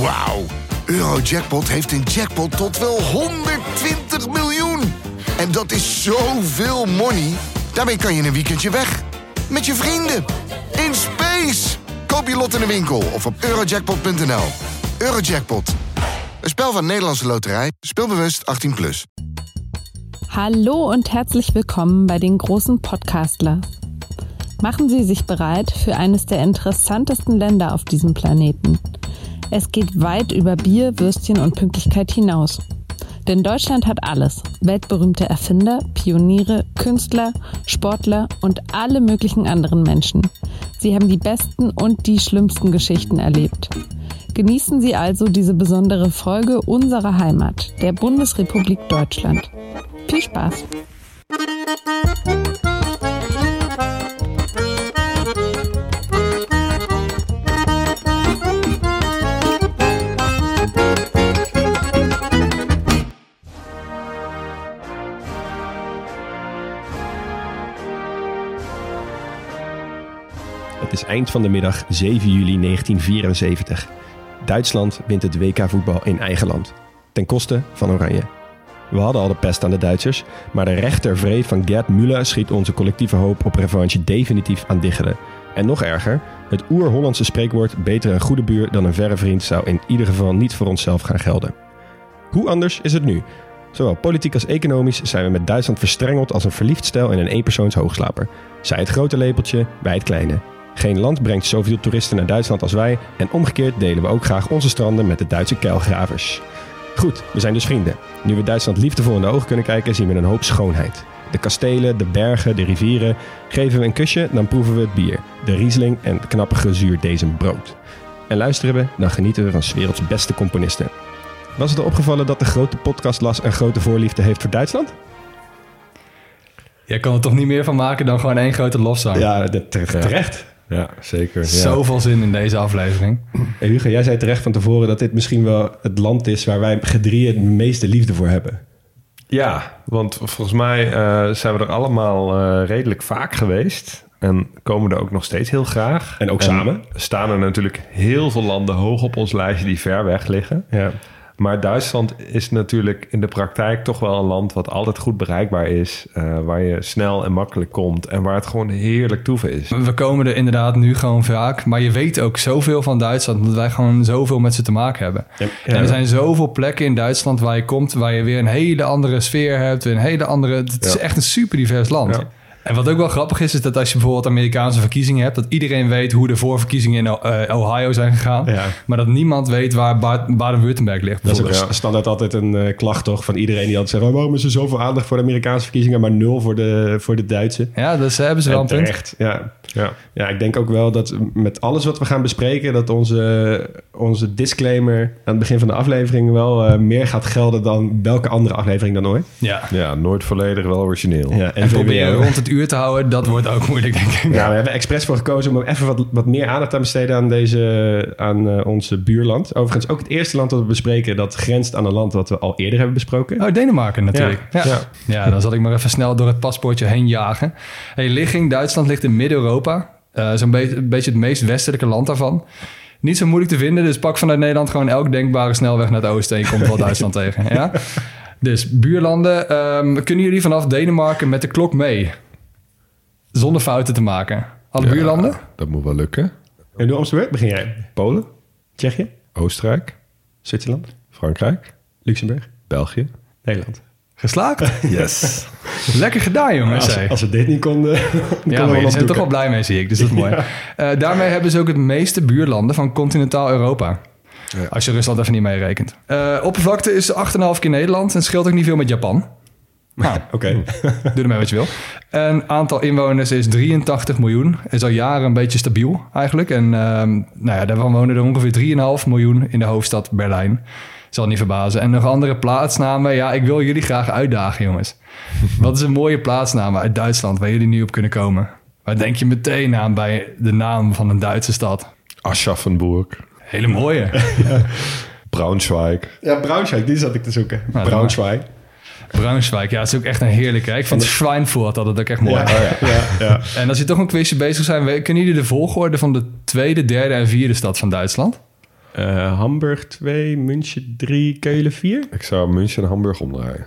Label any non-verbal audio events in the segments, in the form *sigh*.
Wauw. Eurojackpot heeft een jackpot tot wel 120 miljoen. En dat is zoveel money. Daarmee kan je een weekendje weg. Met je vrienden. In space. Koop je lot in de winkel of op eurojackpot.nl. Eurojackpot. Een spel van Nederlandse Loterij. Speelbewust 18+. Plus. Hallo und herzlich willkommen bei den großen Podcastlers. Machen Sie sich bereit für eines der interessantesten Länder auf diesem Planeten. Es geht weit über Bier, Würstchen und Pünktlichkeit hinaus. Denn Deutschland hat alles. Weltberühmte Erfinder, Pioniere, Künstler, Sportler und alle möglichen anderen Menschen. Sie haben die besten und die schlimmsten Geschichten erlebt. Genießen Sie also diese besondere Folge unserer Heimat, der Bundesrepublik Deutschland. Viel Spaß! Het is eind van de middag 7 juli 1974. Duitsland wint het WK voetbal in eigen land. Ten koste van Oranje. We hadden al de pest aan de Duitsers, maar de rechtervreed van Gerd Müller schiet onze collectieve hoop op revanche definitief aan diggelen. En nog erger, het oer-Hollandse spreekwoord beter een goede buur dan een verre vriend zou in ieder geval niet voor onszelf gaan gelden. Hoe anders is het nu? Zowel politiek als economisch zijn we met Duitsland verstrengeld als een verliefd stel in een eenpersoons hoogslaper. Zij het grote lepeltje, wij het kleine. Geen land brengt zoveel toeristen naar Duitsland als wij en omgekeerd delen we ook graag onze stranden met de Duitse keilgravers. Goed, we zijn dus vrienden. Nu we Duitsland liefdevol in de ogen kunnen kijken, zien we een hoop schoonheid. De kastelen, de bergen, de rivieren. Geven we een kusje, dan proeven we het bier. De Riesling en het knappige zuurdesembrood. En luisteren we, dan genieten we van 's werelds beste componisten. Was het er opgevallen dat de grote podcastlas een grote voorliefde heeft voor Duitsland? Jij kan er toch niet meer van maken dan gewoon één grote lofzang. Ja, terecht. Ja, zeker. Ja. Zoveel zin in deze aflevering. *clears throat* Hey Hugo, jij zei terecht van tevoren dat dit misschien wel het land is waar wij gedrieën de meeste liefde voor hebben. Ja, want volgens mij eh, zijn we er allemaal eh, redelijk vaak geweest. En komen er ook nog steeds heel graag. En ook samen. staan er natuurlijk heel veel landen hoog op ons lijstje die ver weg liggen. Ja. Maar Duitsland is natuurlijk in de praktijk toch wel een land wat altijd goed bereikbaar is. eh, waar je snel en makkelijk komt. En waar het gewoon heerlijk toeven is. We komen er inderdaad nu gewoon vaak. Maar je weet ook zoveel van Duitsland. Dat wij gewoon zoveel met ze te maken hebben. En er zijn zoveel plekken in Duitsland waar je komt. Waar je weer een hele andere sfeer hebt. Weer een hele andere... Het is Ja. echt een super divers land. En wat ook wel grappig is, is dat als je bijvoorbeeld Amerikaanse verkiezingen hebt, dat iedereen weet hoe de voorverkiezingen in eh, Ohio zijn gegaan. Ja. Maar dat niemand weet waar Ba- Baden-Württemberg ligt. Dat is ook standaard altijd een eh, klacht toch van iedereen die altijd zegt... Oh, waarom is er zoveel aandacht voor de Amerikaanse verkiezingen... maar nul voor de, voor de Duitse? Ja, dus hebben ze wel En een punt. ja. Ja. Ja, ik denk ook wel dat met alles wat we gaan bespreken... dat onze, onze disclaimer aan het begin van de aflevering... wel eh, meer gaat gelden dan welke andere aflevering dan ooit. Ja. ja, nooit volledig wel origineel. Ja, En proberen rond het uur te houden, dat wordt ook moeilijk, denk ik. Ja, we hebben expres voor gekozen om even wat, wat meer aandacht te besteden aan, deze, aan eh, onze buurland. Overigens ook het eerste land dat we bespreken dat grenst aan een land wat we al eerder hebben besproken. Oh, Denemarken natuurlijk. Ja. Ja. Ja. dan zal ik maar even snel door het paspoortje heen jagen. Hey, ligging, Duitsland ligt in Midden-Europa. Eh, Zo'n be- een beetje het meest westelijke land daarvan. Niet zo moeilijk te vinden, dus pak vanuit Nederland gewoon elk denkbare snelweg naar het oosten en je komt wel *laughs* Duitsland tegen. Ja? Dus buurlanden, ehm, kunnen jullie vanaf Denemarken met de klok mee? Zonder fouten te maken. Alle Ja, buurlanden? Dat moet wel lukken. En de beurt. Begin jij. Polen, Tsjechië, Oostenrijk, Zwitserland, Frankrijk, Luxemburg, België. Nederland. Geslaagd? Yes. *laughs* Lekker gedaan, jongens. Als, als we dit niet konden, Ja, konden we maar bent er toch wel blij mee, zie ik. Dus dat is mooi. Eh, daarmee hebben ze ook het meeste buurlanden van continentaal Europa. Als je Rusland even niet meerekent. Eh oppervlakte is 8,5 keer Nederland en scheelt ook niet veel met Japan. *laughs* Nou, Oké. doe ermee wat je wil. En aantal inwoners is 83 miljoen. Is al jaren een beetje stabiel eigenlijk. En ehm, nou ja, daarvan wonen er ongeveer 3,5 miljoen in de hoofdstad Berlijn. Zal niet verbazen. En nog andere plaatsnamen. Ja, ik wil jullie graag uitdagen, jongens. *laughs* Wat is een mooie plaatsnaam uit Duitsland waar jullie nu op kunnen komen? Waar denk je meteen aan bij de naam van een Duitse stad? Aschaffenburg, Hele mooie. *laughs* Braunschweig. Ja, Braunschweig, die zat ik te zoeken. Nou, Braunschweig. Braunschweig, ja, het is ook echt een heerlijke. Ik vind Schweinfurt altijd ook echt mooi. Ja, ja, ja. En als je toch een quizje bezig zijn, kunnen jullie de volgorde van de tweede, derde en vierde stad van Duitsland? Eh, Hamburg 2, München 3, Keulen 4. Ik zou München en Hamburg omdraaien.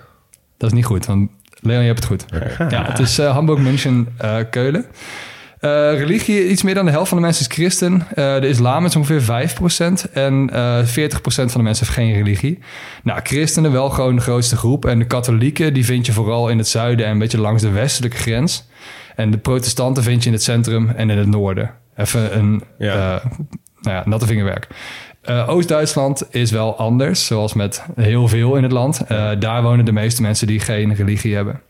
Dat is niet goed, want Leon, je hebt het goed. Ja, het is eh, Hamburg, München, eh, Keulen. Eh, religie, iets meer dan de helft van de mensen is christen. Eh, de islam is ongeveer 5% en eh 40% van de mensen heeft geen religie. Nou, christenen wel gewoon de grootste groep. En de katholieken, die vind je vooral in het zuiden en een beetje langs de westelijke grens. En de protestanten vind je in het centrum en in het noorden. Even een Ja. eh, nou ja, natte vingerwerk. Eh, Oost-Duitsland is wel anders, zoals met heel veel in het land. Eh, daar wonen de meeste mensen die geen religie hebben.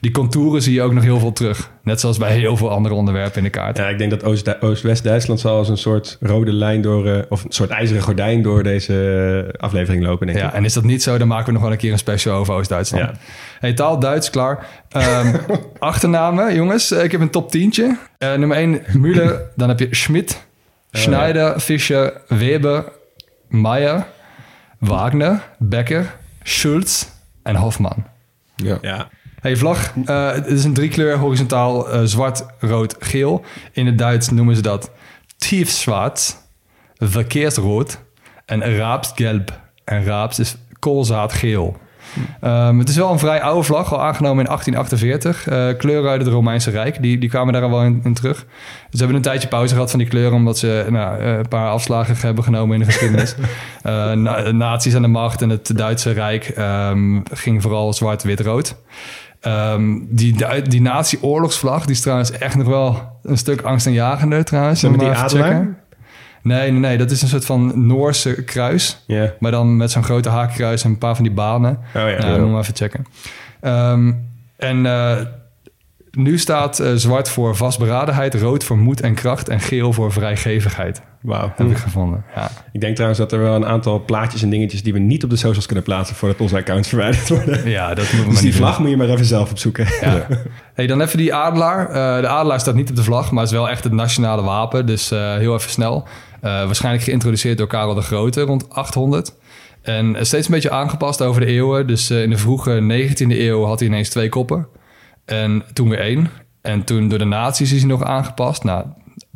Die contouren zie je ook nog heel veel terug. Net zoals bij heel veel andere onderwerpen in de kaart. Ja, ik denk dat Oost- Oost-West-Duitsland zal als een soort rode lijn door... eh, of een soort ijzeren gordijn door deze aflevering lopen, denk ik. Ja, en is dat niet zo, dan maken we nog wel een keer een special over Oost-Duitsland. Ja. Hey, taal Duits, klaar. Ehm, *laughs* achternamen, jongens. Ik heb een top 10. nummer 1, Müller. Dan heb je Schmidt, Schneider, Fischer, Weber, Meyer, Wagner, Becker, Schulz en Hofman. Ja. Ja. Hey, vlag. eh, het is een driekleur, horizontaal eh, zwart, rood, geel. In het Duits noemen ze dat tiefschwarz, verkeersrood en raapsgelb. En raaps is koolzaadgeel. Ehm, het is wel een vrij oude vlag, al aangenomen in 1848. Eh, kleuren uit het Romeinse Rijk, die, die kwamen daar al wel in, in terug. Ze hebben een tijdje pauze gehad van die kleuren... omdat ze nou, eh, een paar afslagen hebben genomen in de geschiedenis. *laughs* Eh na, nazi's aan de macht en het Duitse Rijk ehm, ging vooral zwart, wit, rood. Ehm, die, die, die nazi-oorlogsvlag, die is trouwens echt nog wel een stuk angstaanjagender trouwens. Die maar te adelaar? Nee, nee, nee, dat is een soort van Noorse kruis. Maar dan met zo'n grote haakkruis en een paar van die banen. Oh ja. Nou, Ja. moet maar even checken. Ehm, en eh, nu staat eh, zwart voor vastberadenheid, rood voor moed en kracht en geel voor vrijgevigheid. Wauw. Heb ik gevonden. Ja. Ik denk trouwens dat er wel een aantal plaatjes en dingetjes... die we niet op de socials kunnen plaatsen... voordat onze accounts verwijderd worden. ja, dat moeten we Dus die vlag moet je maar even zelf opzoeken. Ja. Hey, dan even die adelaar. Eh, de adelaar staat niet op de vlag, maar is wel echt het nationale wapen. Dus heel even snel. Eh, waarschijnlijk geïntroduceerd door Karel de Grote rond 800. En steeds een beetje aangepast over de eeuwen. Dus eh, in de vroege 19e eeuw had hij ineens twee koppen. En toen weer één. En toen door de nazi's is hij nog aangepast. Nou,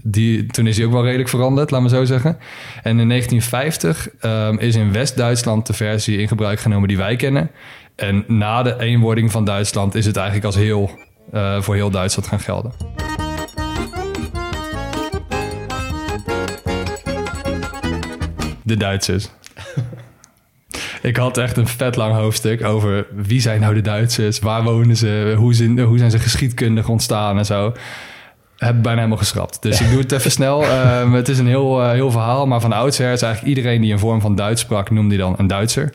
die, toen is hij ook wel redelijk veranderd, laat maar zo zeggen. En in 1950 ehm, is in West-Duitsland de versie in gebruik genomen die wij kennen. En na de eenwording van Duitsland is het eigenlijk als heel, eh, voor heel Duitsland gaan gelden. De Duitsers. Ik had echt een vet lang hoofdstuk over wie zijn nou de Duitsers, waar wonen ze, hoe zijn, hoe zijn ze geschiedkundig ontstaan en zo. Heb ik bijna helemaal geschrapt. Dus ik doe het even snel. *laughs* Ehm, het is een heel, eh, heel verhaal, maar van oudsher is eigenlijk iedereen die een vorm van Duits sprak, noemde hij dan een Duitser.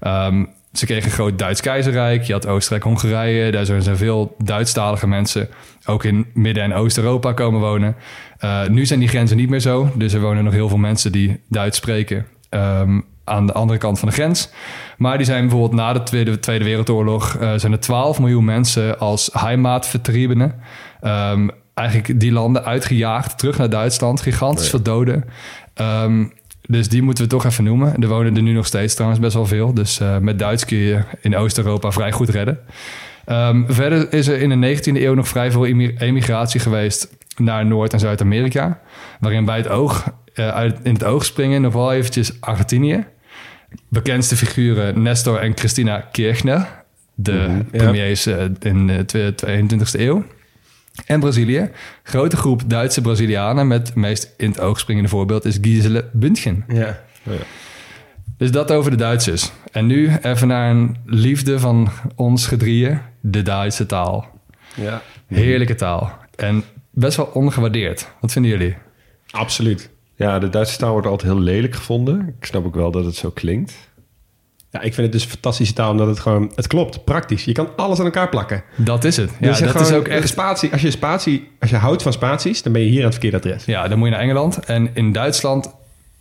Ehm, ze kregen een groot Duits keizerrijk. Je had Oostenrijk-Hongarije. Daar zijn veel Duitsstalige mensen ook in Midden- en Oost-Europa komen wonen. Eh, nu zijn die grenzen niet meer zo. Dus er wonen nog heel veel mensen die Duits spreken ehm, aan de andere kant van de grens. Maar die zijn bijvoorbeeld na de Tweede, Tweede Wereldoorlog... eh, zijn er 12 miljoen mensen als heimatvertriebenen... Ehm, eigenlijk die landen uitgejaagd, terug naar Duitsland. Gigantisch veel doden. Ehm, dus die moeten we toch even noemen. Er wonen er nu nog steeds trouwens best wel veel. Dus eh, met Duits kun je in Oost-Europa vrij goed redden. Verder is er in de 19e eeuw nog vrij veel emi- emigratie geweest naar Noord- en Zuid-Amerika. Waarin bij het oog, eh, uit, in het oog springen nog wel eventjes Argentinië. Bekendste figuren Nestor en Christina Kirchner. De ja. premiers eh, in de twe- 22e eeuw. En Brazilië. Grote groep Duitse Brazilianen met het meest in het oog springende voorbeeld is Gisele Bündchen. Ja. Dus dat over de Duitsers. En nu even naar een liefde van ons gedrieën, de Duitse taal. ja. Heerlijke taal. En best wel ongewaardeerd. Wat vinden jullie? Absoluut. Ja, de Duitse taal wordt altijd heel lelijk gevonden. Ik snap ook wel dat het zo klinkt. Ja, ik vind het dus een fantastische taal, omdat het gewoon... Het klopt, praktisch. Je kan alles aan elkaar plakken. Dat is het. Ja, Dus dat is ook echt... Spatie, als, je spatie, als je houdt van spaties, dan ben je hier aan het verkeerde adres. Ja, dan moet je naar Engeland. En in Duitsland,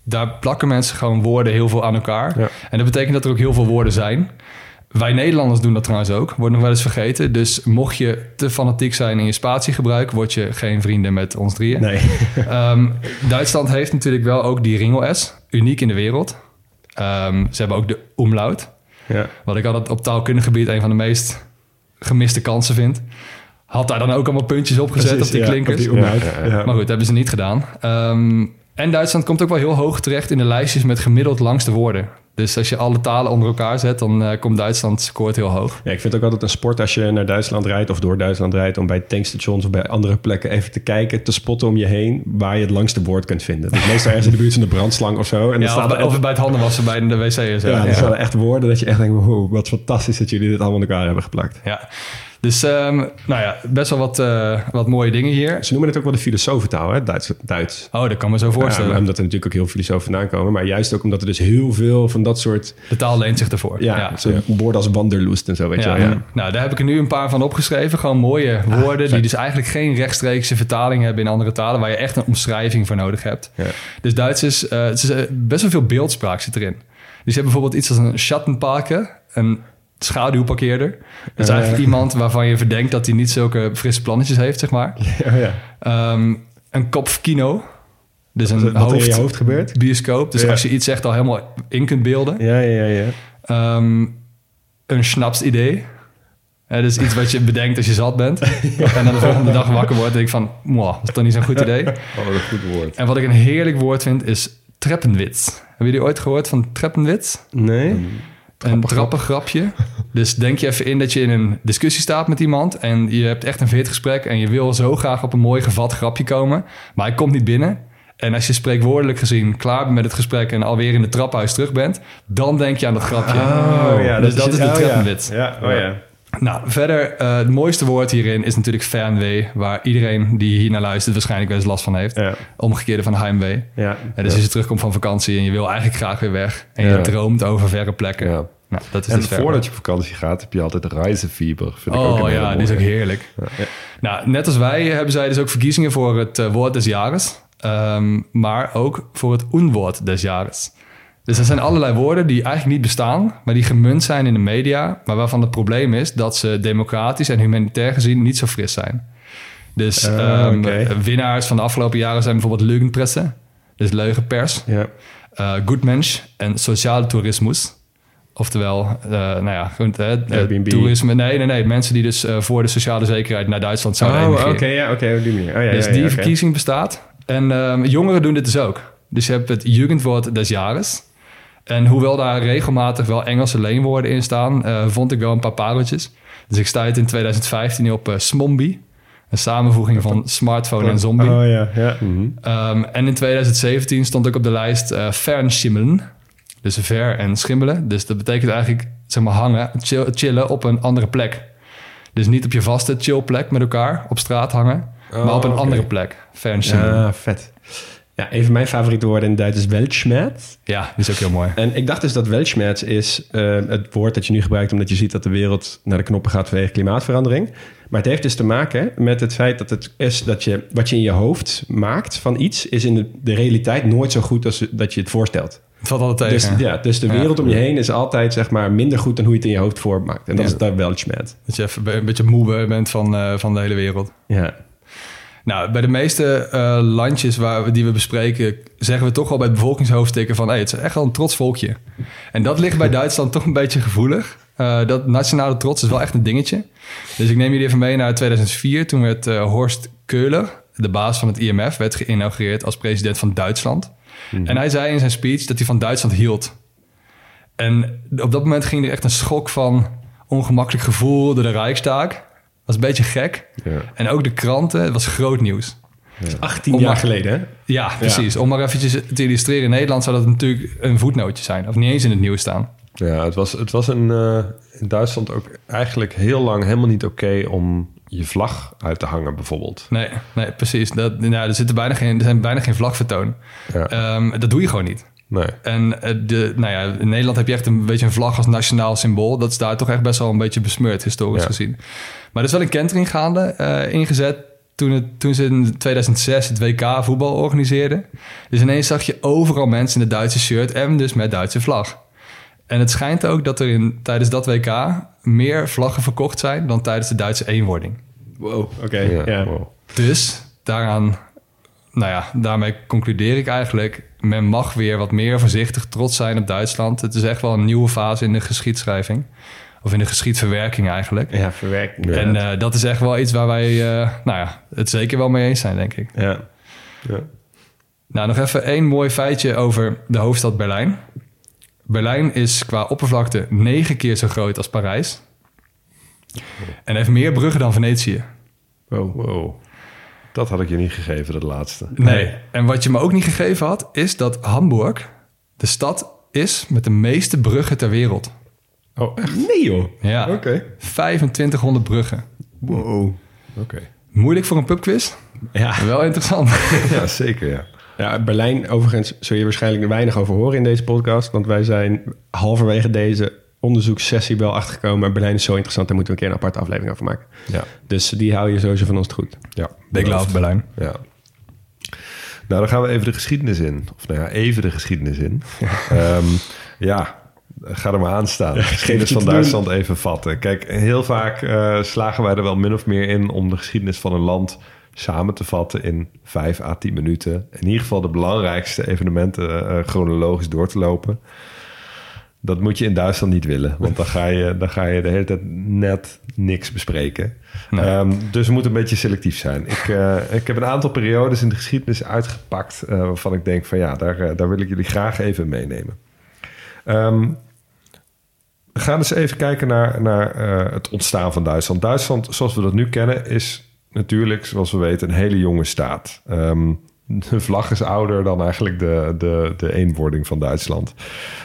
daar plakken mensen gewoon woorden heel veel aan elkaar. Ja. En dat betekent dat er ook heel veel woorden zijn. Wij Nederlanders doen dat trouwens ook. Wordt nog wel eens vergeten. Dus mocht je te fanatiek zijn in je spatiegebruik... word je geen vrienden met ons drieën. Nee. *laughs* Ehm, Duitsland heeft natuurlijk wel ook die ringel-S. Uniek in de wereld. Ehm, ze hebben ook de umlaut. Ja. Wat ik altijd op taalkundig gebied... een van de meest gemiste kansen vind. Had daar dan ook allemaal puntjes op gezet Precies, op die ja, klinkers. op die. Ja. Maar goed, hebben ze niet gedaan. Ehm, En Duitsland komt ook wel heel hoog terecht in de lijstjes met gemiddeld langste woorden. Dus als je alle talen onder elkaar zet, dan eh, komt Duitsland scoort heel hoog. Ja, ik vind het ook altijd een sport als je naar Duitsland rijdt of door Duitsland rijdt... om bij tankstations of bij andere plekken even te kijken, te spotten om je heen... waar je het langste woord kunt vinden. Dus meestal ergens in de buurt van de brandslang of zo. En dan Ja, staat of, er bij, of bij het handenwassen bij de wc zo. ja, Ja, dan staan er echt woorden dat je echt denkt... wow, wat fantastisch dat jullie dit allemaal in elkaar hebben geplakt. Ja. Dus ehm, nou ja, best wel wat, eh, wat mooie dingen hier. Ze noemen het ook wel de filosofentaal, hè? Duits. Duits. Oh, dat kan me zo voorstellen. Ja, omdat er natuurlijk ook heel veel filosofen vandaan komen. Maar juist ook omdat er dus heel veel van dat soort... de taal leent zich ervoor. Ja, zo'n woorden als wanderlust en zo, weet Ja, je wel. Ja. Nou, daar heb ik er nu een paar van opgeschreven. Gewoon mooie woorden die dus eigenlijk geen rechtstreekse vertaling hebben in andere talen, waar je echt een omschrijving voor nodig hebt. Ja. Dus Duits is, eh, het is eh, best wel veel beeldspraak zit erin. Dus je hebt bijvoorbeeld iets als een Schattenparker, een schaduwparkeerder. Dat is eigenlijk iemand waarvan je verdenkt dat hij niet zulke frisse plannetjes heeft, zeg maar. *laughs* Ja, ja. Ehm, een kopfkino. Dus Wat een er in je hoofd, hoofd gebeurt. bioscoop. Dus Ja. als je iets zegt al helemaal in kunt beelden. Ja, ja, ja. ja. Ehm, een schnapsidee. Hè, dus iets wat je bedenkt als je zat bent. *laughs* En dan de volgende dag wakker wordt en denk ik van... "Mwah, dat is toch niet zo'n goed idee. *laughs* Oh, wat een goed woord. En wat ik een heerlijk woord vind is treppenwits. Hebben jullie ooit gehoord van treppenwits? Nee? Een trappengrapje. Dus denk je even in dat je in een discussie staat met iemand... en je hebt echt een veert gesprek... en je wil zo graag op een mooi gevat grapje komen... maar hij komt niet binnen... En als je spreekwoordelijk gezien klaar bent met het gesprek en alweer in het trappenhuis terug bent, dan denk je aan dat grapje. dus dat is de oh, treppenwits. Ja. ja, oh ja. Nou, verder, eh, het mooiste woord hierin is natuurlijk fernweh, waar iedereen die hier naar luistert waarschijnlijk wel eens last van heeft. Ja, Omgekeerde van heimwee. ja. Ja, dus als je terugkomt van vakantie en je wil eigenlijk graag weer weg en je droomt over verre plekken. Ja. Nou, dat is En het verre. voordat je op vakantie gaat, heb je altijd reizefieber. Vind ik ook een Oh ja, die is ook heerlijk. Nou, net als wij hebben zij dus ook verkiezingen voor het eh, woord des jaren. Ehm, maar ook voor het onwoord des jaren. Dus er zijn allerlei woorden die eigenlijk niet bestaan, maar die gemunt zijn in de media. Maar waarvan het probleem is dat ze democratisch en humanitair gezien niet zo fris zijn. Dus Ah, ehm, winnaars van de afgelopen jaren zijn bijvoorbeeld leugenpresse, dus leugenpers, eh goedmensch en sociaal toerismus. Oftewel, eh, nou ja, gewoon, eh, eh, Airbnb. toerisme. Nee, nee, nee. Mensen die dus eh, voor de sociale zekerheid naar Duitsland zouden Oh, oké, ja, oké, op die manier. Oh, ja, dus ja, die ja, verkiezing bestaat. En ehm, jongeren doen dit dus ook. Dus je hebt het Jugendwoord des Jahres. En hoewel daar regelmatig wel Engelse leenwoorden in staan, eh, vond ik wel een paar pareltjes. Dus ik sta het in 2015 op eh Smombie. Een samenvoeging van *laughs* smartphone en zombie. Oh ja, ja. Ehm, en in 2017 stond ook op de lijst eh fernschimmelen. Dus ver en schimmelen. Dus dat betekent eigenlijk, zeg maar, hangen, chill- chillen op een andere plek. Dus niet op je vaste chillplek met elkaar op straat hangen, maar op een oké. andere plek. Fernschimmelen. Ja. Ja, vet. Ja, een van mijn favoriete woorden in Duits is Weltschmerz. die is ook heel mooi. En ik dacht dus dat Weltschmerz is eh, het woord dat je nu gebruikt... omdat je ziet dat de wereld naar de knoppen gaat vanwege klimaatverandering. Maar het heeft dus te maken met het feit dat het is dat je... wat je in je hoofd maakt van iets... is in de, de realiteit nooit zo goed als dat je het voorstelt. Het valt altijd Dus, tegen. ja, dus de Ja. wereld om je heen is altijd zeg maar, minder goed... dan hoe je het in je hoofd voormaakt. En dat Ja. is daar Weltschmerz. Dat je even een beetje moe bent van, eh, van de hele wereld. Ja. Nou, bij de meeste eh, landjes waar we, die we bespreken, zeggen we toch wel bij het bevolkingshoofdstukken van hey, het is echt wel een trots volkje. En dat ligt bij *laughs* Duitsland toch een beetje gevoelig. Eh, dat nationale trots is wel echt een dingetje. Dus ik neem jullie even mee naar 2004. Toen werd eh, Horst Köhler, de baas van het IMF, werd geïnaugureerd als president van Duitsland. En hij zei in zijn speech dat hij van Duitsland hield. En op dat moment ging er echt een schok van ongemakkelijk gevoel door de Rijksdag. Dat was een beetje gek. Ja. En ook de kranten, het was groot nieuws. 18 Om jaar maar- geleden, hè? Ja, precies. Om maar eventjes te illustreren. In Nederland zou dat natuurlijk een voetnootje zijn. Of niet eens in het nieuws staan. Ja, het was, het was een, eh, in Duitsland ook eigenlijk heel lang helemaal niet oké om je vlag uit te hangen, bijvoorbeeld. Nee, nee precies. Dat, nou, er, zitten bijna geen, er zijn bijna geen vlagvertoon. Ja. Ehm, dat doe je gewoon niet. Nee. En eh, de, nou ja, in Nederland heb je echt een beetje een vlag als nationaal symbool. Dat is daar toch echt best wel een beetje besmeurd, historisch Ja. gezien. Maar er is wel een kentering gaande eh, ingezet toen, het, toen ze in 2006 het WK voetbal organiseerden. Dus ineens zag je overal mensen in het Duitse shirt en dus met Duitse vlag. En het schijnt ook dat er in, tijdens dat WK meer vlaggen verkocht zijn dan tijdens de Duitse eenwording. Wow, oké. Ja, wow. Dus daaraan, nou ja, daarmee concludeer ik eigenlijk... men mag weer wat meer voorzichtig trots zijn op Duitsland. Het is echt wel een nieuwe fase in de geschiedschrijving. Of in de geschiedverwerking eigenlijk. Ja, verwerking. En eh, dat is echt wel iets waar wij, eh, nou ja, het zeker wel mee eens zijn, denk ik. ja. Ja. Nou, nog even één mooi feitje over de hoofdstad Berlijn. Berlijn is qua oppervlakte negen keer zo groot als Parijs. En heeft meer bruggen dan Venetië. Wow. wow. Dat had ik je niet gegeven, dat laatste. Nee. En wat je me ook niet gegeven had, is dat Hamburg de stad is met de meeste bruggen ter wereld. Oh, echt? Nee joh. Ja, Oké. 2500 bruggen. Wow. Oké. Moeilijk voor een pubquiz? Ja. Wel interessant. *laughs* Ja, zeker, ja. ja, Berlijn overigens zul je waarschijnlijk weinig over horen in deze podcast. Want wij zijn halverwege deze onderzoekssessie wel achtergekomen. Maar Berlijn is zo interessant, daar moeten we een keer een aparte aflevering over maken. Ja. Dus die hou je sowieso van ons te goed. ja. Big love Berlijn. Ja. Nou, dan gaan we even de geschiedenis in. Of nou ja, even de geschiedenis in. *laughs* Ehm, ja, ga er maar aan staan. De geschiedenis van Duitsland even vatten. Kijk, heel vaak eh, slagen wij er wel min of meer in... om de geschiedenis van een land samen te vatten in vijf à tien minuten. In ieder geval de belangrijkste evenementen eh, chronologisch door te lopen. Dat moet je in Duitsland niet willen. Want dan ga je, dan ga je de hele tijd net niks bespreken. Ehm, dus we moeten een beetje selectief zijn. Ik, eh, ik heb een aantal periodes in de geschiedenis uitgepakt... eh, waarvan ik denk van ja, daar, eh, daar wil ik jullie graag even meenemen. Ehm, we gaan eens even kijken naar, naar het ontstaan van Duitsland. Duitsland, zoals we dat nu kennen, is natuurlijk, zoals we weten, een hele jonge staat. Ehm, de vlag is ouder dan eigenlijk de, de, de eenwording van Duitsland.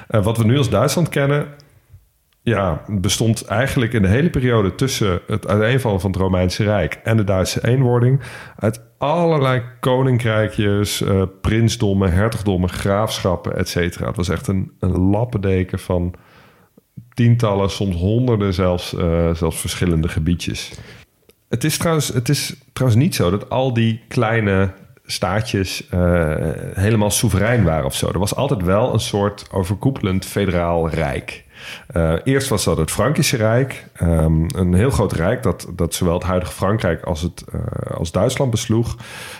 Eh, wat we nu als Duitsland kennen, ja, bestond eigenlijk in de hele periode tussen het uiteenvallen van het Romeinse Rijk en de Duitse eenwording uit allerlei koninkrijkjes, eh, prinsdommen, hertogdommen, graafschappen, et. Het was echt een, een lappendeken van tientallen, soms honderden zelfs, eh, zelfs verschillende gebiedjes. Het is, trouwens, het is trouwens niet zo dat al die kleine staatjes eh, helemaal soeverein waren of zo. Er was altijd wel een soort overkoepelend federaal rijk. Eh, eerst was dat het Frankische Rijk. ehm, een heel groot rijk dat, dat zowel het huidige Frankrijk als, het, eh, als Duitsland besloeg.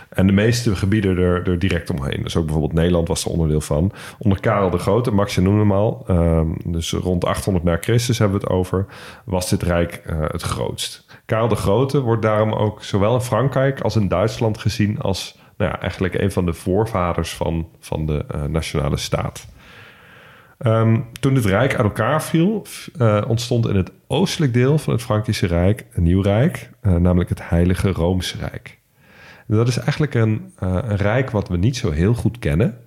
En de meeste gebieden er, er direct omheen. Dus ook bijvoorbeeld Nederland was er onderdeel van. Onder Karel de Grote, Max je noemde hem al. ehm, dus rond 800 na Christus hebben we het over. Was dit rijk het grootst. Karel de Grote wordt daarom ook zowel in Frankrijk als in Duitsland gezien als nou ja, eigenlijk een van de voorvaders van, van de eh, nationale staat. Ehm, toen het Rijk uit elkaar viel, eh, ontstond in het oostelijk deel van het Frankische Rijk een nieuw rijk, eh, namelijk het Heilige Roomse Rijk. En dat is eigenlijk een, een rijk wat we niet zo heel goed kennen,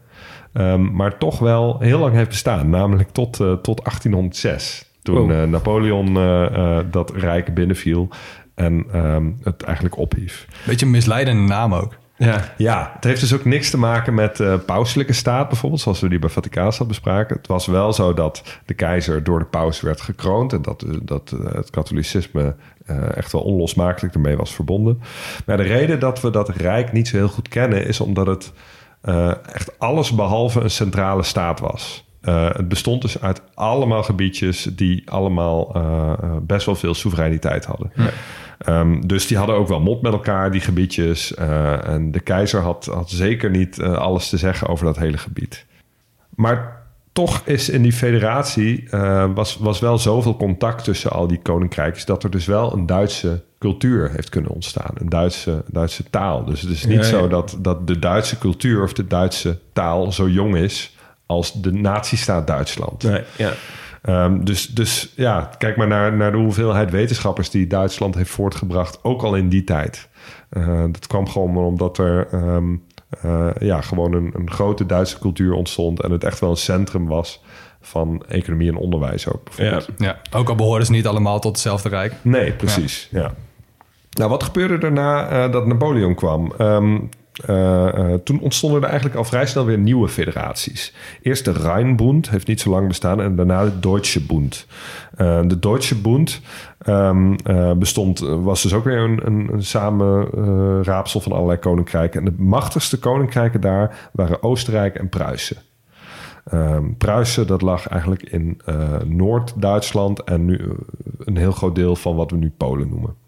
ehm, maar toch wel heel lang heeft bestaan, namelijk tot, tot 1806. Toen Wow. eh, Napoleon dat rijk binnenviel en ehm, het eigenlijk ophief. Beetje een misleidende naam ook. Ja. Ja, het heeft dus ook niks te maken met eh pauselijke staat bijvoorbeeld, zoals we die bij Vaticaanstad bespraken. Het was wel zo dat de keizer door de paus werd gekroond en dat, dat eh, het katholicisme eh, echt wel onlosmakelijk ermee was verbonden. Maar de reden dat we dat rijk niet zo heel goed kennen is omdat het eh, echt alles behalve een centrale staat was. Eh, het bestond dus uit allemaal gebiedjes die allemaal eh, eh, best wel veel soevereiniteit hadden. Ehm, dus die hadden ook wel mot met elkaar, die gebiedjes. Eh, en de keizer had, had zeker niet eh, alles te zeggen over dat hele gebied. Maar toch is in die federatie eh, was, was wel zoveel contact tussen al die koninkrijkjes dat er dus wel een Duitse cultuur heeft kunnen ontstaan. Een Duitse, Duitse taal. Dus het is niet Ja, ja. zo dat, dat de Duitse cultuur of de Duitse taal zo jong is als de nazistaat Duitsland. Nee, ja. Ehm, dus, dus ja, kijk maar naar, naar de hoeveelheid wetenschappers die Duitsland heeft voortgebracht, ook al in die tijd. Eh, dat kwam gewoon omdat er ehm, eh, ja, gewoon een, een grote Duitse cultuur ontstond en het echt wel een centrum was van economie en onderwijs ook. Ja. Ja, ook al behoren ze niet allemaal tot hetzelfde rijk. Nee, precies. Ja. Nou, wat gebeurde er na eh, dat Napoleon kwam? Ehm, eh, eh, toen ontstonden er eigenlijk al vrij snel weer nieuwe federaties. Eerst de Rheinbund, heeft niet zo lang bestaan, en daarna de Deutsche Bund. Eh, de Deutsche Bund ehm, eh, bestond, was dus ook weer een, een, een samenraapsel van allerlei koninkrijken. En de machtigste koninkrijken daar waren Oostenrijk en Pruisen. Ehm, Pruisen, dat lag eigenlijk in Noord-Duitsland en nu een heel groot deel van wat we nu Polen noemen.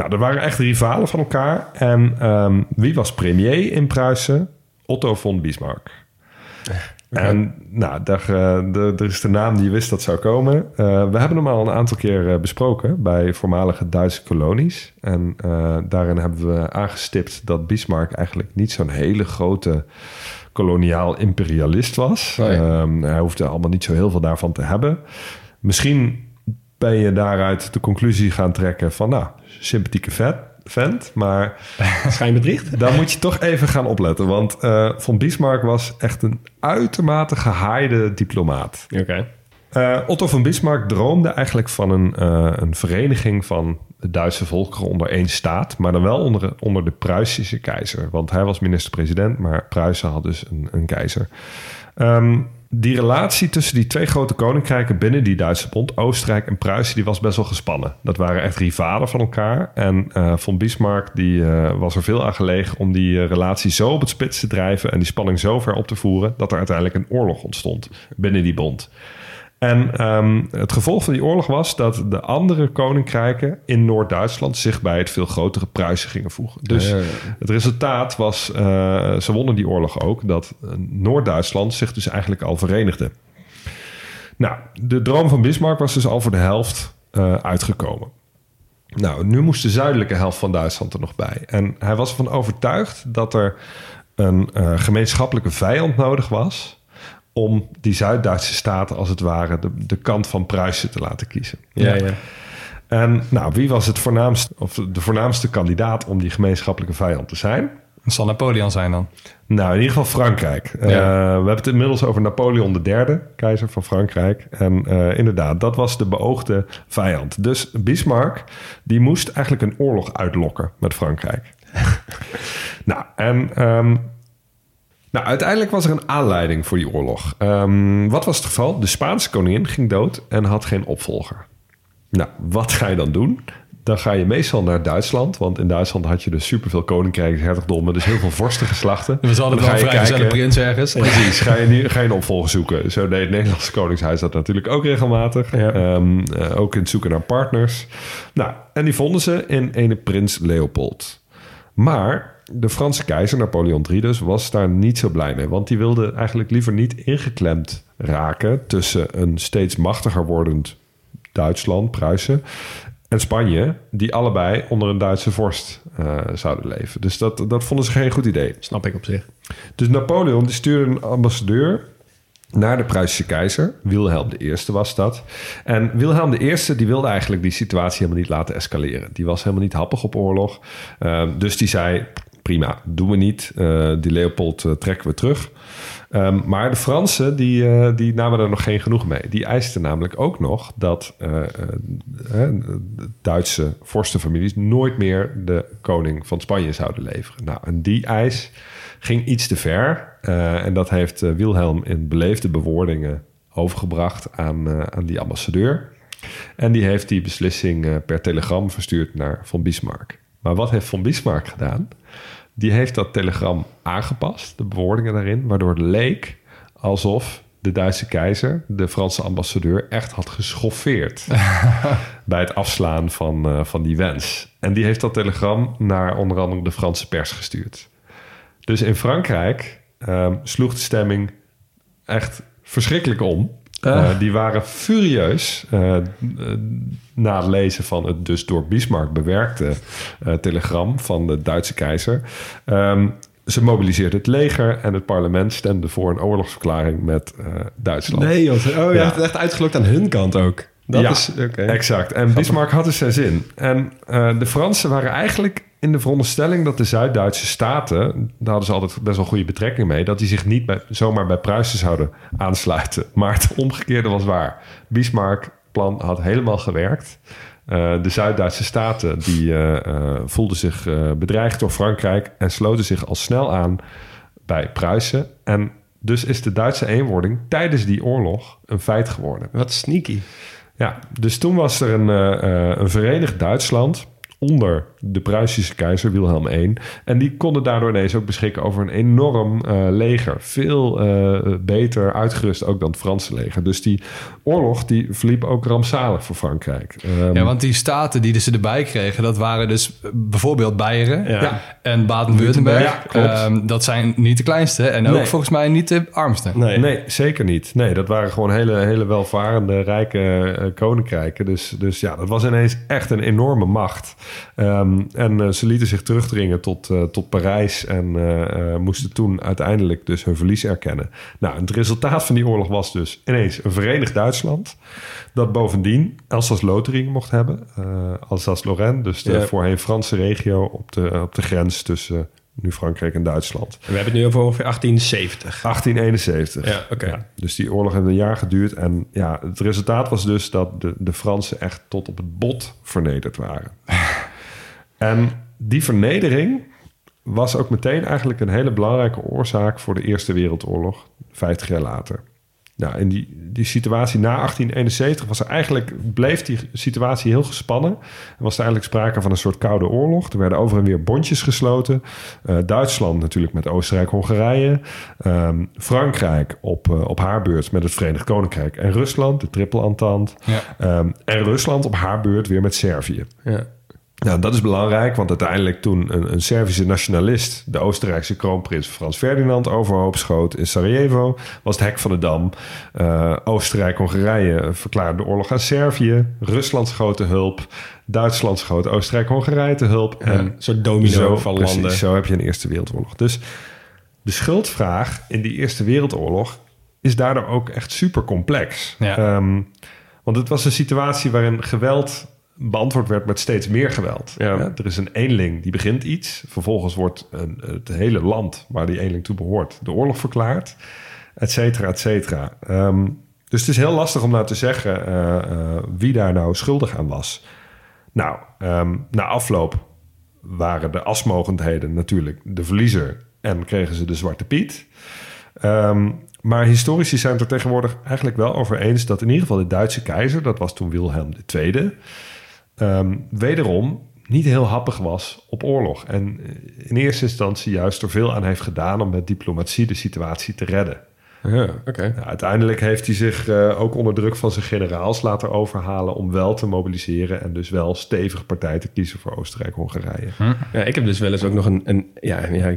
Nou, er waren echt rivalen van elkaar. En ehm, wie was premier in Pruisen? Otto von Bismarck. En nou, daar, eh, er is de naam die je wist dat zou komen. Eh, we hebben hem al een aantal keer eh, besproken bij voormalige Duitse kolonies. En eh, daarin hebben we aangestipt dat Bismarck eigenlijk niet zo'n hele grote koloniaal imperialist was. Oh. Ehm, hij hoefde allemaal niet zo heel veel daarvan te hebben. Misschien ben je daaruit de conclusie gaan trekken van, nou, sympathieke vet, vent, maar *laughs* Schijnbedriegt? daar moet je toch even gaan opletten. Want eh, von Bismarck was echt een uitermate gehaaide diplomaat. Oké. Eh, Otto van Bismarck droomde eigenlijk van een, eh, een vereniging van de Duitse volkeren onder één staat, maar dan wel onder, onder de Pruisische keizer. Want hij was minister-president, maar Pruisen had dus een, een keizer. Ehm, die relatie tussen die twee grote koninkrijken binnen die Duitse bond, Oostenrijk en Pruisen, die was best wel gespannen. Dat waren echt rivalen van elkaar. En eh, von Bismarck die, eh, was er veel aan gelegen om die eh, relatie zo op het spits te drijven en die spanning zo ver op te voeren dat er uiteindelijk een oorlog ontstond binnen die bond. En ehm, het gevolg van die oorlog was dat de andere koninkrijken in Noord-Duitsland zich bij het veel grotere Pruisen gingen voegen. Dus Ja, ja, ja. het resultaat was, eh, ze wonnen die oorlog ook, dat Noord-Duitsland zich dus eigenlijk al verenigde. Nou, de droom van Bismarck was dus al voor de helft eh, uitgekomen. Nou, nu moest de zuidelijke helft van Duitsland er nog bij. En hij was ervan overtuigd dat er een eh, gemeenschappelijke vijand nodig was om die Zuid-Duitse staten als het ware de, de kant van Pruisen te laten kiezen. Ja, ja. En nou, wie was het voornaamste, of de voornaamste kandidaat om die gemeenschappelijke vijand te zijn? Het zal Napoleon zijn dan. Nou, in ieder geval Frankrijk. Eh, we hebben het inmiddels over Napoleon III, keizer van Frankrijk. En eh, inderdaad, dat was de beoogde vijand. Dus Bismarck, die moest eigenlijk een oorlog uitlokken met Frankrijk. *laughs* nou, en ehm, nou, uiteindelijk was er een aanleiding voor die oorlog. Ehm, wat was het geval? De Spaanse koningin ging dood en had geen opvolger. Nou, wat ga je dan doen? Dan ga je meestal naar Duitsland. Want in Duitsland had je dus superveel koninkrijken, hertogdommen. Dus heel veel vorstengeslachten. We hadden Dan wel vrijgezelle prins ergens. Precies, ga je, nu, ga je een opvolger zoeken. Zo deed het Nederlandse Koningshuis dat natuurlijk ook regelmatig. Ja. Ehm, eh, ook in het zoeken naar partners. Nou, en die vonden ze in ene prins Leopold. Maar de Franse keizer, Napoleon III dus, was daar niet zo blij mee. Want die wilde eigenlijk liever niet ingeklemd raken... tussen een steeds machtiger wordend Duitsland, Pruisen... en Spanje, die allebei onder een Duitse vorst eh, zouden leven. Dus dat, dat vonden ze geen goed idee. Snap ik op zich. Dus Napoleon die stuurde een ambassadeur naar de Pruisische keizer. Wilhelm I was dat. En Wilhelm I die wilde eigenlijk die situatie helemaal niet laten escaleren. Die was helemaal niet happig op oorlog. Ehm, dus die zei, prima, doen we niet. Eh, die Leopold eh, trekken we terug. Ehm, maar de Fransen die, eh, die namen er nog geen genoeg mee. Die eisten namelijk ook nog dat Duitse vorstenfamilies nooit meer de koning van Spanje zouden leveren. Nou, en die eis ging iets te ver. En dat heeft Wilhelm in beleefde bewoordingen overgebracht aan, aan die ambassadeur. En die heeft die beslissing per telegram verstuurd naar von Bismarck. Maar wat heeft von Bismarck gedaan? Die heeft dat telegram aangepast, de bewoordingen daarin, waardoor het leek alsof de Duitse keizer, de Franse ambassadeur, echt had geschoffeerd *laughs* bij het afslaan van, eh, van die wens. En die heeft dat telegram naar onder andere de Franse pers gestuurd. Dus in Frankrijk ehm, sloeg de stemming echt verschrikkelijk om. Eh, die waren furieus eh, eh, na het lezen van het dus door Bismarck bewerkte eh, telegram van de Duitse keizer. Ehm, ze mobiliseerden het leger en het parlement stemde voor een oorlogsverklaring met eh, Duitsland. Nee, joh. Oh, je Ja. hebt het echt uitgelokt aan hun kant ook. Dat Ja, is... Exact. En Bismarck had dus zijn zin. En eh, de Fransen waren eigenlijk in de veronderstelling dat de Zuid-Duitse staten, daar hadden ze altijd best wel goede betrekking mee, dat die zich niet bij, zomaar bij Pruisen zouden aansluiten. *laughs* Maar het omgekeerde was waar. Bismarck plan had helemaal gewerkt. Eh, de Zuid-Duitse staten die eh, eh, voelden zich bedreigd door Frankrijk en sloten zich al snel aan bij Pruisen. En dus is de Duitse eenwording tijdens die oorlog een feit geworden. Wat sneaky. Ja, dus toen was er een, een verenigd Duitsland onder de Pruisische keizer Wilhelm I. En die konden daardoor ineens ook beschikken over een enorm eh, leger. Veel eh, beter uitgerust ook dan het Franse leger. Dus die oorlog die verliep ook rampzalig voor Frankrijk. Ehm, Ja, want die staten die ze erbij kregen, dat waren dus bijvoorbeeld Beieren Ja. en Baden-Württemberg. Ja. Ehm, dat zijn niet de kleinste en ook Nee. volgens mij niet de armste. Nee. Nee, zeker niet. Nee, dat waren gewoon hele, hele welvarende, rijke eh, koninkrijken. Dus, dus ja, dat was ineens echt een enorme macht. Ehm, en eh, ze lieten zich terugdringen tot, eh, tot Parijs en eh, moesten toen uiteindelijk dus hun verlies erkennen. Nou, het resultaat van die oorlog was dus ineens een verenigd Duitsland. Dat bovendien Alsace-Lotharingen mocht hebben. Alsace-Lorraine, dus de Ja. voorheen Franse regio op de, op de grens tussen nu Frankrijk en Duitsland. We hebben het nu over ongeveer 1870. 1871. Ja, oké. dus die oorlog heeft een jaar geduurd. En ja, het resultaat was dus dat de, de Fransen echt tot op het bot vernederd waren. *laughs* en die vernedering was ook meteen eigenlijk een hele belangrijke oorzaak voor de Eerste Wereldoorlog, 50 jaar later. Nou, in die, die situatie na 1871 was er eigenlijk, bleef die situatie heel gespannen. Er was er eigenlijk sprake van een soort koude oorlog. Er werden over en weer bondjes gesloten. Eh, Duitsland natuurlijk met Oostenrijk-Hongarije. Ehm, Frankrijk op, eh, op haar beurt met het Verenigd Koninkrijk. En Rusland, de Triple Entente. Ja. Ehm, en Rusland op haar beurt weer met Servië. Ja. Nou, dat is belangrijk, want uiteindelijk toen een, een Servische nationalist... de Oostenrijkse kroonprins Frans Ferdinand overhoop schoot in Sarajevo... was het hek van de dam. Eh, Oostenrijk-Hongarije verklaarde de oorlog aan Servië. Rusland schoot de hulp. Duitsland schoot Oostenrijk-Hongarije te hulp. Ja, een soort domino van precies, landen. Zo heb je een Eerste Wereldoorlog. Dus de schuldvraag in die Eerste Wereldoorlog... is daardoor ook echt super complex. Ja. Ehm, want het was een situatie waarin geweld beantwoord werd met steeds meer geweld. Ja. er is een eenling die begint iets. Vervolgens wordt een, het hele land waar die eenling toe behoort... de oorlog verklaard, et cetera, et cetera. Ehm, dus het is heel lastig om nou te zeggen eh, eh, wie daar nou schuldig aan was. Nou, ehm, na afloop waren de asmogendheden natuurlijk de verliezer en kregen ze de Zwarte Piet. Ehm, maar historici zijn het er tegenwoordig eigenlijk wel over eens dat in ieder geval de Duitse keizer, dat was toen Wilhelm II, ehm, wederom niet heel happig was op oorlog. En in eerste instantie juist er veel aan heeft gedaan om met diplomatie de situatie te redden. Ja, oké. Nou, uiteindelijk heeft hij zich eh, ook onder druk van zijn generaals laten overhalen om wel te mobiliseren en dus wel stevig partij te kiezen voor Oostenrijk-Hongarije. Ja, ik heb dus wel eens ook nog een... een ja, ja,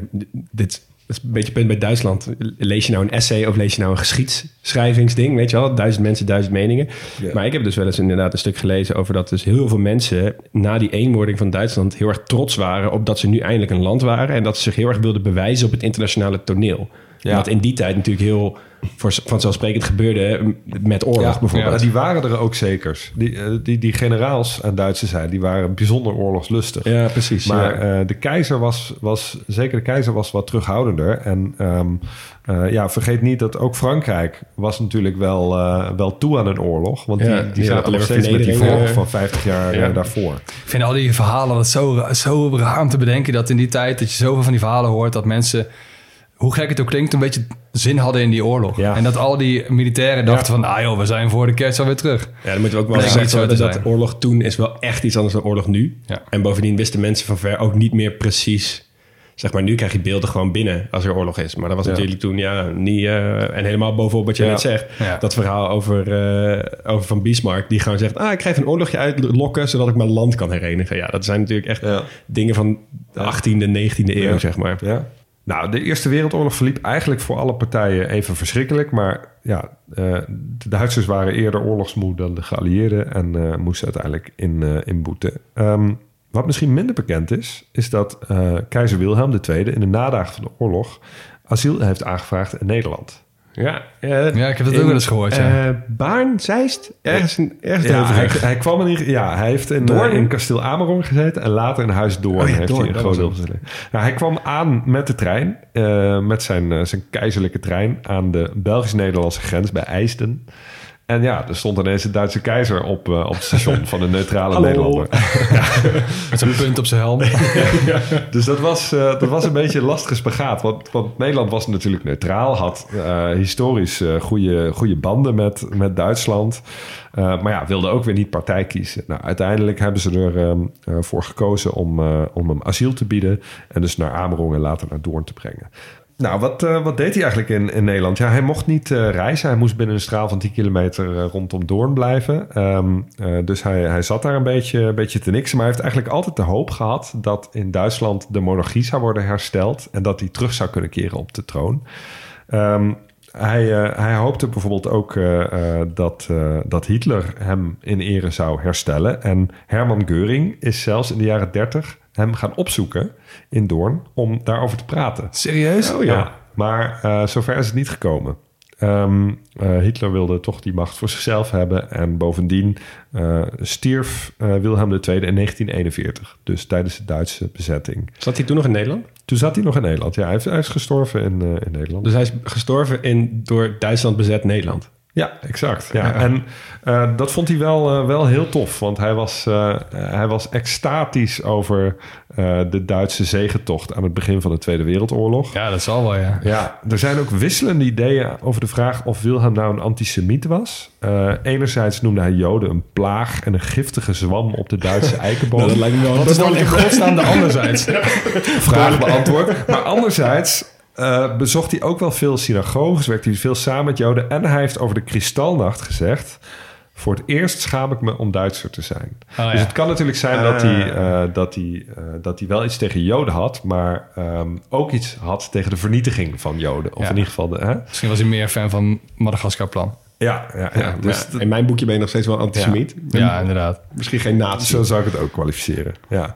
dit is een beetje punt bij Duitsland. Lees je nou een essay of lees je nou een geschiedschrijvingsding? Weet je wel, duizend mensen, duizend meningen. Ja. Maar ik heb dus wel eens inderdaad een stuk gelezen over dat dus heel veel mensen na die eenwording van Duitsland heel erg trots waren op dat ze nu eindelijk een land waren en dat ze zich heel erg wilden bewijzen op het internationale toneel. Ja. Wat in die tijd natuurlijk heel voor- vanzelfsprekend gebeurde met oorlog bijvoorbeeld. Ja, die waren er ook zekers. Die, eh, die, die generaals aan Duitse zijde, die waren bijzonder oorlogslustig. Ja, precies. Maar ja. eh, de keizer was, was, zeker de keizer was wat terughoudender. En ehm, eh, ja, vergeet niet dat ook Frankrijk was natuurlijk wel, eh, wel toe aan een oorlog. Want Ja, die, die zaten nog steeds met die eh, van 50 jaar ja. daarvoor. Ik vind al die verhalen dat zo, zo raar om te bedenken dat in die tijd dat je zoveel van die verhalen hoort dat mensen, hoe gek het ook klinkt, een beetje zin hadden in die oorlog. Ja. En dat al die militairen dachten van, ah joh, we zijn voor de kerst alweer terug. Ja, dan moeten we ook wel zeggen dat zijn. oorlog toen is wel echt iets anders dan oorlog nu. Ja. En bovendien wisten mensen van ver ook niet meer precies... Zeg maar, nu krijg je beelden gewoon binnen als er oorlog is. Maar dat was Ja. natuurlijk toen ja, niet... eh, en helemaal bovenop wat je Ja. net zegt. Ja. Dat verhaal over, eh, over Van Bismarck. Die gewoon zegt, ah, ik ga even een oorlogje uitlokken... zodat ik mijn land kan herenigen. Ja, dat zijn natuurlijk echt Ja. dingen van de 18e, 19e eeuw, Ja. zeg maar. Ja. Nou, de Eerste Wereldoorlog verliep eigenlijk voor alle partijen even verschrikkelijk. Maar ja, eh, de Duitsers waren eerder oorlogsmoe dan de geallieerden en eh, moesten uiteindelijk in, eh in boete. Ehm, wat misschien minder bekend is, is dat keizer Wilhelm II in de nadagen van de oorlog asiel heeft aangevraagd in Nederland. Ja, Ja, ik heb dat ook wel eens gehoord, ja. Eh, Baarn, Zeist, ergens, in- ergens Ja, hij, kwam in, ja, hij heeft in, eh, in kasteel Amerongen gezeten en later in huis Doorn Oh ja, heeft Doorn, hij een groot deel. Nou, hij kwam aan met de trein, eh, met zijn, zijn keizerlijke trein aan de Belgisch-Nederlandse grens bij IJsden. En ja, er stond ineens de Duitse keizer op, eh, op het station van de neutrale. Nederlander. *laughs* Met zo'n punt op zijn helm. *laughs* Dus dat was, eh, dat was een beetje een lastige spagaat. Want, want Nederland was natuurlijk neutraal, had eh, historisch goede, goede banden met, met Duitsland. Maar ja, wilde ook weer niet partij kiezen. Nou, uiteindelijk hebben ze ervoor voor gekozen om, om hem asiel te bieden. En dus naar Amerongen en later naar Doorn te brengen. Nou, wat, eh, wat deed hij eigenlijk in, in Nederland? Ja, hij mocht niet eh, reizen. Hij moest binnen een straal van 10 kilometer eh, rondom Doorn blijven. Ehm, eh, dus hij, hij zat daar een beetje, een beetje te niksen. Maar hij heeft eigenlijk altijd de hoop gehad... dat in Duitsland de monarchie zou worden hersteld... en dat hij terug zou kunnen keren op de troon. Ehm, hij, hij hoopte bijvoorbeeld ook dat, dat Hitler hem in ere zou herstellen. En Herman Geuring is zelfs in de jaren 30 hem gaan opzoeken in Doorn om daarover te praten. Serieus? Oh ja. Maar eh, zover is het niet gekomen. Ehm, eh, Hitler wilde toch die macht voor zichzelf hebben. En bovendien eh, stierf Wilhelm II in 1941. Dus tijdens de Duitse bezetting. Zat hij toen nog in Nederland? Toen zat hij nog in Nederland. Ja, hij, is gestorven in, in Nederland. Dus hij is gestorven in door Duitsland bezet Nederland. Ja, exact. Ja. En eh, dat vond hij wel, eh, wel heel tof. Want hij was, eh, hij was extatisch over eh, de Duitse zegentocht aan het begin van de Tweede Wereldoorlog. Ja, dat zal wel, ja. Ja, er zijn ook wisselende ideeën over de vraag of Wilhelm nou een antisemiet was. Eh, enerzijds noemde hij Joden een plaag en een giftige zwam op de Duitse *laughs* eikenboom. lijkt me wel Wat is dan in godsnaam de *laughs* anderzijds? vraag beantwoord. Maar anderzijds eh, bezocht hij ook wel veel synagoges, werkte hij veel samen met Joden. En hij heeft over de Kristalnacht gezegd... Voor het eerst schaam ik me om Duitser te zijn. ja. Dus het kan natuurlijk zijn dat, hij, eh, dat, hij, eh, dat hij wel iets tegen Joden had, maar ehm, ook iets had tegen de vernietiging van Joden. Of Ja. in ieder geval de. Hè? Misschien was hij meer fan van Madagaskar-plan. Ja, ja, ja. dus Ja, in mijn boekje ben je nog steeds wel antisemiet. Ja, inderdaad. Misschien geen nazi. Zo zou ik het ook kwalificeren. Ja.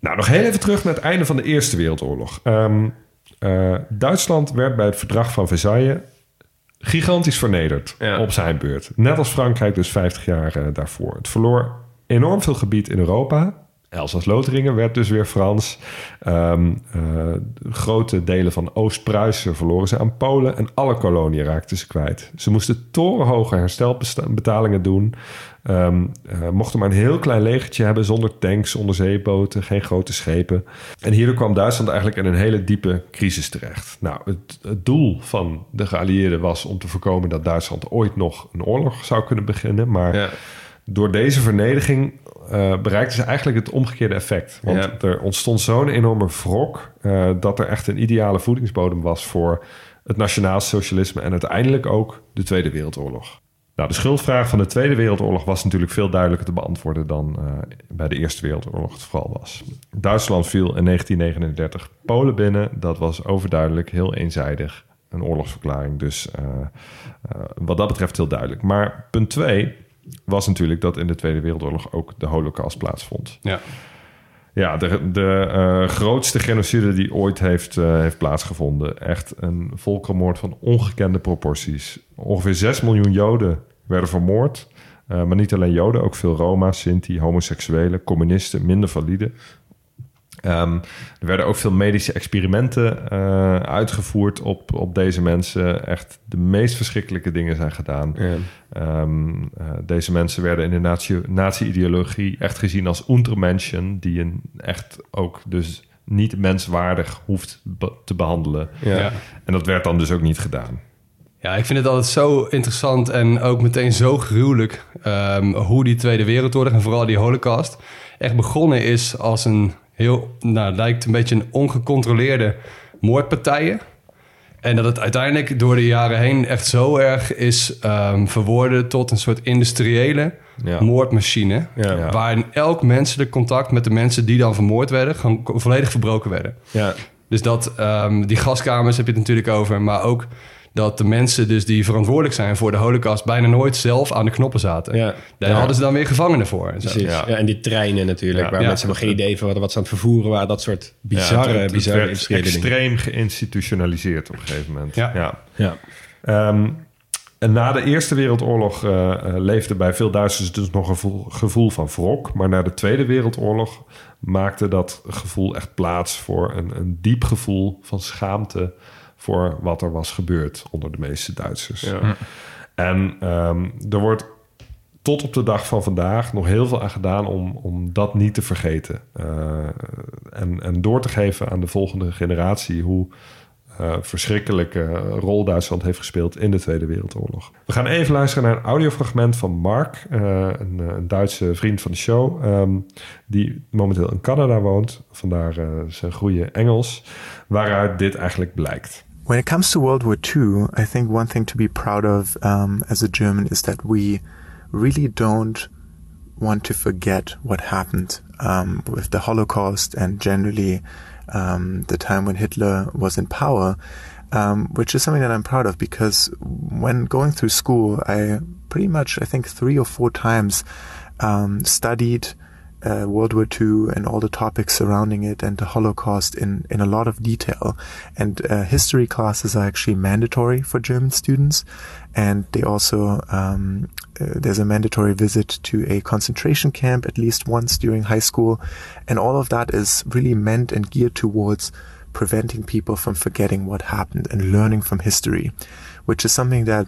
Nou, nog heel even terug naar het einde van de Eerste Wereldoorlog. Ehm, eh, Duitsland werd bij het verdrag van Versailles gigantisch vernederd Ja. op zijn beurt. Net als Frankrijk dus 50 jaar eh, daarvoor. Het verloor enorm veel gebied in Europa. Elsass-Lotharingen werd dus weer Frans. Ehm, eh, grote delen van Oost-Pruisen verloren ze aan Polen. En alle koloniën raakten ze kwijt. Ze moesten torenhoge herstelbetalingen doen. Ehm, eh, mochten maar een heel klein legertje hebben zonder tanks, onderzeeboten, geen grote schepen. En hierdoor kwam Duitsland eigenlijk in een hele diepe crisis terecht. Nou, het, het doel van de geallieerden was om te voorkomen dat Duitsland ooit nog een oorlog zou kunnen beginnen. Maar Ja. door deze vernedering eh, bereikten ze eigenlijk het omgekeerde effect. Want Ja. er ontstond zo'n enorme wrok eh, dat er echt een ideale voedingsbodem was voor het nationaal socialisme en uiteindelijk ook de Tweede Wereldoorlog. Nou, de schuldvraag van de Tweede Wereldoorlog was natuurlijk veel duidelijker te beantwoorden dan eh, bij de Eerste Wereldoorlog het geval was. Duitsland viel in 1939 Polen binnen. Dat was overduidelijk heel eenzijdig een oorlogsverklaring. Dus eh, eh, wat dat betreft heel duidelijk. Maar punt twee was natuurlijk dat in de Tweede Wereldoorlog ook de Holocaust plaatsvond. Ja. Ja, de, de eh, grootste genocide die ooit heeft, eh, heeft plaatsgevonden. Echt een volkenmoord van ongekende proporties. Ongeveer 6 miljoen Joden werden vermoord. Eh, maar niet alleen Joden, ook veel Roma, Sinti, homoseksuelen, communisten, minder valide. Ehm, er werden ook veel medische experimenten eh, uitgevoerd op, op deze mensen. Echt de meest verschrikkelijke dingen zijn gedaan. Ja. Ehm, eh, deze mensen werden in de nazi- nazi-ideologie echt gezien als untermenschen... die een echt ook dus niet menswaardig hoeft be- te behandelen. Ja. Ja. En dat werd dan dus ook niet gedaan. Ja, ik vind het altijd zo interessant en ook meteen zo gruwelijk ehm, hoe die Tweede Wereldoorlog en vooral die Holocaust echt begonnen is als een heel, nou, het lijkt een beetje een ongecontroleerde moordpartijen. En dat het uiteindelijk door de jaren heen echt zo erg is ehm, verworden tot een soort industriële Ja. moordmachine. Ja. Waarin elk menselijk contact met de mensen die dan vermoord werden, gewoon volledig verbroken werden. Ja. Dus dat ehm, die gaskamers heb je het natuurlijk over, maar ook dat de mensen dus die verantwoordelijk zijn voor de holocaust bijna nooit zelf aan de knoppen zaten. Ja. Daar Ja. hadden ze dan weer gevangenen voor. En zo. Ja. Ja. en die treinen natuurlijk, Ja. waar Ja. mensen hebben geen idee van wat, wat ze aan het vervoeren waren. Dat soort bizarre, Ja, het- het bizarre dingen. extreem geïnstitutionaliseerd op een gegeven moment. Ja. ja. Ja. Ehm, en na de Eerste Wereldoorlog eh, eh, leefde bij veel Duitsers dus nog een gevoel, gevoel van wrok. Maar na de Tweede Wereldoorlog maakte dat gevoel echt plaats voor een, een diep gevoel van schaamte voor wat er was gebeurd onder de meeste Duitsers. Ja. En ehm, er wordt tot op de dag van vandaag nog heel veel aan gedaan om, om dat niet te vergeten. Uh, en, en door te geven aan de volgende generatie hoe uh, verschrikkelijke rol Duitsland heeft gespeeld in de Tweede Wereldoorlog. We gaan even luisteren naar een audiofragment van Mark, uh, een, een, Duitse vriend van de show, um, die momenteel in Canada woont, vandaar zijn goede Engels, waaruit dit eigenlijk blijkt. When it comes to World War II, I think one thing to be proud of um, as a German is that we really don't want to forget what happened um, with the Holocaust and generally um, the time when Hitler was in power, um, which is something that I'm proud of because when going through school, I pretty much, I think, three or four times um, studied uh, World War II and all the topics surrounding it and the Holocaust in, in a lot of detail. And uh, history classes are actually mandatory for German students. And they also, um, uh, there's a mandatory visit to a concentration camp at least once during high school. And all of that is really meant and geared towards preventing people from forgetting what happened and learning from history, which is something that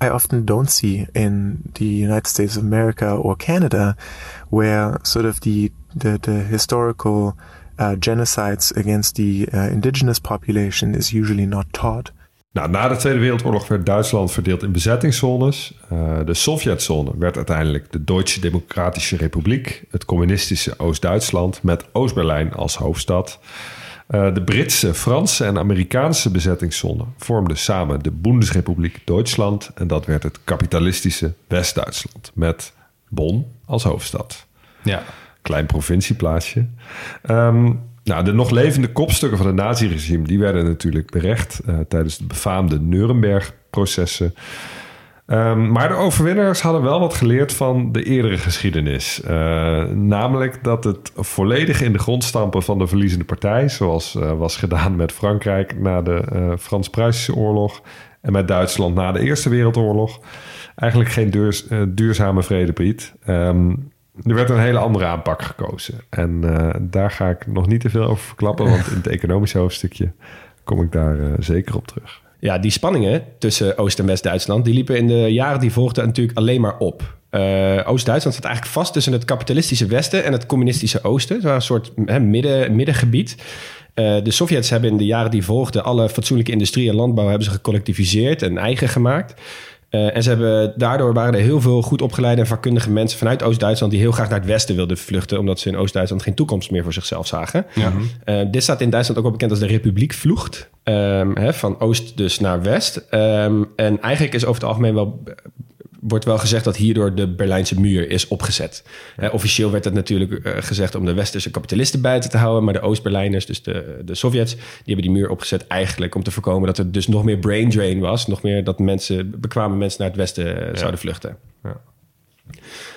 I often don't see in the United States of America or Canada, where sort of the the, the historical uh, genocides against the uh, indigenous population is usually not taught. Nou, na de Tweede Wereldoorlog werd Duitsland verdeeld in bezettingszones. Uh, de Sovjetzone werd uiteindelijk de Duitse Democratische Republiek, het communistische Oost-Duitsland met Oost-Berlijn als hoofdstad. Uh, de Britse, Franse en Amerikaanse bezettingszone vormden samen de Bundesrepubliek Duitsland en dat werd het kapitalistische West-Duitsland met Bonn als hoofdstad. Ja. Klein provincieplaatsje. Um, nou, de nog levende kopstukken van het naziregime die werden natuurlijk berecht uh, tijdens de befaamde Nuremberg-processen. Um, maar de overwinnaars hadden wel wat geleerd van de eerdere geschiedenis. Uh, namelijk dat het volledig in de grond stampen van de verliezende partij, zoals uh, was gedaan met Frankrijk na de uh, Frans-Pruisische oorlog en met Duitsland na de Eerste Wereldoorlog, eigenlijk geen duurs, duurzame vrede biedt. Um, er werd een hele andere aanpak gekozen. En daar ga ik nog niet te veel over verklappen, want in het *laughs* economische hoofdstukje kom ik daar zeker op terug. Ja, die spanningen tussen Oost- en West-Duitsland... die liepen in de jaren die volgden natuurlijk alleen maar op. Uh, Oost-Duitsland zat eigenlijk vast tussen het kapitalistische Westen... en het communistische Oosten. Een soort hè, midden, middengebied. Uh, de Sovjets hebben in de jaren die volgden... alle fatsoenlijke industrie en landbouw hebben ze gecollectiviseerd en eigen gemaakt... Uh, en ze hebben, daardoor waren er heel veel goed opgeleide en vakkundige mensen vanuit Oost-Duitsland die heel graag naar het westen wilden vluchten, omdat ze in Oost-Duitsland geen toekomst meer voor zichzelf zagen. Ja. Uh, dit staat in Duitsland ook wel bekend als de Republiek Vlucht. Um, hè, van oost dus naar west. Um, en eigenlijk is over het algemeen wel wordt wel gezegd dat hierdoor de Berlijnse muur is opgezet. Uh, officieel werd het natuurlijk uh, gezegd om de westerse kapitalisten buiten te houden, maar de Oost-Berlijners, dus de, de Sovjets, die hebben die muur opgezet eigenlijk om te voorkomen dat er dus nog meer brain drain was, nog meer dat mensen, bekwame mensen naar het westen ja. zouden vluchten. Ja.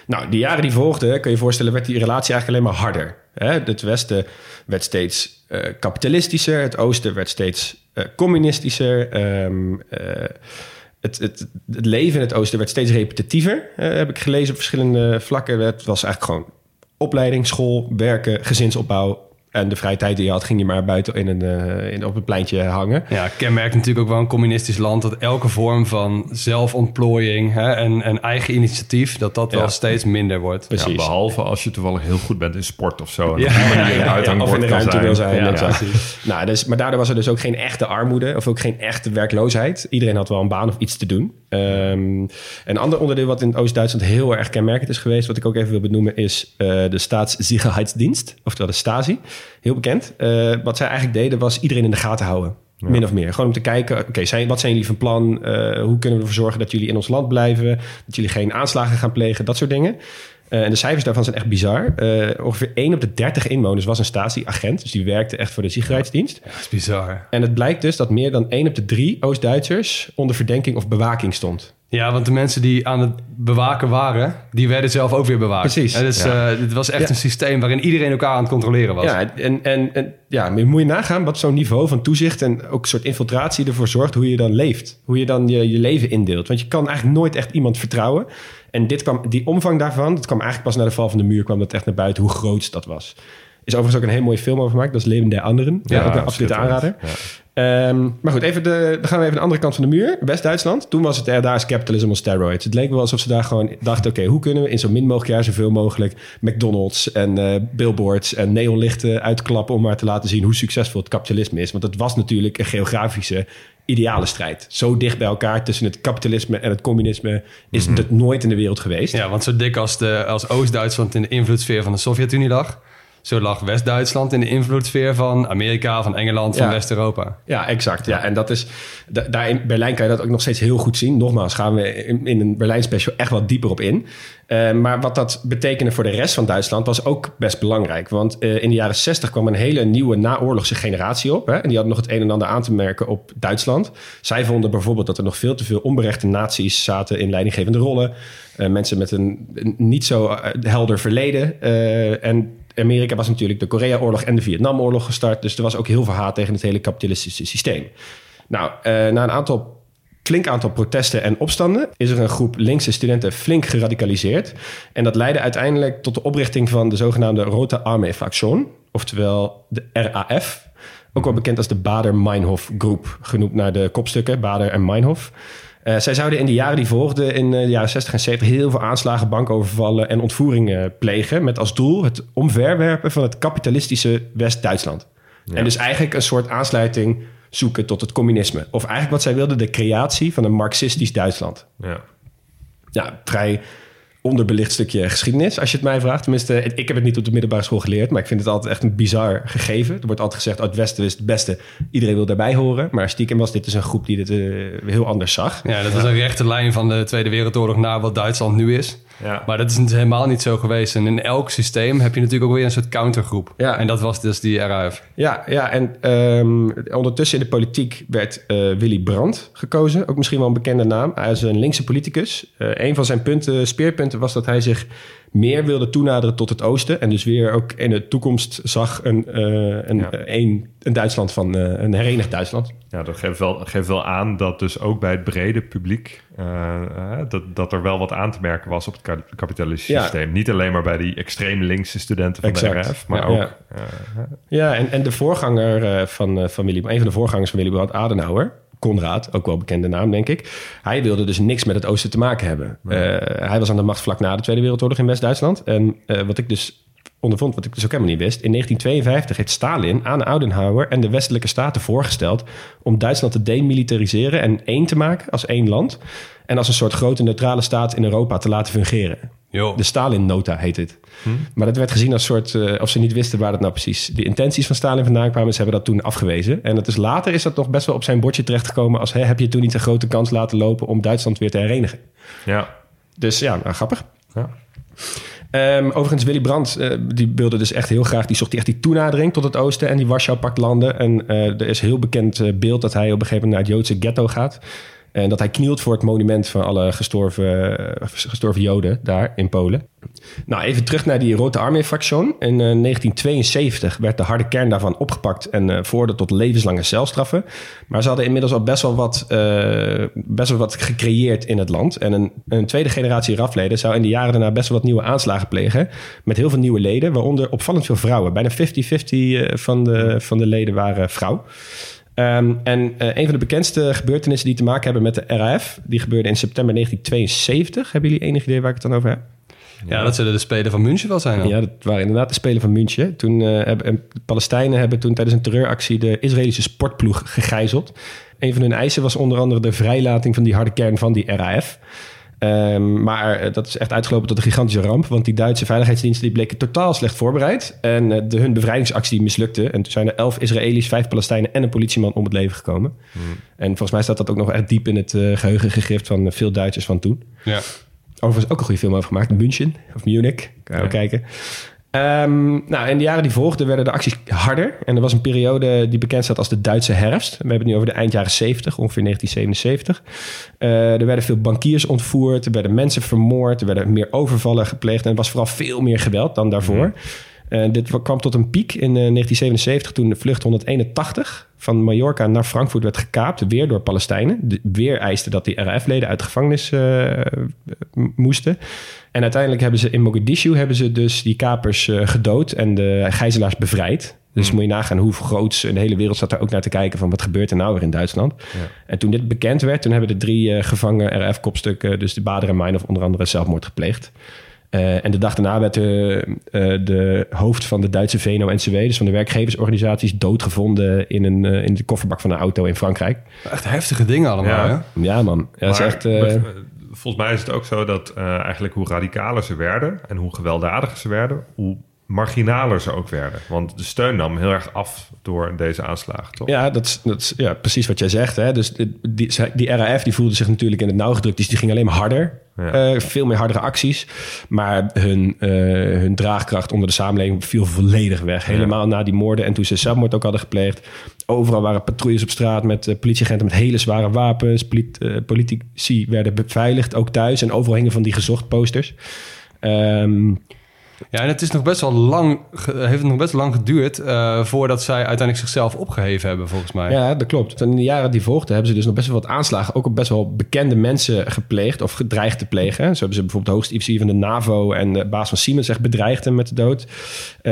Nou, de jaren die volgden, kun je je voorstellen, werd die relatie eigenlijk alleen maar harder. Hè? Het westen werd steeds kapitalistischer, het oosten werd steeds communistischer. Um, het, het, leven in het oosten werd steeds repetitiever. Uh, heb ik gelezen op verschillende vlakken. Het was eigenlijk gewoon opleiding, school, werken, gezinsopbouw. En de vrije tijd die je had, ging je maar buiten in een, uh, in, op een pleintje hangen. Ja, kenmerkt natuurlijk ook wel een communistisch land... dat elke vorm van zelfontplooiing hè, en, en eigen initiatief... dat dat ja. wel steeds minder wordt. Precies. Ja, behalve als je toevallig heel goed bent in sport of zo. En ja, ja, ja, ja, ja of in de ruimte wil zijn. Ja, nou, dus, maar daardoor was er dus ook geen echte armoede... of ook geen echte werkloosheid. Iedereen had wel een baan of iets te doen. Um, een ander onderdeel wat in Oost-Duitsland heel erg kenmerkend is geweest... wat ik ook even wil benoemen, is uh, de Staatssicherheidsdienst. Oftewel de Stasi heel bekend. Uh, wat zij eigenlijk deden was iedereen in de gaten houden. Ja. Min of meer. Gewoon om te kijken, oké, okay, wat zijn jullie van plan? Uh, hoe kunnen we ervoor zorgen dat jullie in ons land blijven? Dat jullie geen aanslagen gaan plegen, dat soort dingen. Uh, en de cijfers daarvan zijn echt bizar. Uh, ongeveer 1 op de 30 inwoners was een statieagent. Dus die werkte echt voor de Sicherheidsdienst. Ja, dat is bizar. En het blijkt dus dat meer dan 1 op de 3 Oost-Duitsers onder verdenking of bewaking stond. Ja, want de mensen die aan het bewaken waren, die werden zelf ook weer bewaakt. Precies. En dus, ja. uh, het was echt ja. een systeem waarin iedereen elkaar aan het controleren was. Ja, en, en, en ja, moet je nagaan wat zo'n niveau van toezicht en ook een soort infiltratie ervoor zorgt hoe je dan leeft. Hoe je dan je, je leven indeelt. Want je kan eigenlijk nooit echt iemand vertrouwen. En dit kwam, die omvang daarvan, dat kwam eigenlijk pas na de val van de muur, kwam dat echt naar buiten hoe groot dat was. Is overigens ook een hele mooie film over gemaakt. Dat is Leven der Anderen. Ja, ook een absolute aanrader. Ja. Ehm, maar goed, even de, dan gaan we even de andere kant van de muur. West-Duitsland. Toen was het er, daar is capitalism on steroids. Het leek wel alsof ze daar gewoon dachten... oké, hoe kunnen we in zo min mogelijk jaar zoveel mogelijk... McDonald's en eh, billboards en neonlichten uitklappen... om maar te laten zien hoe succesvol het kapitalisme is. Want het was natuurlijk een geografische ideale strijd. Zo dicht bij elkaar tussen het kapitalisme en het communisme... is Mhm. het nooit in de wereld geweest. Ja, want zo dik als, de, als Oost-Duitsland in de invloedssfeer van de Sovjet-Unie lag... zo lag West-Duitsland in de invloedssfeer van Amerika, van Engeland, van Ja. West-Europa. Ja, exact. Ja. En dat is, da- daar in Berlijn kan je dat ook nog steeds heel goed zien. Nogmaals, gaan we in, in een Berlijn special echt wat dieper op in. Eh, maar wat dat betekende voor de rest van Duitsland was ook best belangrijk. Want eh, in de jaren 60 kwam een hele nieuwe naoorlogse generatie op. Hè? En die hadden nog het een en ander aan te merken op Duitsland. Zij vonden bijvoorbeeld dat er nog veel te veel onberechte naties zaten in leidinggevende rollen. Eh, mensen met een, een niet zo helder verleden. En Amerika was natuurlijk de Koreaoorlog en de Vietnamoorlog gestart. Dus er was ook heel veel haat tegen het hele kapitalistische systeem. Nou, eh, na een aantal flink aantal protesten en opstanden is er een groep linkse studenten flink geradicaliseerd. En dat leidde uiteindelijk tot de oprichting van de zogenaamde Rote Armee Fraktion, oftewel de RAF. Ook wel bekend als de Bader-Meinhof Groep, genoemd naar de kopstukken Bader en Meinhof. Eh, zij zouden in de jaren die volgden, in eh, de jaren 60 en 70, heel veel aanslagen, bankovervallen en ontvoeringen plegen. Met als doel het omverwerpen van het kapitalistische West-Duitsland. En dus eigenlijk een soort aansluiting zoeken tot het communisme. Of eigenlijk wat zij wilden, de creatie van een marxistisch Duitsland. Ja. Ja, vrij onderbelicht stukje geschiedenis, als je het mij vraagt. Tenminste, ik heb het niet op de middelbare school geleerd, maar ik vind het altijd echt een bizar gegeven. Er wordt altijd gezegd, uit het Westen is het beste. Iedereen wil daarbij horen. Maar stiekem was dit dus een groep die dit eh, heel anders zag. Ja, dat was een rechte lijn van de Tweede Wereldoorlog naar wat Duitsland nu is. Ja. Maar dat is helemaal niet zo geweest. En in elk systeem heb je natuurlijk ook weer een soort countergroep. Ja. En dat was dus die RAF. Ja, ja en ehm, ondertussen in de politiek werd eh, Willy Brandt gekozen. Ook misschien wel een bekende naam. Hij is een linkse politicus. Eh, een van zijn punten, speerpunten was dat hij zich meer wilde toenaderen tot het oosten. En dus weer ook in de toekomst zag een, eh, een, Ja. een, een Duitsland van eh, een herenigd Duitsland. Ja, dat geeft wel, geeft wel aan dat dus ook bij het brede publiek... eh, eh, dat, dat er wel wat aan te merken was op het ka- kapitalistische Ja. systeem. Niet alleen maar bij die extreem linkse studenten van Exact. de RF... maar Ja, ook... ja. eh, en, en de voorganger eh, van, eh, van Willy, een van de voorgangers van Willy Brandt, Adenauer, Konrad, ook wel bekende naam, denk ik. Hij wilde dus niks met het oosten te maken hebben. Eh, hij was aan de macht vlak na de Tweede Wereldoorlog in West-Duitsland. En eh, wat ik dus ondervond, wat ik dus ook helemaal niet wist. In 1952 heeft Stalin aan Adenauer en de westelijke staten voorgesteld om Duitsland te demilitariseren en één te maken als één land. En als een soort grote neutrale staat in Europa te laten fungeren. Jo. De Stalin-nota heet het. Maar dat werd gezien als soort... eh, of ze niet wisten waar dat nou precies de intenties van Stalin vandaan kwamen. Ze hebben dat toen afgewezen. En het is later is dat nog best wel op zijn bordje terechtgekomen... als hè, heb je toen niet een grote kans laten lopen om Duitsland weer te herenigen. ja. Dus ja, nou, grappig. Ja. Ehm, overigens, Willy Brandt, eh, die wilde dus echt heel graag... die zocht echt die toenadering tot het oosten en die Warschau-pactlanden. En eh, er is heel bekend beeld dat hij op een gegeven moment naar het Joodse ghetto gaat... En dat hij knielt voor het monument van alle gestorven, eh, gestorven Joden daar in Polen. Nou, even terug naar die Rote Armee-fractie. In eh, 1972 werd de harde kern daarvan opgepakt en eh veroordeeld tot levenslange celstraffen. Maar ze hadden inmiddels al best wel wat, eh, best wel wat gecreëerd in het land. En een, een tweede generatie RAF-leden zou in de jaren daarna best wel wat nieuwe aanslagen plegen. Met heel veel nieuwe leden, waaronder opvallend veel vrouwen. Bijna 50-50 eh, van, de, van de leden waren vrouw. Ehm, en eh, een van de bekendste gebeurtenissen die te maken hebben met de RAF... die gebeurde in september 1972. Hebben jullie enig idee waar ik het dan over heb? Ja, dat zullen de Spelen van München wel zijn. dan. Ja, dat waren inderdaad de Spelen van München. Toen eh, hebben en de Palestijnen hebben toen tijdens een terreuractie de Israëlische sportploeg gegijzeld. Een van hun eisen was onder andere de vrijlating van die harde kern van die RAF. Ehm, maar eh, dat is echt uitgelopen tot een gigantische ramp. Want die Duitse veiligheidsdiensten die bleken totaal slecht voorbereid. En eh, de, hun bevrijdingsactie mislukte. En toen zijn er elf Israëli's, vijf Palestijnen en een politieman om het leven gekomen. En volgens mij staat dat ook nog echt diep in het eh, geheugen gegrift van veel Duitsers van toen. Ja. Overigens ook een goede film over gemaakt. München of Munich. Kan je kijken. Ehm, nou, in de jaren die volgden werden de acties harder. En er was een periode die bekend staat als de Duitse herfst. We hebben het nu over de eind jaren 70, ongeveer 1977. Eh, er werden veel bankiers ontvoerd. Er werden mensen vermoord. Er werden meer overvallen gepleegd. En er was vooral veel meer geweld dan daarvoor. Eh, dit kwam tot een piek in eh, 1977 toen de vlucht 181 van Mallorca naar Frankfurt werd gekaapt, weer door Palestijnen. De, weer eiste dat die RAF-leden uit de gevangenis eh, moesten. En uiteindelijk hebben ze in Mogadishu hebben ze dus die kapers eh, gedood en de gijzelaars bevrijd. Dus moet je nagaan hoe groot de hele wereld staat daar ook naar te kijken van wat gebeurt er nou weer in Duitsland. En toen dit bekend werd, toen hebben de drie eh, gevangen RF-kopstukken, dus de Bader en Meinhof onder andere zelfmoord gepleegd. Eh, en de dag daarna werd de, eh, de hoofd van de Duitse VNO-NCW, dus van de werkgeversorganisaties, doodgevonden in, een, eh, in de kofferbak van een auto in Frankrijk. Echt heftige dingen allemaal, Ja. hè? Ja man, ja, is echt... eh, volgens mij is het ook zo dat eh, eigenlijk hoe radicaler ze werden en hoe gewelddadiger ze werden, hoe marginaler ze ook werden. Want de steun nam heel erg af door deze aanslagen, toch? Ja, dat is, dat ja, precies wat jij zegt. Hè? Dus die, die, die RAF die voelde zich natuurlijk in het nauw gedrukt. Dus die ging alleen maar harder. Ja. Eh, veel meer hardere acties. Maar hun, eh, hun draagkracht onder de samenleving viel volledig weg. Helemaal na die moorden. En toen ze zelfmoord ook hadden gepleegd. Overal waren patrouilles op straat met eh, politieagenten met hele zware wapens. Polit- eh, politici werden beveiligd, ook thuis. En overal hingen van die gezocht posters. Ehm, Ja, en het is nog best wel lang, heeft het nog best lang geduurd eh, voordat zij uiteindelijk zichzelf opgeheven hebben, volgens mij. Ja, dat klopt. En in de jaren die volgden hebben ze dus nog best wel wat aanslagen... ook op best wel bekende mensen gepleegd of gedreigd te plegen. Zo hebben ze bijvoorbeeld de hoogste officier van de NAVO... en de baas van Siemens echt bedreigd hem met de dood. Eh,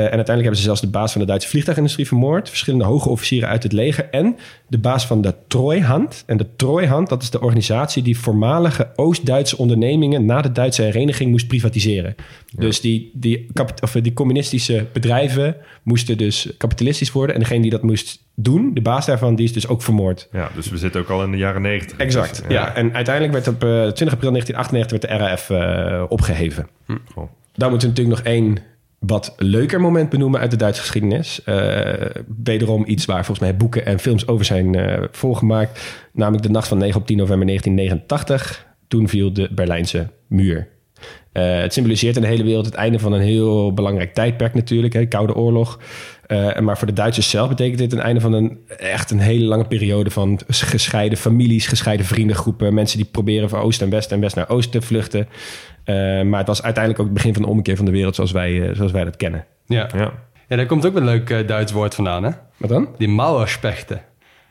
en uiteindelijk hebben ze zelfs de baas van de Duitse vliegtuigindustrie vermoord... verschillende hoge officieren uit het leger... en de baas van de Trooihand. En de Trooihand, dat is de organisatie... die voormalige Oost-Duitse ondernemingen... na de Duitse hereniging moest privatiseren. Dus die, die, kapit- of die communistische bedrijven moesten dus kapitalistisch worden... en degene die dat moest doen, de baas daarvan... die is dus ook vermoord. Ja, dus we zitten ook al in de jaren negentig. Exact, ja. En uiteindelijk werd op eh, 20 april 1998 werd de RAF eh, opgeheven. Goh. Daar moeten we natuurlijk nog één wat leuker moment benoemen uit de Duitse geschiedenis. Eh, wederom iets waar volgens mij boeken en films over zijn eh, volgemaakt. Namelijk de nacht van 9 op 10 november 1989. Toen viel de Berlijnse muur. Eh, het symboliseert in de hele wereld het einde van een heel belangrijk tijdperk natuurlijk. Hè, Koude Oorlog. Eh, maar voor de Duitsers zelf betekent dit een einde van een echt een hele lange periode van gescheiden families, gescheiden vriendengroepen, mensen die proberen van oost en west en west naar oost te vluchten. Eh, maar het was uiteindelijk ook het begin van de ommekeer van de wereld zoals wij, zoals wij dat kennen. Ja. Ja. ja, daar komt ook een leuk Duits woord vandaan, hè? Wat dan? Die Mauerspechten.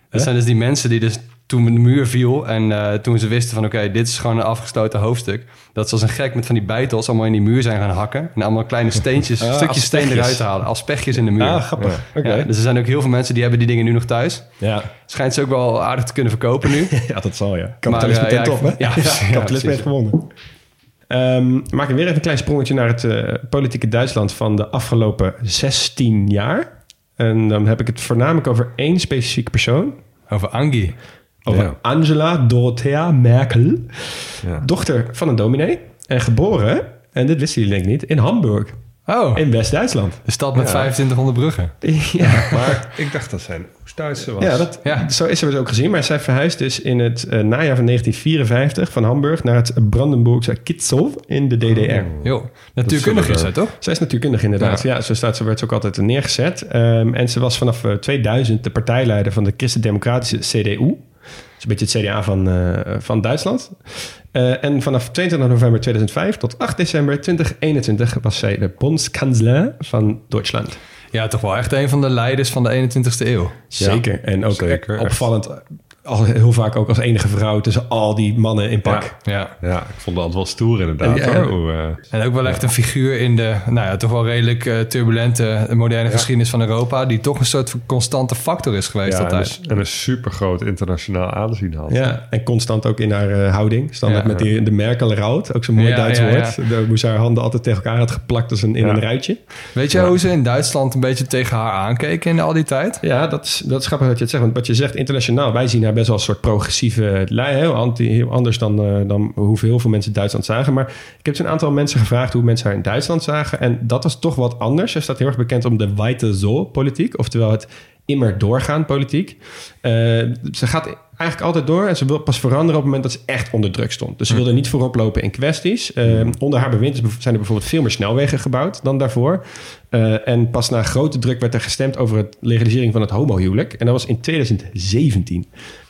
Dat zijn dus die mensen die dus toen de muur viel en eh, toen ze wisten van oké, dit is gewoon een afgesloten hoofdstuk. Dat ze als een gek met van die beitels allemaal in die muur zijn gaan hakken. En allemaal kleine steentjes, *laughs* Ah, stukjes steen eruit halen. Als pechjes in de muur. Ah, grappig. Ja, dus er zijn ook heel veel mensen die hebben die dingen nu nog thuis. Ja. Schijnt ze ook wel aardig te kunnen verkopen nu. *laughs* ja, dat zal ja. Kapitalisme Maar, eh, tent ja, op, hè? *laughs* ja, kapitalisme heeft gewonnen. Ehm maak ik weer even een klein sprongetje naar het eh, politieke Duitsland van de afgelopen 16 jaar. En dan heb ik het voornamelijk over één specifieke persoon. Over Angie. Over Ja. Angela Dorothea Merkel. Ja. Dochter van een dominee. En geboren, en dit wisten jullie denk ik niet, in Hamburg. Oh, In West-Duitsland. de stad met 2500 bruggen. *laughs* ja, Maar *laughs* ik dacht dat zijn Oost-Duitse was. Ja, dat, Ja. zo is er dus ook gezien. Maar zij verhuisde dus in het eh, najaar van 1954 van Hamburg naar het Brandenburgse Kitzel in de DDR. Jo, natuurkundig zullen is zij toch? Zij is natuurkundig inderdaad. Ja, zo staat ze, werd ze ook altijd neergezet. Ehm, en ze was vanaf eh, 2000 de partijleider van de Christen-Democratische CDU. Is een beetje het CDA van, eh, van Duitsland. Eh, en vanaf 22 november 2005 tot 8 december 2021 was zij de bondskansler van Duitsland. Ja, toch wel echt een van de leiders van de 21ste eeuw. Zeker. En ook Zeker, echt. Al heel vaak ook als enige vrouw tussen al die mannen in pak. Ja. Ja, ik vond het altijd wel stoer inderdaad. Ja. hoor. Hoe, eh, En ook wel echt een figuur in de, nou ja, toch wel redelijk eh, turbulente moderne geschiedenis van Europa. Die toch een soort van constante factor is geweest ja, en, altijd. een, en een super groot internationaal aanzien had. Ja, en constant ook in haar eh, houding. Standaard Ja. met die, de Merkel-rout. Ook zo'n mooi Ja, Duits ja, woord. Daar moest haar handen altijd tegen elkaar had geplakt als een, in Ja. een ruitje. Weet je hoe ze in Duitsland een beetje tegen haar aankeken in al die tijd? Ja, dat is, dat is grappig dat je het zegt. Want wat je zegt internationaal, wij zien haar best wel een soort progressieve lijn. Heel, anti, heel anders dan, eh, dan hoeveel heel veel mensen Duitsland zagen. Maar ik heb een aantal mensen gevraagd hoe mensen haar in Duitsland zagen. En dat was toch wat anders. Ze staat heel erg bekend om de weite zo-politiek. Oftewel het immer doorgaan politiek. Eh, ze gaat eigenlijk altijd door en ze wil pas veranderen op het moment dat ze echt onder druk stond. Dus ze wilde niet voorop lopen in kwesties. Eh, Onder haar bewind zijn er bijvoorbeeld veel meer snelwegen gebouwd dan daarvoor. Eh, en pas na grote druk werd er gestemd over het legalisering van het homohuwelijk. En dat was in 2017.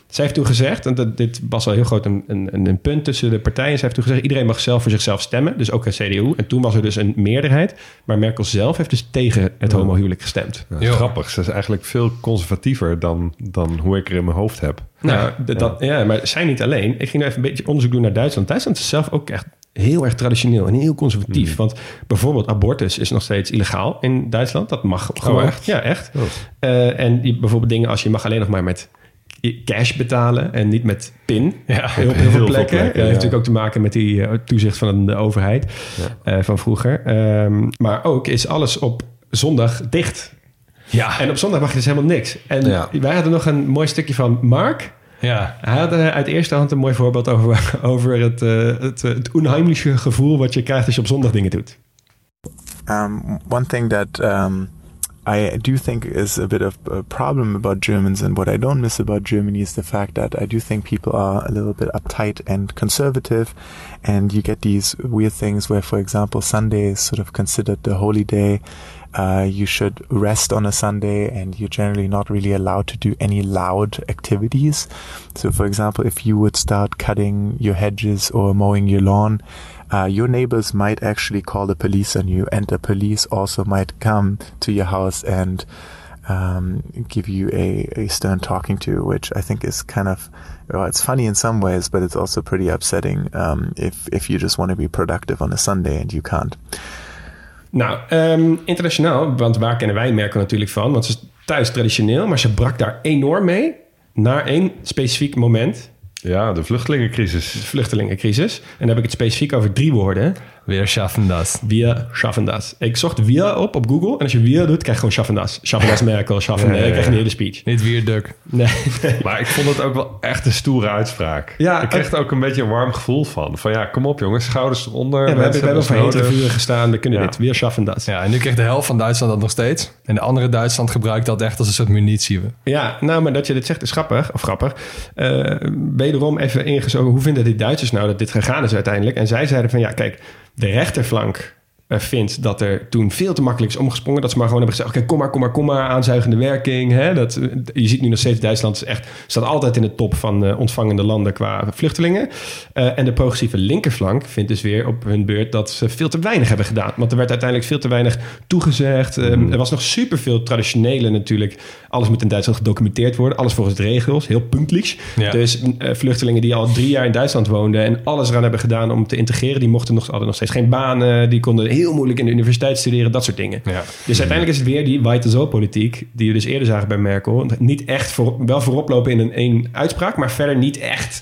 Zij heeft toen gezegd, en dat, dit was al heel groot een, een, een punt tussen de partijen. Zij heeft toen gezegd, iedereen mag zelf voor zichzelf stemmen. Dus ook een CDU. En toen was er dus een meerderheid. Maar Merkel zelf heeft dus tegen het homohuwelijk gestemd. Ja. Grappig. Ze is eigenlijk veel conservatiever dan, dan hoe ik er in mijn hoofd heb. Nou, d- dat, ja. maar zij niet alleen. Ik ging even een beetje onderzoek doen naar Duitsland. Duitsland is zelf ook echt heel erg traditioneel en heel conservatief. Want bijvoorbeeld abortus is nog steeds illegaal in Duitsland. Dat mag gewoon. echt? Ja, echt. Oh. Eh, en die, bijvoorbeeld dingen als je mag alleen nog maar met cash betalen en niet met pin. Ja, heel, *laughs* heel, heel veel veel plekken. Dat heeft ja. natuurlijk ook te maken met die eh, toezicht van de overheid eh, van vroeger. Ehm, maar ook is alles op zondag dicht. Ja, En op zondag mag je dus helemaal niks. En Ja. wij hadden nog een mooi stukje van Mark. ja. Hij had eh, uit eerste hand een mooi voorbeeld over, *laughs* over het, eh, het, eh, het onheimliche gevoel wat je krijgt als je op zondag dingen doet. Um, one thing that um, I do think is a bit of a problem about Germans, and what I don't miss about Germany is the fact that I do think people are a little bit uptight and conservative, and you get these weird things where, for example, Sunday is sort of considered the holy day. Uh, you should rest on a Sunday, and you're generally not really allowed to do any loud activities. So, for example, if you would start cutting your hedges or mowing your lawn, uh, your neighbors might actually call the police on you, and the police also might come to your house and um, give you a, a stern talking to, which I think is kind of well, it's funny in some ways, but it's also pretty upsetting um, if if you just want to be productive on a Sunday and you can't. Nou, ehm, internationaal, want waar kennen wij merken natuurlijk van? Want ze is thuis traditioneel, maar ze brak daar enorm mee naar één specifiek moment. Ja, de vluchtelingencrisis. De vluchtelingencrisis. En dan heb ik het specifiek over drie woorden. Weer schaffen das. Wir schaffen das. Ik zocht wir op op Google. En als je wir doet, krijg je gewoon schaffen das. Schaffen das Merkel, schaffen... Ja, ja, Ik krijg een hele speech. Niet weer duk. Nee, nee. Maar ik vond het ook wel echt een stoere uitspraak. Ja, ik kreeg er ook een beetje een warm gevoel van. Van ja, kom op jongens, schouders eronder. Ja, we hebben, we hebben voor nodig. vuren gestaan. We kunnen Ja. dit. Wir schaffen das. Ja, en nu krijgt de helft van Duitsland dat nog steeds. En de andere Duitsland gebruikt dat echt als een soort munitie. Ja, nou, maar dat je dit zegt is grappig. Of grappig. Eh, wederom even ingezogen. Hoe vinden die Duitsers nou dat dit gegaan is uiteindelijk? En zij zeiden van ja, kijk, de rechterflank vindt dat er toen veel te makkelijk is omgesprongen. Dat ze maar gewoon hebben gezegd, oké, kom maar, kom maar, kom maar, aanzuigende werking. Hè? Dat, eh, je ziet nu nog steeds, Duitsland is echt, staat altijd in de top van eh, ontvangende landen qua vluchtelingen. Eh, en de progressieve linkerflank vindt dus weer op hun beurt dat ze veel te weinig hebben gedaan. Want er werd uiteindelijk veel te weinig toegezegd. Eh, Er was nog superveel traditionele natuurlijk. Alles moet in Duitsland gedocumenteerd worden. Alles volgens de regels. Heel puntlich. Ja. Dus eh, vluchtelingen die al drie jaar in Duitsland woonden... en alles eraan hebben gedaan om te integreren... die mochten nog, hadden nog steeds geen banen. Die konden heel moeilijk in de universiteit studeren. Dat soort dingen. Ja. Dus uiteindelijk is het weer die white zo politiek die we dus eerder zagen bij Merkel. Niet echt voor, wel voorop lopen in een één uitspraak... maar verder niet echt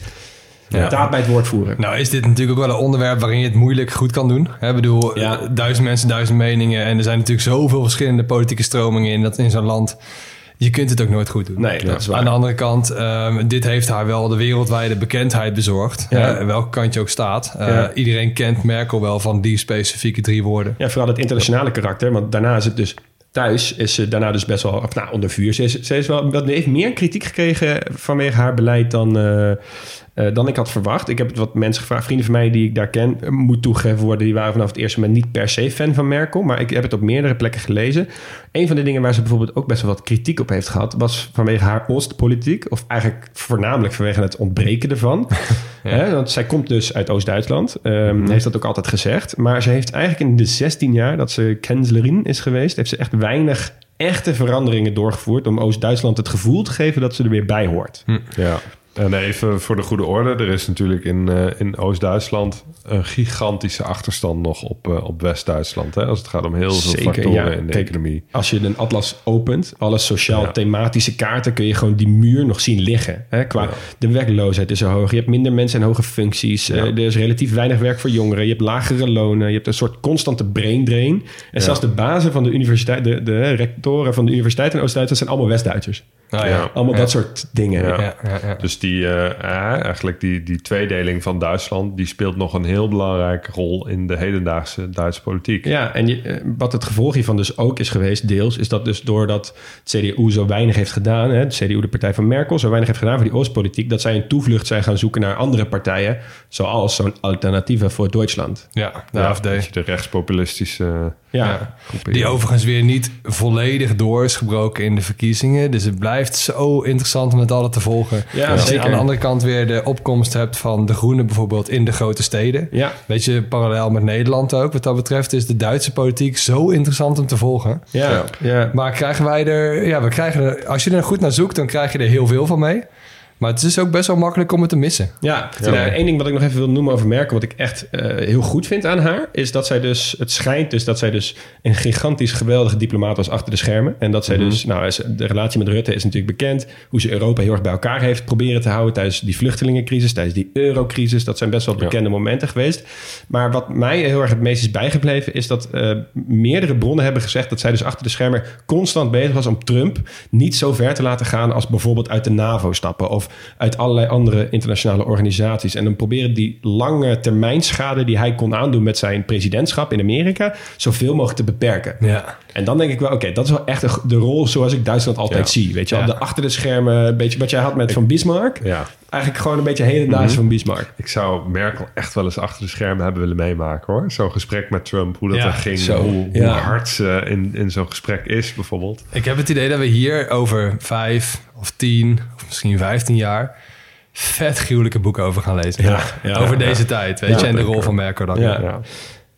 Ja. daad bij het woord voeren. Nou is dit natuurlijk ook wel een onderwerp waarin je het moeilijk goed kan doen. Ik bedoel, Ja. duizend mensen, duizend meningen. En er zijn natuurlijk zoveel verschillende politieke stromingen in, dat, in zo'n land. Je kunt het ook nooit goed doen. Nee, dat is waar. Aan de andere kant, ehm, dit heeft haar wel de wereldwijde bekendheid bezorgd. Ja. Eh, welke kant je ook staat. Eh, Ja. Iedereen kent Merkel wel van die specifieke drie woorden. Ja, vooral het internationale karakter. Want daarna is het dus... Thuis is ze daarna dus best wel of, nou, onder vuur. Ze, is, ze is wel, heeft meer kritiek gekregen vanwege haar beleid dan, eh, eh, dan ik had verwacht. Ik heb het wat mensen gevraagd, vrienden van mij die ik daar ken, eh, moet toegegeven worden, die waren vanaf het eerste moment niet per se fan van Merkel. Maar ik heb het op meerdere plekken gelezen. Een van de dingen waar ze bijvoorbeeld ook best wel wat kritiek op heeft gehad, was vanwege haar Oostpolitiek. Of eigenlijk voornamelijk vanwege het ontbreken ervan. *laughs* Hè, want zij komt dus uit Oost-Duitsland. ehm, Heeft dat ook altijd gezegd. Maar ze heeft eigenlijk in de 16 jaar dat ze kanslerin is geweest, heeft ze echt weinig echte veranderingen doorgevoerd om Oost-Duitsland het gevoel te geven dat ze er weer bij hoort. Ja. En even voor de goede orde. Er is natuurlijk in, eh, in Oost-Duitsland een gigantische achterstand nog op, eh, op West-Duitsland. Hè? Als het gaat om heel veel Zeker, factoren ja. in de Kijk, economie. Als je een atlas opent, alle Ja. sociaal-thematische kaarten, kun je gewoon die muur nog zien liggen. Hè? Qua Ja. de werkloosheid is er hoog. Je hebt minder mensen in hoge functies. Eh, er is relatief weinig werk voor jongeren. Je hebt lagere lonen. Je hebt een soort constante brain drain. En zelfs de bazen van de universiteit, de, de rectoren van de universiteit in Oost-Duitsland zijn allemaal West-Duitsers. Nou Ja. Allemaal Ja. dat soort dingen. Ja. Ja, ja, ja. Dus die, eh, eh, eigenlijk die, die tweedeling van Duitsland... die speelt nog een heel belangrijke rol... in de hedendaagse Duitse politiek. Ja, en je, eh, wat het gevolg hiervan dus ook is geweest, deels, is dat dus doordat het CDU zo weinig heeft gedaan, hè, de CDU, de partij van Merkel, zo weinig heeft gedaan voor die Oostpolitiek, dat zij een toevlucht zijn gaan zoeken naar andere partijen, zoals zo'n alternatieve voor Duitsland. Ja, de Ja, AFD. dat je de rechtspopulistische Ja, Ja. groepen, Die ja. overigens weer niet volledig door is gebroken in de verkiezingen. Dus het blijft zo interessant om het altijd te volgen. Ja, je aan de andere kant weer de opkomst hebt van de Groenen bijvoorbeeld in de grote steden. Ja, Beetje parallel met Nederland ook. Wat dat betreft is de Duitse politiek zo interessant om te volgen. ja, ja. Maar krijgen wij er... Ja, we krijgen er... Als je er goed naar zoekt, dan krijg je er heel veel van mee. Maar het is ook best wel makkelijk om het te missen. Ja, ja. één ding wat ik nog even wil noemen over Merkel, wat ik echt eh, heel goed vind aan haar, is dat zij dus, het schijnt dus dat zij dus een gigantisch geweldige diplomaat was achter de schermen. En dat zij Mhm. dus, nou, de relatie met Rutte is natuurlijk bekend, hoe ze Europa heel erg bij elkaar heeft proberen te houden tijdens die vluchtelingencrisis, tijdens die eurocrisis. Dat zijn best wel bekende momenten geweest. Maar wat mij heel erg het meest is bijgebleven, is dat eh, meerdere bronnen hebben gezegd dat zij dus achter de schermen constant bezig was om Trump niet zo ver te laten gaan als bijvoorbeeld uit de NAVO stappen of uit allerlei andere internationale organisaties. En dan proberen die lange termijn schade die hij kon aandoen met zijn presidentschap in Amerika zoveel mogelijk te beperken. Ja. En dan denk ik wel, oké, dat is wel echt de- rol zoals ik Duitsland altijd Ja. zie. Weet je Ja. de achter de schermen, een beetje wat jij had met Van Bismarck. Ja. Eigenlijk gewoon een beetje hedendaags van Bismarck. Ik zou Merkel echt wel eens achter de schermen hebben willen meemaken hoor. Zo'n gesprek met Trump, hoe dat Ja, er ging, zo. hoe, hoe Ja. hard ze in, in zo'n gesprek is bijvoorbeeld. Ik heb het idee dat we hier over vijf of tien of misschien vijftien jaar vet gruwelijke boeken over gaan lezen. Ja, ja, over ja. deze tijd, weet je, en de rol van Merkel dan. Ja.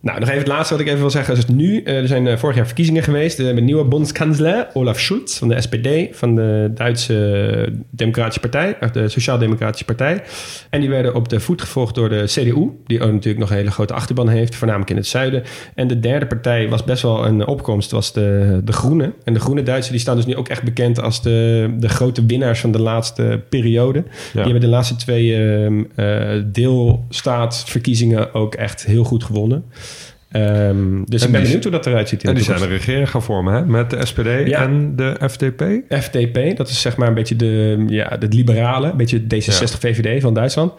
Nou, nog even het laatste wat ik even wil zeggen. Is het nu, eh, er zijn eh, vorig jaar verkiezingen geweest eh, met nieuwe bondskanselier Olaf Schulz van de SPD, van de Duitse Democratische Partij, de Sociaal-Democratische Partij. En die werden op de voet gevolgd door de CDU, die ook natuurlijk nog een hele grote achterban heeft, voornamelijk in het zuiden. En de derde partij was best wel een opkomst, was de, de Groenen. En de Groene Duitsers die staan dus nu ook echt bekend als de, de grote winnaars van de laatste periode. Die hebben de laatste twee ehm, eh, deelstaatverkiezingen ook echt heel goed gewonnen. Ehm, dus ik ben benieuwd hoe dat eruit ziet. in En de die zijn een regering gaan vormen hè? met de SPD Ja. en de FDP. FDP, dat is zeg maar een beetje de, ja, de liberale, een beetje D66-VVD van Duitsland.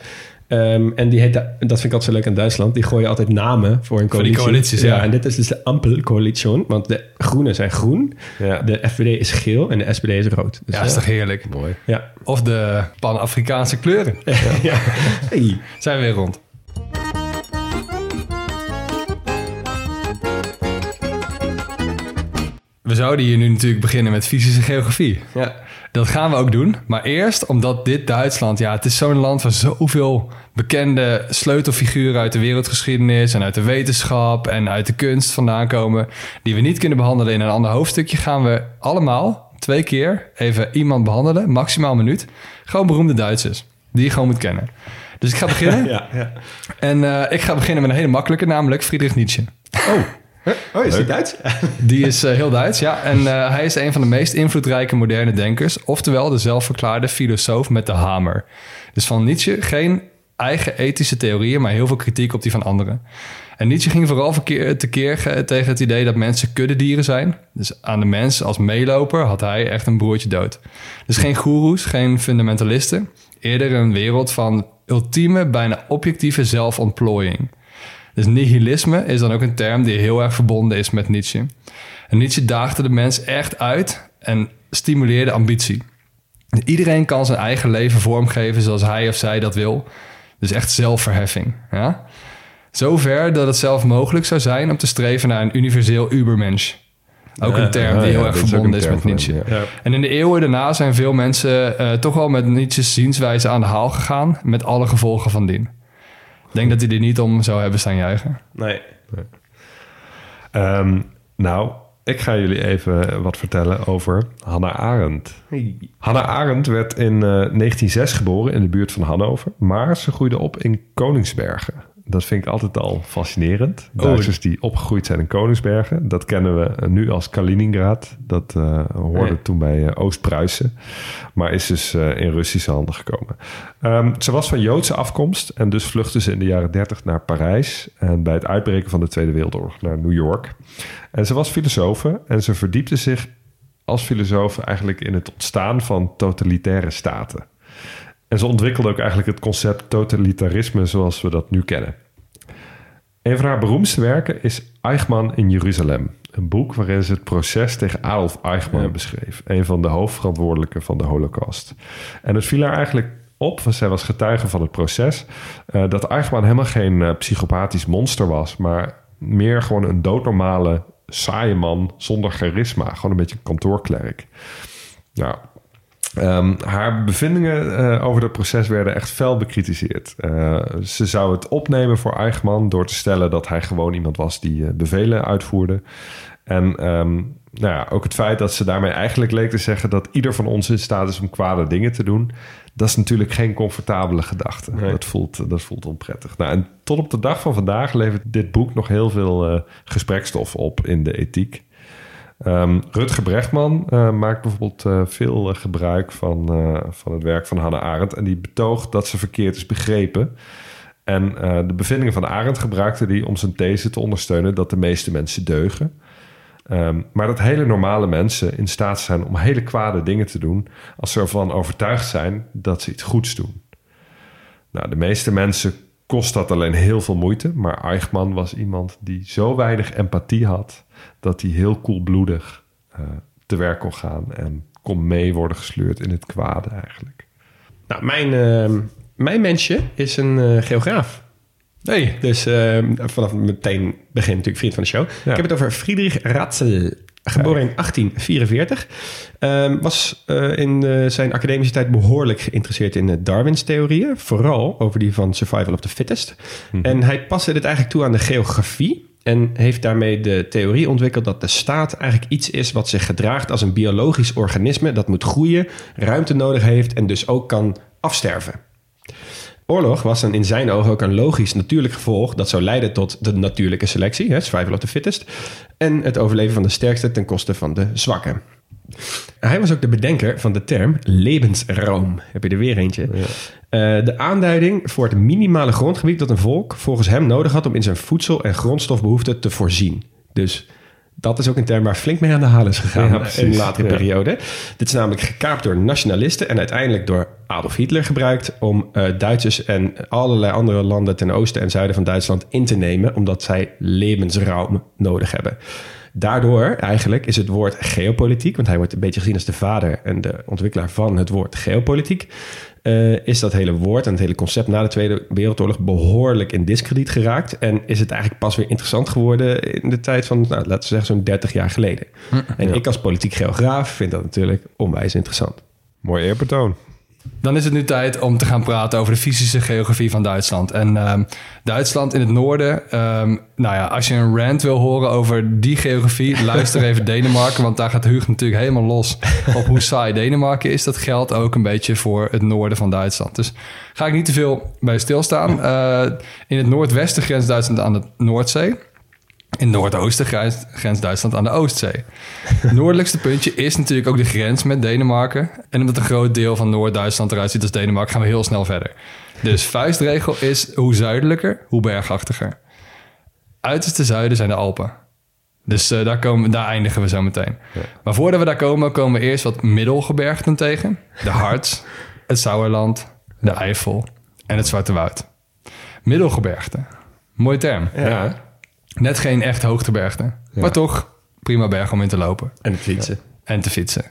Ehm, en die heet, dat vind ik altijd zo leuk aan Duitsland, die gooien altijd namen voor een Voor die coalitie. coalities, ja. En dit is dus de Ampel-coalition, want de groenen zijn groen, Ja. de FVD is geel en de SPD is rood. Dus, Ja, is eh, toch heerlijk. Mooi. ja. Of de Pan-Afrikaanse kleuren. *laughs* ja. *laughs* Hey. Zijn we weer rond. We zouden hier nu natuurlijk beginnen met fysische geografie. Ja. Dat gaan we ook doen. Maar eerst omdat dit Duitsland, ja, het is zo'n land waar zoveel bekende sleutelfiguren uit de wereldgeschiedenis en uit de wetenschap en uit de kunst vandaan komen, die we niet kunnen behandelen in een ander hoofdstukje, gaan we allemaal twee keer even iemand behandelen, maximaal een minuut. Gewoon beroemde Duitsers, die je gewoon moet kennen. Dus ik ga beginnen. *laughs* Ja, ja. En eh, ik ga beginnen met een hele makkelijke, namelijk Friedrich Nietzsche. Oh, *laughs* is die Duits? *laughs* Die is eh, heel Duits, ja. En eh, hij is een van de meest invloedrijke moderne denkers. Oftewel de zelfverklaarde filosoof met de hamer. Dus van Nietzsche geen eigen ethische theorieën, maar heel veel kritiek op die van anderen. En Nietzsche ging vooral verkeer, tekeer ge- tegen het idee dat mensen kuddedieren zijn. Dus aan de mens als meeloper had hij echt een broertje dood. Dus geen goeroes, geen fundamentalisten. Eerder een wereld van ultieme, bijna objectieve zelfontplooiing. Dus nihilisme is dan ook een term die heel erg verbonden is met Nietzsche. En Nietzsche daagde de mens echt uit en stimuleerde ambitie. Iedereen kan zijn eigen leven vormgeven zoals hij of zij dat wil. Dus echt zelfverheffing. Ja? Zover dat het zelf mogelijk zou zijn om te streven naar een universeel ubermensch. Ook een term ja, die heel ja, erg is verbonden is met Nietzsche. hem, ja. En in de eeuwen daarna zijn veel mensen eh, toch wel met Nietzsche's zienswijze aan de haal gegaan, met alle gevolgen van dien. Ik denk dat hij er niet om zou hebben staan juichen. Nee. Ehm, nou, ik ga jullie even wat vertellen over Hannah Arendt. Hannah Arendt werd in eh, 1906 geboren in de buurt van Hannover, maar ze groeide op in Koningsbergen. Dat vind ik altijd al fascinerend. Duitsers die opgegroeid zijn in Koningsbergen, dat kennen we nu als Kaliningrad. Dat eh, hoorde toen bij eh, Oost-Pruisen, maar is dus eh, in Russische handen gekomen. Ehm, ze was van Joodse afkomst en dus vluchtte ze in de jaren 30 naar Parijs en bij het uitbreken van de Tweede Wereldoorlog naar New York. En ze was filosofe en ze verdiepte zich als filosoof eigenlijk in het ontstaan van totalitaire staten. En ze ontwikkelde ook eigenlijk het concept totalitarisme zoals we dat nu kennen. Een van haar beroemdste werken is Eichmann in Jeruzalem. Een boek waarin ze het proces tegen Adolf Eichmann beschreef. Een van de hoofdverantwoordelijken van de holocaust. En het viel haar eigenlijk op, want zij was getuige van het proces... eh, dat Eichmann helemaal geen eh, psychopathisch monster was... maar meer gewoon een doodnormale, saaie man zonder charisma. Gewoon een beetje een kantoorklerk. Nou, Ehm, haar bevindingen eh, over het proces werden echt fel bekritiseerd. Eh, ze zou het opnemen voor Eichmann door te stellen dat hij gewoon iemand was die eh, bevelen uitvoerde. En ehm, nou ja, ook het feit dat ze daarmee eigenlijk leek te zeggen dat ieder van ons in staat is om kwade dingen te doen. Dat is natuurlijk geen comfortabele gedachte. Nee. Dat, voelt, dat voelt onprettig. Nou, en tot op de dag van vandaag levert dit boek nog heel veel gesprekstof op in de ethiek. Ehm, Rutger Brechtman eh, maakt bijvoorbeeld eh, veel eh, gebruik van, van het werk van Hannah Arendt. En die betoogt dat ze verkeerd is begrepen. En de bevindingen van Arendt gebruikte hij om zijn these te ondersteunen dat de meeste mensen deugen. Ehm, maar dat hele normale mensen in staat zijn om hele kwade dingen te doen als ze ervan overtuigd zijn dat ze iets goeds doen. Nou, de meeste mensen kost dat alleen heel veel moeite, maar Eichmann was iemand die zo weinig empathie had dat hij heel koelbloedig eh, te werk kon gaan en kon mee worden gesleurd in het kwade eigenlijk. Nou, mijn, ehm, mijn mensje is een eh, geograaf. Nee, Dus ehm, vanaf meteen begin natuurlijk vriend van de show. Ik heb het over Friedrich Ratzel. Geboren in 1844. Ehm, was eh, in zijn academische tijd behoorlijk geïnteresseerd in eh, Darwins theorieën. Vooral over die van survival of the fittest. En hij paste dit eigenlijk toe aan de geografie. En heeft daarmee de theorie ontwikkeld dat de staat eigenlijk iets is wat zich gedraagt als een biologisch organisme. Dat moet groeien, ruimte nodig heeft en dus ook kan afsterven. Oorlog was dan in zijn ogen ook een logisch natuurlijk gevolg dat zou leiden tot de natuurlijke selectie, hè, survival of the fittest, en het overleven van de sterkste ten koste van de zwakke. Hij was ook de bedenker van de term levensraum. Heb je er weer eentje? Eh, de aanduiding voor het minimale grondgebied dat een volk volgens hem nodig had om in zijn voedsel- en grondstofbehoeften te voorzien. Dus dat is ook een term waar flink mee aan de haal is gegaan Ja, in een latere Ja. periode. Dit is namelijk gekaapt door nationalisten en uiteindelijk door Adolf Hitler gebruikt om eh, Duitsers en allerlei andere landen ten oosten en zuiden van Duitsland in te nemen, omdat zij levensruim nodig hebben. Daardoor eigenlijk is het woord geopolitiek, want hij wordt een beetje gezien als de vader en de ontwikkelaar van het woord geopolitiek, eh, is dat hele woord en het hele concept na de Tweede Wereldoorlog behoorlijk in discrediet geraakt. En is het eigenlijk pas weer interessant geworden in de tijd van, nou, laten we zeggen, zo'n 30 jaar geleden. En ik als politiek geograaf vind dat natuurlijk onwijs interessant. Mooi eerbetoon. Dan is het nu tijd om te gaan praten over de fysische geografie van Duitsland. En ehm, Duitsland in het noorden, ehm, nou ja, als je een rant wil horen over die geografie, *laughs* luister even Denemarken, want daar gaat Huug natuurlijk helemaal los op hoe saai Denemarken is. Dat geldt ook een beetje voor het noorden van Duitsland. Dus ga ik niet te veel bij stilstaan. Eh, in het noordwesten grenst Duitsland aan de Noordzee. In noordoosten grenst, grenst Duitsland aan de Oostzee. Het *laughs* noordelijkste puntje is natuurlijk ook de grens met Denemarken. En omdat een groot deel van Noord-Duitsland eruit ziet als Denemarken, gaan we heel snel verder. Dus vuistregel is hoe zuidelijker, hoe bergachtiger. Uiterste zuiden zijn de Alpen. Dus eh, daar, komen, daar eindigen we zo meteen. Maar voordat we daar komen, komen we eerst wat middelgebergten tegen. De *laughs* Harz, het Sauerland, de Eifel en het Zwarte Woud. Middelgebergten. Mooi term. Ja. Net geen echt hoogtebergte. Maar toch prima berg om in te lopen En het fietsen. en te fietsen.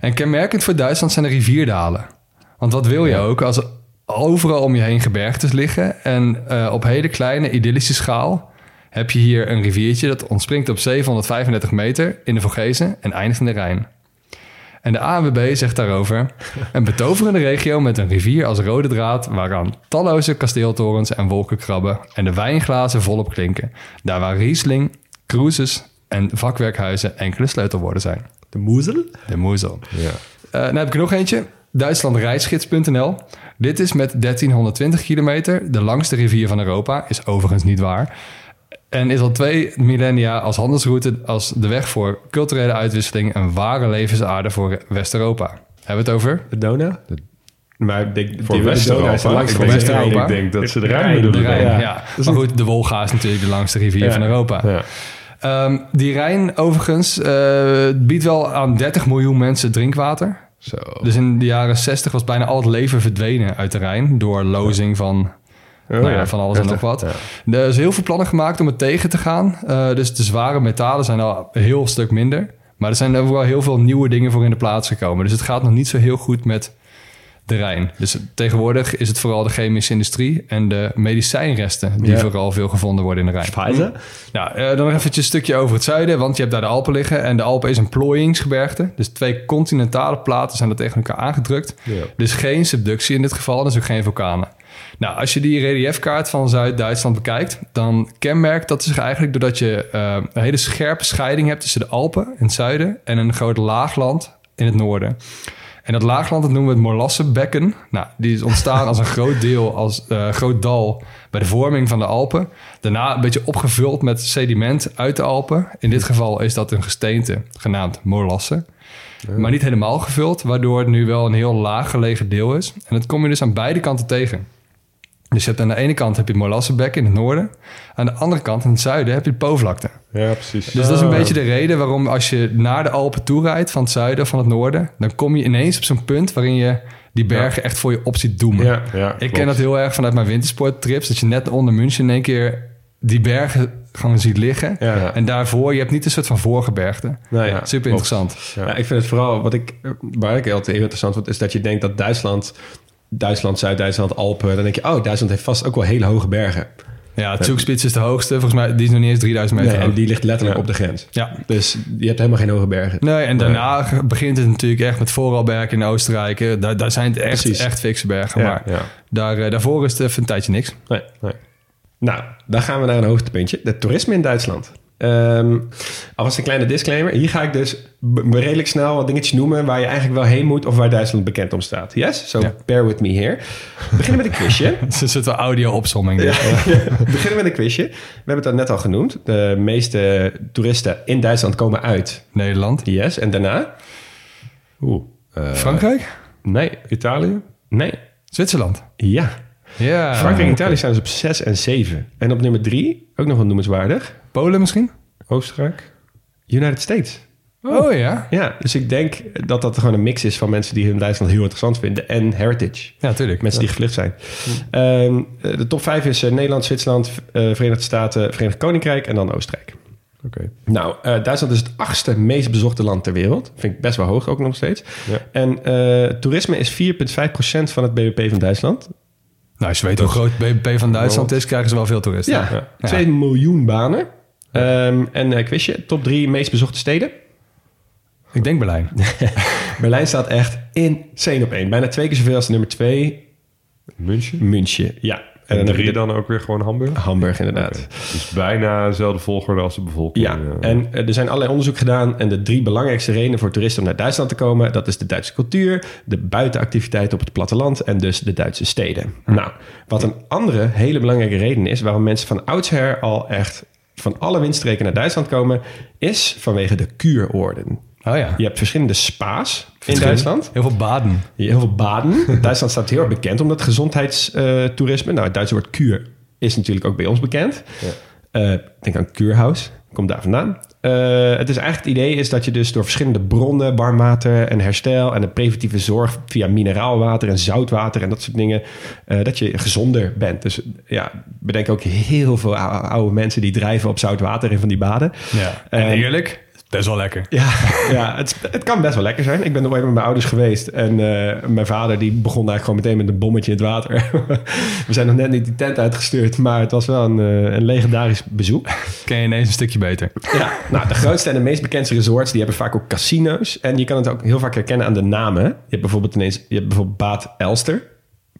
En kenmerkend voor Duitsland zijn de rivierdalen. Want wat wil je ook als er overal om je heen gebergtes liggen... en eh, op hele kleine idyllische schaal heb je hier een riviertje... dat ontspringt op 735 meter in de Vogezen en eindigt in de Rijn. En de ANWB zegt daarover... een betoverende regio met een rivier als rode draad... waaraan talloze kasteeltorens en wolkenkrabben... en de wijnglazen volop klinken. Daar waar Riesling, cruises en vakwerkhuizen enkele sleutelwoorden zijn. De moezel? De Moezel. Ja. Eh, dan heb ik er nog eentje. Duitslandreisgids.nl. Dit is met 1320 kilometer de langste rivier van Europa. Is overigens niet waar. En is al twee millennia als handelsroute als de weg voor culturele uitwisseling... een ware levensaarde voor West-Europa. Hebben we het over? De Donau? Maar ik denk, Voor de de West-Europa. Ik denk- West-Europa. Ik denk dat ze de Rijn De bedoelen. Rijn, Ja. ja. Maar goed, de Wolga is natuurlijk de langste rivier Ja. van Europa. Ja. Ehm, die Rijn overigens eh, biedt wel aan 30 miljoen mensen drinkwater. Zo. Dus in de jaren 60 was bijna al het leven verdwenen uit de Rijn door lozing van, nou ja, ja. van alles en nog wat. Er is heel veel plannen gemaakt om het tegen te gaan. Eh, dus de zware metalen zijn al een heel stuk minder. Maar er zijn overal heel veel nieuwe dingen voor in de plaats gekomen. Dus het gaat nog niet zo heel goed met de Rijn. Dus tegenwoordig is het vooral de chemische industrie en de medicijnresten die Ja. vooral veel gevonden worden in de Rijn. Pfizer? Nou, eh, dan nog eventjes een stukje over het zuiden, want je hebt daar de Alpen liggen. En de Alpen is een plooiingsgebergte. Dus twee continentale platen zijn er tegen elkaar aangedrukt. Ja. Dus geen subductie in dit geval, dus ook geen vulkanen. Nou, als je die reliefkaart van Zuid-Duitsland bekijkt, dan kenmerkt dat zich eigenlijk doordat je eh, een hele scherpe scheiding hebt tussen de Alpen in het zuiden en een groot laagland in het noorden. En dat laagland, dat noemen we het Morlassenbekken. Nou, die is ontstaan als een *laughs* groot deel, als eh, groot dal bij de vorming van de Alpen. Daarna een beetje opgevuld met sediment uit de Alpen. In dit geval is dat een gesteente genaamd Morlassen. Maar niet helemaal gevuld, waardoor het nu wel een heel laag gelegen deel is. En dat kom je dus aan beide kanten tegen. Dus je hebt aan de ene kant heb je het Morlassenbekken in het noorden. Aan de andere kant, in het zuiden, heb je de Po-vlakte. Ja, precies. Dus dat is een beetje de reden waarom als je naar de Alpen toe rijdt... van het zuiden of van het noorden... dan kom je ineens op zo'n punt waarin je die bergen echt voor je op ziet doemen. Ja, ja, Ik klopt. ken dat heel erg vanuit mijn wintersporttrips. Dat je net onder München in één keer die bergen gewoon ziet liggen. Ja. En daarvoor, je hebt niet een soort van voorgebergte. Nou ja, Super klopt. interessant. Ja. ik vind het vooral, wat ik, waar ik altijd heel interessant vind, is dat je denkt dat Duitsland, Duitsland, Zuid-Duitsland, Alpen, dan denk je, oh, Duitsland heeft vast ook wel hele hoge bergen. Ja, het Zugspitz is de hoogste. Volgens mij, die is nog niet eens 3000 meter Nee, en die ligt letterlijk Ja. op de grens. Ja. Dus je hebt helemaal geen hoge bergen. Nee, en daarna begint het natuurlijk echt met Vorarlberg in Oostenrijk. Eh, Daar, daar zijn het echt, Precies. echt fikse bergen. Ja, maar ja. Daar, eh, daarvoor is het even een tijdje niks. Nee, nee. Nou, dan gaan we naar een hoogtepuntje. Het toerisme in Duitsland. Ehm alvast een kleine disclaimer. Hier ga ik dus redelijk snel wat dingetjes noemen... waar je eigenlijk wel heen moet of waar Duitsland bekend om staat. Yes? So Ja. bear with me here. We beginnen met een quizje. *laughs* Het is een soort van audio-opsomming. Ja. *laughs* We beginnen met een quizje. We hebben het al net al genoemd. De meeste toeristen in Duitsland komen uit. Nederland. Yes. En daarna? Oeh. eh, Frankrijk? Nee. Italië? Nee. Zwitserland. Ja. Ja. Frankrijk en Italië staan dus op 6 en 7. En op nummer 3, ook nog wel noemenswaardig, Polen misschien? Oostenrijk? United States. Oh, ja. Ja, dus ik denk dat dat gewoon een mix is van mensen die hun Duitsland heel interessant vinden en heritage. Ja, natuurlijk. Mensen die gevlucht zijn. Ehm, eh, de top 5 is eh, Nederland, Zwitserland, eh, Verenigde Staten, Verenigd Koninkrijk en dan Oostenrijk. Oké. Nou, Duitsland is het achtste meest bezochte land ter wereld. Vind ik best wel hoog ook nog steeds. Ja. En toerisme is 4,5% van het bbp van Duitsland. Nou, als je weet hoe groot BBP van Duitsland is, krijgen ze wel veel toeristen. Ja, 2 miljoen banen. Ehm, en uh, quizje, top 3 meest bezochte steden. Ik denk Berlijn. *laughs* Berlijn staat echt insane op één. Bijna twee keer zoveel als nummer 2, München? München. Ja. En dan drie de- dan ook weer gewoon Hamburg? Hamburg, inderdaad. Dus bijna dezelfde volgorde als de bevolking. Ja, eh. en eh, er zijn allerlei onderzoek gedaan. En de drie belangrijkste redenen voor toeristen om naar Duitsland te komen... dat is de Duitse cultuur, de buitenactiviteit op het platteland... en dus de Duitse steden. Nou, wat een andere hele belangrijke reden is... waarom mensen van oudsher al echt van alle windstreken naar Duitsland komen... is vanwege de kuuroorden. Oh ja. Je hebt verschillende spa's in Duitsland. Heel veel baden. Heel veel baden. *laughs* Duitsland staat heel erg bekend om dat gezondheidstoerisme. nou, het Duitse woord kuur is natuurlijk ook bij ons bekend. Eh, denk aan kuurhuis, komt daar vandaan. Eh, het is eigenlijk het idee is dat je dus door verschillende bronnen, warm water en herstel en de preventieve zorg via mineraalwater en zoutwater en dat soort dingen, eh, dat je gezonder bent. Dus ja, bedenk ook heel veel ou- oude mensen die drijven op zout water in van die baden. Ja. En En- eerlijk, best wel lekker. Ja, *laughs* ja het, het kan best wel lekker zijn. Ik ben nog even met mijn ouders geweest. En eh, mijn vader die begon eigenlijk gewoon meteen met een bommetje in het water. *laughs* We zijn nog net niet die tent uitgestuurd. Maar het was wel een, eh, een legendarisch bezoek. Ken je ineens een stukje beter. Ja, nou, de grootste en de meest bekendste resorts... die hebben vaak ook casino's. En je kan het ook heel vaak herkennen aan de namen. Je hebt bijvoorbeeld ineens... Je hebt bijvoorbeeld Baat Elster.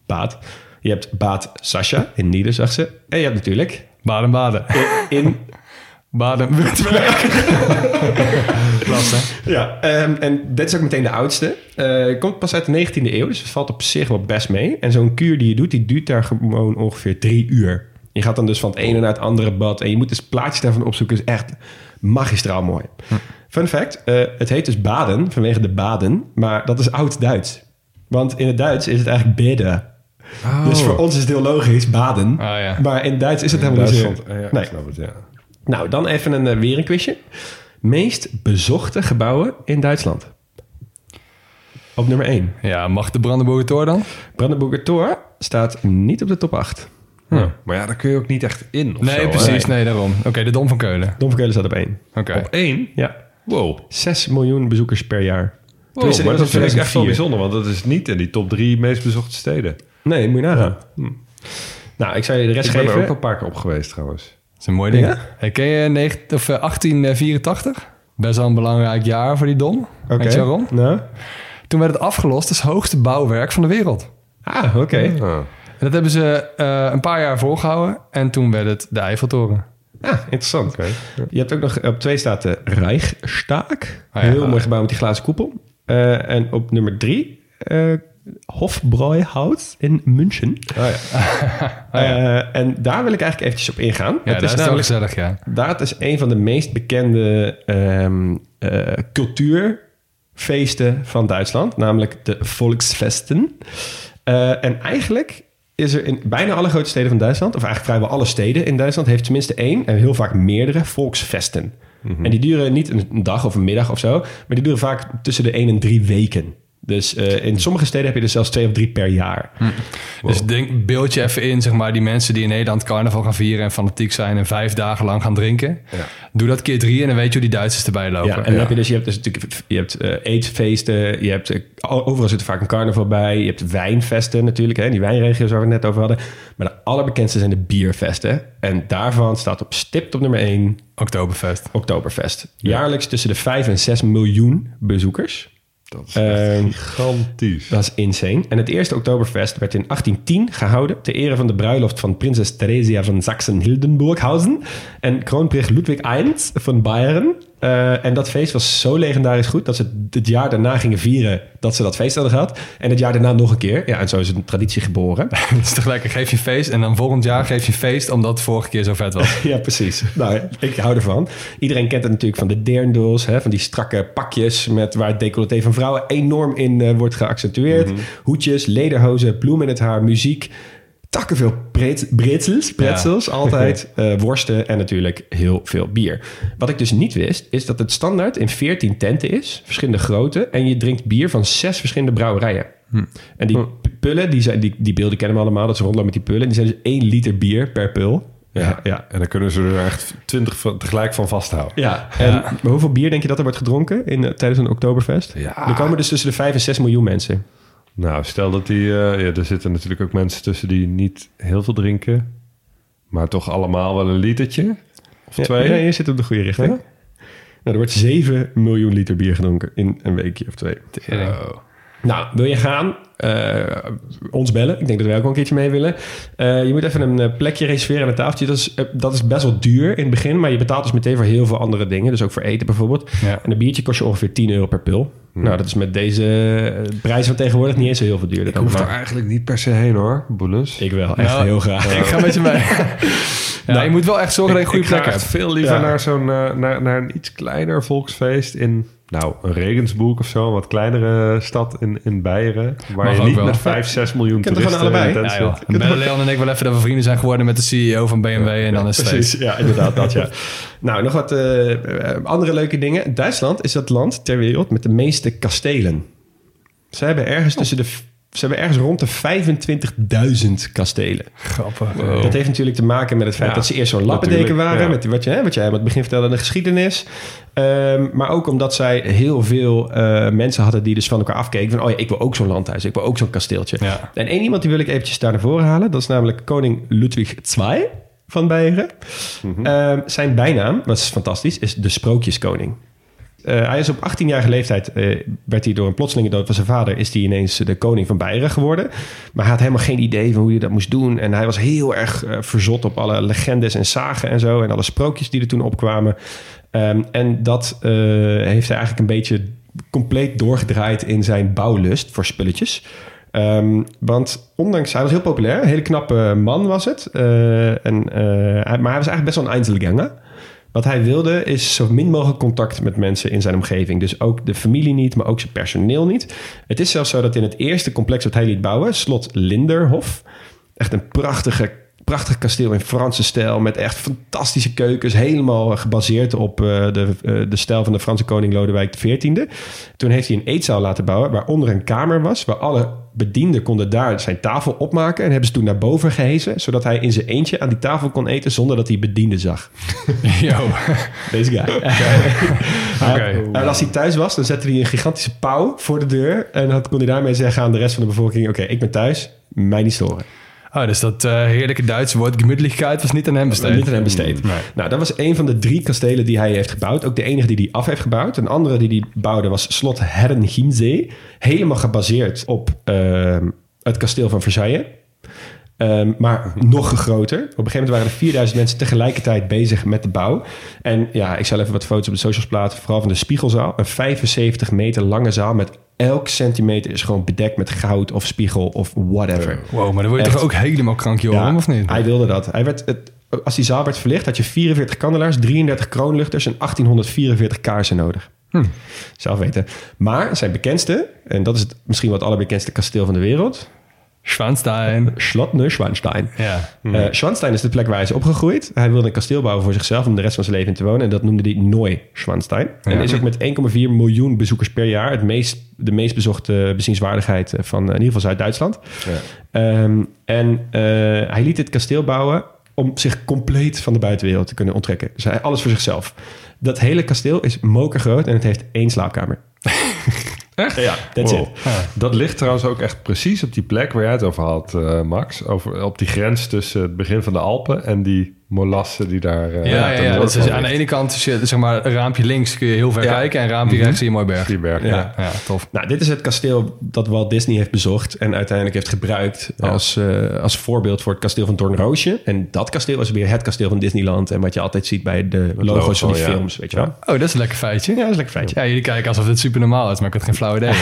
Baat. Je hebt Baat Sascha in Niedersachse. En je hebt natuurlijk... Baden-baden. In Baden-Württemberg. *laughs* *laughs* Klas, hè? Ja, ehm, en dit is ook meteen de oudste. Eh, komt pas uit de 19e eeuw, dus het valt op zich wel best mee. En zo'n kuur die je doet, die duurt daar gewoon ongeveer drie uur. Je gaat dan dus van het ene naar het andere bad en je moet dus plaatjes daarvan opzoeken. is echt magistraal mooi. Fun fact, eh, het heet dus baden vanwege de baden, maar dat is oud-Duits. Want in het Duits is het eigenlijk bidden. Dus voor ons is het heel logisch, baden. Oh ja. Maar in het Duits is het helemaal niet zo. Ja, Nee. ik snap het, ja. Nou, dan even een, eh, weer een quizje. Meest bezochte gebouwen in Duitsland. Op nummer 1. Ja, mag de Brandenburger Tor dan? Brandenburger Tor staat niet op de top 8. Ja. Maar ja, daar kun je ook niet echt in. Nee, zo, hè? precies. Nee, daarom. Oké, de Dom van Keulen. Dom van Keulen staat op 1. Oké. Op één? Ja. Wow. 6 miljoen bezoekers per jaar. Wow, maar dat vind ik echt wel 2004. bijzonder, want dat is niet in die top drie meest bezochte steden. Nee, moet je nagaan. Hm. Nou, ik zou je de rest Ik ben er geven. ook al een paar keer op geweest trouwens. Dat is een mooi ding. Ja? Hey, ken je 19, of, eh, 1884? Best wel een belangrijk jaar voor die Dom. Oké. Weet je waarom? Nou. Toen werd het afgelost als hoogste bouwwerk van de wereld. Ah, oké. Ah. En dat hebben ze eh, een paar jaar volgehouden. En toen werd het de Eiffeltoren. Ah, interessant. Oké. Je hebt ook nog op twee staat de Reichstag. Ah, ja. Heel mooi gebouw met die glazen koepel. Eh, en op nummer drie, eh Hofbräuhaus in München. *laughs* Oh ja. Eh, en daar wil ik eigenlijk eventjes op ingaan. Ja, het dat is namelijk, gezellig, ja. dat is een van de meest bekende ehm, eh, cultuurfeesten van Duitsland, namelijk de Volksfesten. Eh, en eigenlijk is er in bijna alle grote steden van Duitsland, of eigenlijk vrijwel alle steden in Duitsland, heeft tenminste één en heel vaak meerdere volksfesten. En die duren niet een dag of een middag of zo, maar die duren vaak tussen de één en drie weken. Dus eh, in sommige steden heb je er zelfs twee of drie per jaar. Dus denk, beeld je even in, zeg maar, die mensen die in Nederland carnaval gaan vieren en fanatiek zijn en vijf dagen lang gaan drinken. Doe dat keer drie en dan weet je hoe die Duitsers erbij lopen. Ja, en dan heb je dus, je hebt dus natuurlijk, je hebt eh, eetfeesten, je hebt, eh, overal zit er vaak een carnaval bij, je hebt wijnfesten natuurlijk, hè, die wijnregio's waar we het net over hadden. Maar de allerbekendste zijn de bierfesten. En daarvan staat op stipt op nummer 1 Oktoberfest. Oktoberfest. Jaarlijks tussen de 5 en 6 miljoen bezoekers. Dat is Ehm, gigantisch. Dat is insane. En het eerste Oktoberfest werd in 1810 gehouden... ter ere van de bruiloft van prinses Theresia van Sachsen-Hildenburghausen... en kroonprins Ludwig I van Bayern. Eh, en dat feest was zo legendarisch goed... dat ze het jaar daarna gingen vieren dat ze dat feest hadden gehad. En het jaar daarna nog een keer. Ja, en zo is een traditie geboren. *laughs* Toch lekker, geef je feest en dan volgend jaar geef je feest omdat het vorige keer zo vet was. *laughs* Ja, precies. Nou, ik hou ervan. Iedereen kent het natuurlijk van de dirndls, hè, van die strakke pakjes met waar het decolleté van vrouwen enorm in eh, wordt geaccentueerd. Hoedjes, lederhozen, bloemen in het haar, muziek. Takken veel pret- bretzels, pretzels, altijd. *laughs* eh, worsten en natuurlijk heel veel bier. Wat ik dus niet wist, is dat het standaard in 14 tenten is. Verschillende grootte. En je drinkt bier van zes verschillende brouwerijen. En die p- pullen, die, zijn, die, die beelden kennen we allemaal. Dat ze rondlopen met die pullen. Die zijn dus 1 liter bier per pul. Ja, ja. En dan kunnen ze er echt twintig van, tegelijk van vasthouden. Ja, en hoeveel bier denk je dat er wordt gedronken in, eh, tijdens een Oktoberfest? Ja. Er komen dus tussen de 5 en 6 miljoen mensen. Nou, stel dat die... eh, ja, er zitten natuurlijk ook mensen tussen die niet heel veel drinken. Maar toch allemaal wel een litertje. Of twee. Ja, je zit op de goede richting. Ja? Nou, er wordt 7 miljoen liter bier gedronken in een weekje of twee. Nou, wil je gaan? Eh, ons bellen. Ik denk dat wij ook wel een keertje mee willen. Eh, je moet even een plekje reserveren aan een tafeltje. Dat is, dat is best wel duur in het begin. Maar je betaalt dus meteen voor heel veel andere dingen. Dus ook voor eten bijvoorbeeld. Ja. En een biertje kost je ongeveer 10 euro per pil. Nou, dat is met deze eh, prijs van tegenwoordig niet eens zo heel veel duurder. Ik dan. hoef er Maar eigenlijk niet per se heen hoor, Boelens. ik wel, echt Nou, heel graag. Ik ga met je mee. *laughs* ja, je moet wel echt zorgen dat je een goede ik ga plek hebt. veel liever Ja. naar, zo'n, eh, naar, naar een iets kleiner volksfeest in... Nou, een Regensburg of zo, een wat kleinere stad in, in Beieren. Waar Mag je niet wel. met 5, 6 miljoen er toeristen gewoon allebei. Ja, joh. En Belle Leon en ik wel even dat we vrienden zijn geworden met de CEO van BMW en dan is het Precies, ja, inderdaad, dat ja. *laughs* nou, nog wat eh, eh, andere leuke dingen. Duitsland is het land ter wereld met de meeste kastelen. Ze hebben ergens tussen de... Ze hebben ergens rond de 25.000 kastelen. Grappig. Dat heeft natuurlijk te maken met het feit Ja, dat ze eerst zo'n lappendeken waren. ja. Met wat, je, hè, wat jij aan het begin vertelde, de geschiedenis. Ehm, maar ook omdat zij heel veel eh, mensen hadden die dus van elkaar afkeken. Van, oh ja, ik wil ook zo'n landhuis. Ik wil ook zo'n kasteeltje. Ja. En één iemand die wil ik eventjes daar naar voren halen. Dat is namelijk koning Ludwig II van Beieren. Ehm, zijn bijnaam, dat is fantastisch, is de Sprookjeskoning. Eh, hij is op 18-jarige leeftijd, eh, werd hij door een plotselinge dood van zijn vader, is hij ineens de koning van Beieren geworden. Maar hij had helemaal geen idee van hoe hij dat moest doen. En hij was heel erg eh, verzot op alle legendes en zagen en zo. En alle sprookjes die er toen opkwamen. Ehm, en dat heeft hij eigenlijk een beetje compleet doorgedraaid in zijn bouwlust voor spulletjes. Ehm, want ondanks, hij was heel populair, een hele knappe man was het. En, maar hij was eigenlijk best wel een Einzelganger. Wat hij wilde is zo min mogelijk contact met mensen in zijn omgeving. Dus ook de familie niet, maar ook zijn personeel niet. Het is zelfs zo dat in het eerste complex wat hij liet bouwen, slot Linderhof, echt een prachtige, prachtig kasteel in Franse stijl met echt fantastische keukens, helemaal gebaseerd op eh, de, eh, de stijl van de Franse koning Lodewijk XIV. Toen heeft hij een eetzaal laten bouwen waaronder een kamer was, waar alle bedienden konden daar zijn tafel opmaken en hebben ze toen naar boven gehezen, zodat hij in zijn eentje aan die tafel kon eten zonder dat hij bedienden zag. *laughs* Yo. Deze guy. *laughs* En als hij thuis was, dan zette hij een gigantische pauw voor de deur. En dan kon hij daarmee zeggen aan de rest van de bevolking... oké, ik ben thuis, mij niet storen. Oh, dus dat eh, heerlijke Duitse woord gemütlichkeit was niet aan hem besteed. Niet aan hem besteed. Nee. Nou, dat was een van de drie kastelen die hij heeft gebouwd. Ook de enige die hij af heeft gebouwd. Een andere die hij bouwde was slot Herrenchiemsee. Helemaal gebaseerd op ehm, het kasteel van Versailles. Ehm, maar nog groter. Op een gegeven moment waren er 4000 mensen tegelijkertijd bezig met de bouw. En ja, ik zal even wat foto's op de socials plaatsen. Vooral van de Spiegelzaal. Een 75 meter lange zaal met elk centimeter is gewoon bedekt met goud of spiegel of whatever. Wow, maar dan word je Echt. toch ook helemaal krank, Joram, of niet? Hij wilde dat. Hij werd, het, als die zaal werd verlicht, had je 44 kandelaars, 33 kroonluchters en 1844 kaarsen nodig. Hm. Zelf weten. Maar zijn bekendste, en dat is het, misschien wel het allerbekendste kasteel van de wereld, Schwanstein. Slot Neuschwanstein. Ja. Eh, Schwanstein is de plek waar hij is opgegroeid. Hij wilde een kasteel bouwen voor zichzelf om de rest van zijn leven in te wonen. En dat noemde hij Neu-Schwanstein. En is ook met 1,4 miljoen bezoekers per jaar het meest, de meest bezochte bezienswaardigheid van eh, in ieder geval Zuid-Duitsland. Ehm, en eh, hij liet dit kasteel bouwen om zich compleet van de buitenwereld te kunnen onttrekken. Dus hij alles voor zichzelf. Dat hele kasteel is mokergroot en het heeft één slaapkamer. *laughs* Echt? Ja, that's Wow. it. Dat ligt trouwens ook echt precies op die plek waar jij het over had, eh, Max. Over, op die grens tussen het begin van de Alpen en die molassen die daar... eh, Ja, ja, Dat is, aan de ene kant, is je, zeg maar, een raampje links kun je heel ver Ja. kijken... en een raampje rechts zie je een mooi berg. Die berg, Ja. ja. Ja, tof. Nou, dit is het kasteel dat Walt Disney heeft bezocht en uiteindelijk heeft gebruikt als, eh, als voorbeeld voor het kasteel van Doornroosje. En dat kasteel is weer het kasteel van Disneyland en wat je altijd ziet bij de logo's van die films, weet je wel. Oh, dat is een lekker feitje. Ja, dat is lekker feitje. Ja, jullie kijken alsof het super normaal is, maar ik had geen flauw idee. *laughs*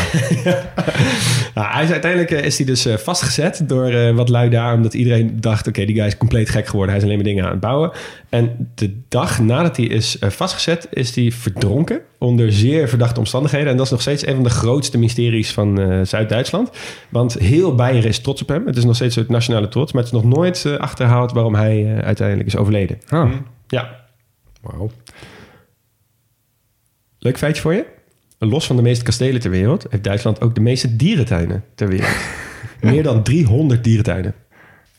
Nou, hij is uiteindelijk eh, is hij dus eh, vastgezet door eh, wat lui daar, omdat iedereen dacht, oké, die guy is compleet gek geworden. Hij is alleen maar dingen aan het bouwen. En de dag nadat hij is eh, vastgezet, is hij verdronken onder zeer verdachte omstandigheden. En dat is nog steeds een van de grootste mysteries van eh, Zuid-Duitsland. Want heel Beieren is trots op hem. Het is nog steeds het nationale trots, maar het is nog nooit eh, achterhaald waarom hij uiteindelijk is overleden. Oh. Ja, Wauw. leuk feitje voor je. Los van de meeste kastelen ter wereld heeft Duitsland ook de meeste dierentuinen ter wereld. *laughs* Meer dan 300 dierentuinen.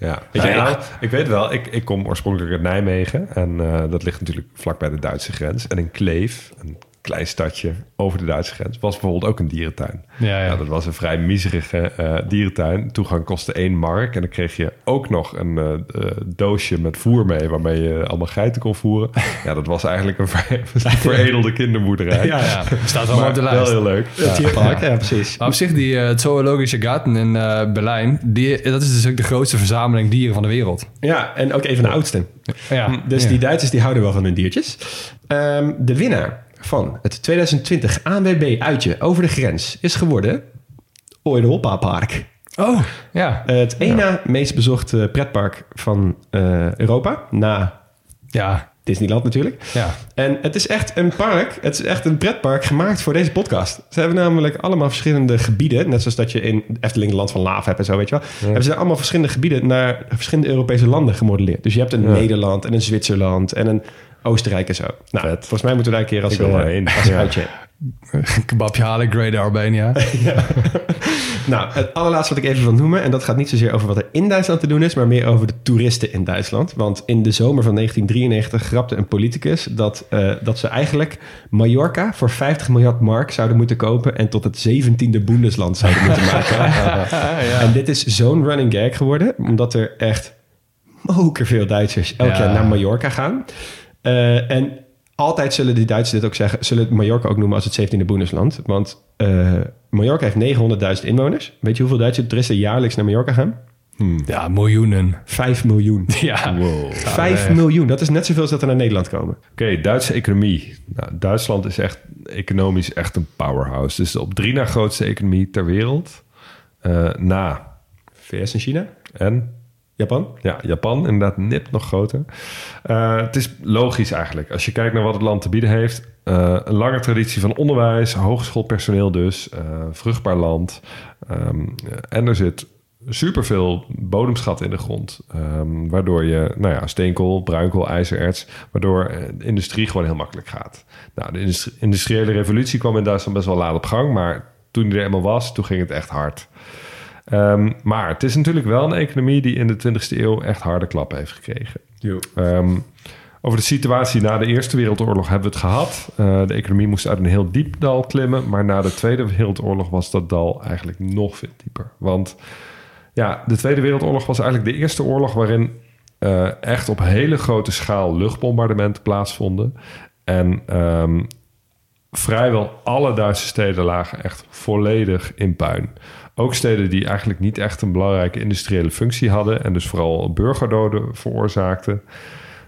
Ja, Weet je, Ja, nou, ik weet wel, ik, ik kom oorspronkelijk uit Nijmegen. En eh, dat ligt natuurlijk vlak bij de Duitse grens. En in Kleef, een klein stadje over de Duitse grens, was bijvoorbeeld ook een dierentuin. Ja, ja. dat was een vrij miserige eh, dierentuin. Toegang kostte één mark. En dan kreeg je ook nog een eh, eh, doosje met voer mee... waarmee je allemaal geiten kon voeren. *laughs* Ja, dat was eigenlijk een vrij *laughs* veredelde kinderboerderij. Ja, Ja, *laughs* staat allemaal op de wel lijst. heel leuk. Het dierpark, ja, precies. Maar op zich, die uh, Zoologische Garten in eh, Berlijn... Die, dat is dus ook de grootste verzameling dieren van de wereld. Ja, en ook een van de oudsten. Ja, Dus ja. die Duitsers die houden wel van hun diertjes. Ehm, de winnaar van het 2020 ANWB uitje over de grens is geworden Europa Park. Oh, ja. Het na meest bezochte pretpark van eh, Europa, na Ja, Disneyland natuurlijk. ja. En het is echt een park, het is echt een pretpark gemaakt voor deze podcast. Ze hebben namelijk allemaal verschillende gebieden, net zoals dat je in Efteling Land van Laaf hebt en zo, weet je wel. Hebben ze allemaal verschillende gebieden naar verschillende Europese landen gemodelleerd. Dus je hebt een Nederland en een Zwitserland en een Oostenrijk en zo. Nou, volgens mij moeten we daar een keer als, Ik wil eh, heen. als Ja. uitje. *laughs* Kebabje halen, Great Albania. *laughs* Nou, het allerlaatste wat ik even wil noemen, en dat gaat niet zozeer over wat er in Duitsland te doen is, maar meer over de toeristen in Duitsland. Want in de zomer van 1993 grapte een politicus dat, eh, dat ze eigenlijk Mallorca voor 50 miljard mark zouden moeten kopen en tot het 17e Bundesland zouden moeten *laughs* maken. En dit is zo'n running gag geworden, omdat er echt moker veel Duitsers elk Ja. jaar naar Mallorca gaan. Eh, en altijd zullen die Duitsers dit ook zeggen, zullen het Mallorca ook noemen als het 17e Bundesland. Want eh, Mallorca heeft 900.000 inwoners. Weet je hoeveel Duitse toeristen jaarlijks naar Mallorca gaan? Ja, miljoenen. 5 miljoen. *laughs* Ja. Wow. 5 miljoen, dat is net zoveel als dat er naar Nederland komen. Oké, Duitse economie. Nou, Duitsland is echt economisch echt een powerhouse. Dus de op drie na grootste economie ter wereld. Eh, na VS en China? en Japan? ja, Japan inderdaad nipt nog groter. Eh, het is logisch eigenlijk. Als je kijkt naar wat het land te bieden heeft. eh, een lange traditie van onderwijs, hogeschoolpersoneel dus. eh, vruchtbaar land. Ehm, en er zit superveel bodemschat in de grond. ehm, waardoor je, nou ja, steenkool, bruinkool, ijzererts... waardoor de industrie gewoon heel makkelijk gaat. Nou, de industri- industriële revolutie kwam in Duitsland best wel laat op gang... maar toen die er eenmaal was, toen ging het echt hard. Ehm, maar het is natuurlijk wel een economie die in de 20e eeuw echt harde klappen heeft gekregen. Ehm, over de situatie na de Eerste Wereldoorlog hebben we het gehad. Eh, de economie moest uit een heel diep dal klimmen. Maar na de Tweede Wereldoorlog was dat dal eigenlijk nog veel dieper. Want ja, de Tweede Wereldoorlog was eigenlijk de eerste oorlog waarin eh, echt op hele grote schaal luchtbombardementen plaatsvonden. En ehm, vrijwel alle Duitse steden lagen echt volledig in puin. Ook steden die eigenlijk niet echt een belangrijke industriële functie hadden... en dus vooral burgerdoden veroorzaakten.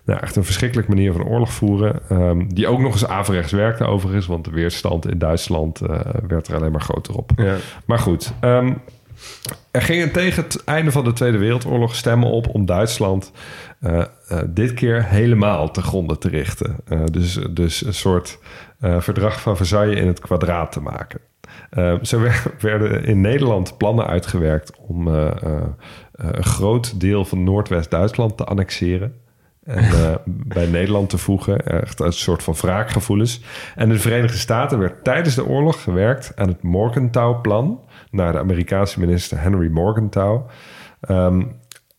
Nou, echt een verschrikkelijke manier van oorlog voeren. ehm, die ook nog eens averechts werkte overigens... want de weerstand in Duitsland eh, werd er alleen maar groter op. Ja. Maar goed, ehm, er gingen tegen het einde van de Tweede Wereldoorlog stemmen op om Duitsland eh, eh, dit keer helemaal te gronden te richten. Dus, dus een soort verdrag van Versailles in het kwadraat te maken. Eh, zo wer- *laughs* werden in Nederland plannen uitgewerkt om eh, eh, eh, een groot deel van Noordwest-Duitsland te annexeren. En *laughs* bij Nederland te voegen. Echt uit een soort van wraakgevoelens. En in de Verenigde Staten werd tijdens de oorlog gewerkt aan het Morgenthau-plan. Naar de Amerikaanse minister Henry Morgenthau. Ehm,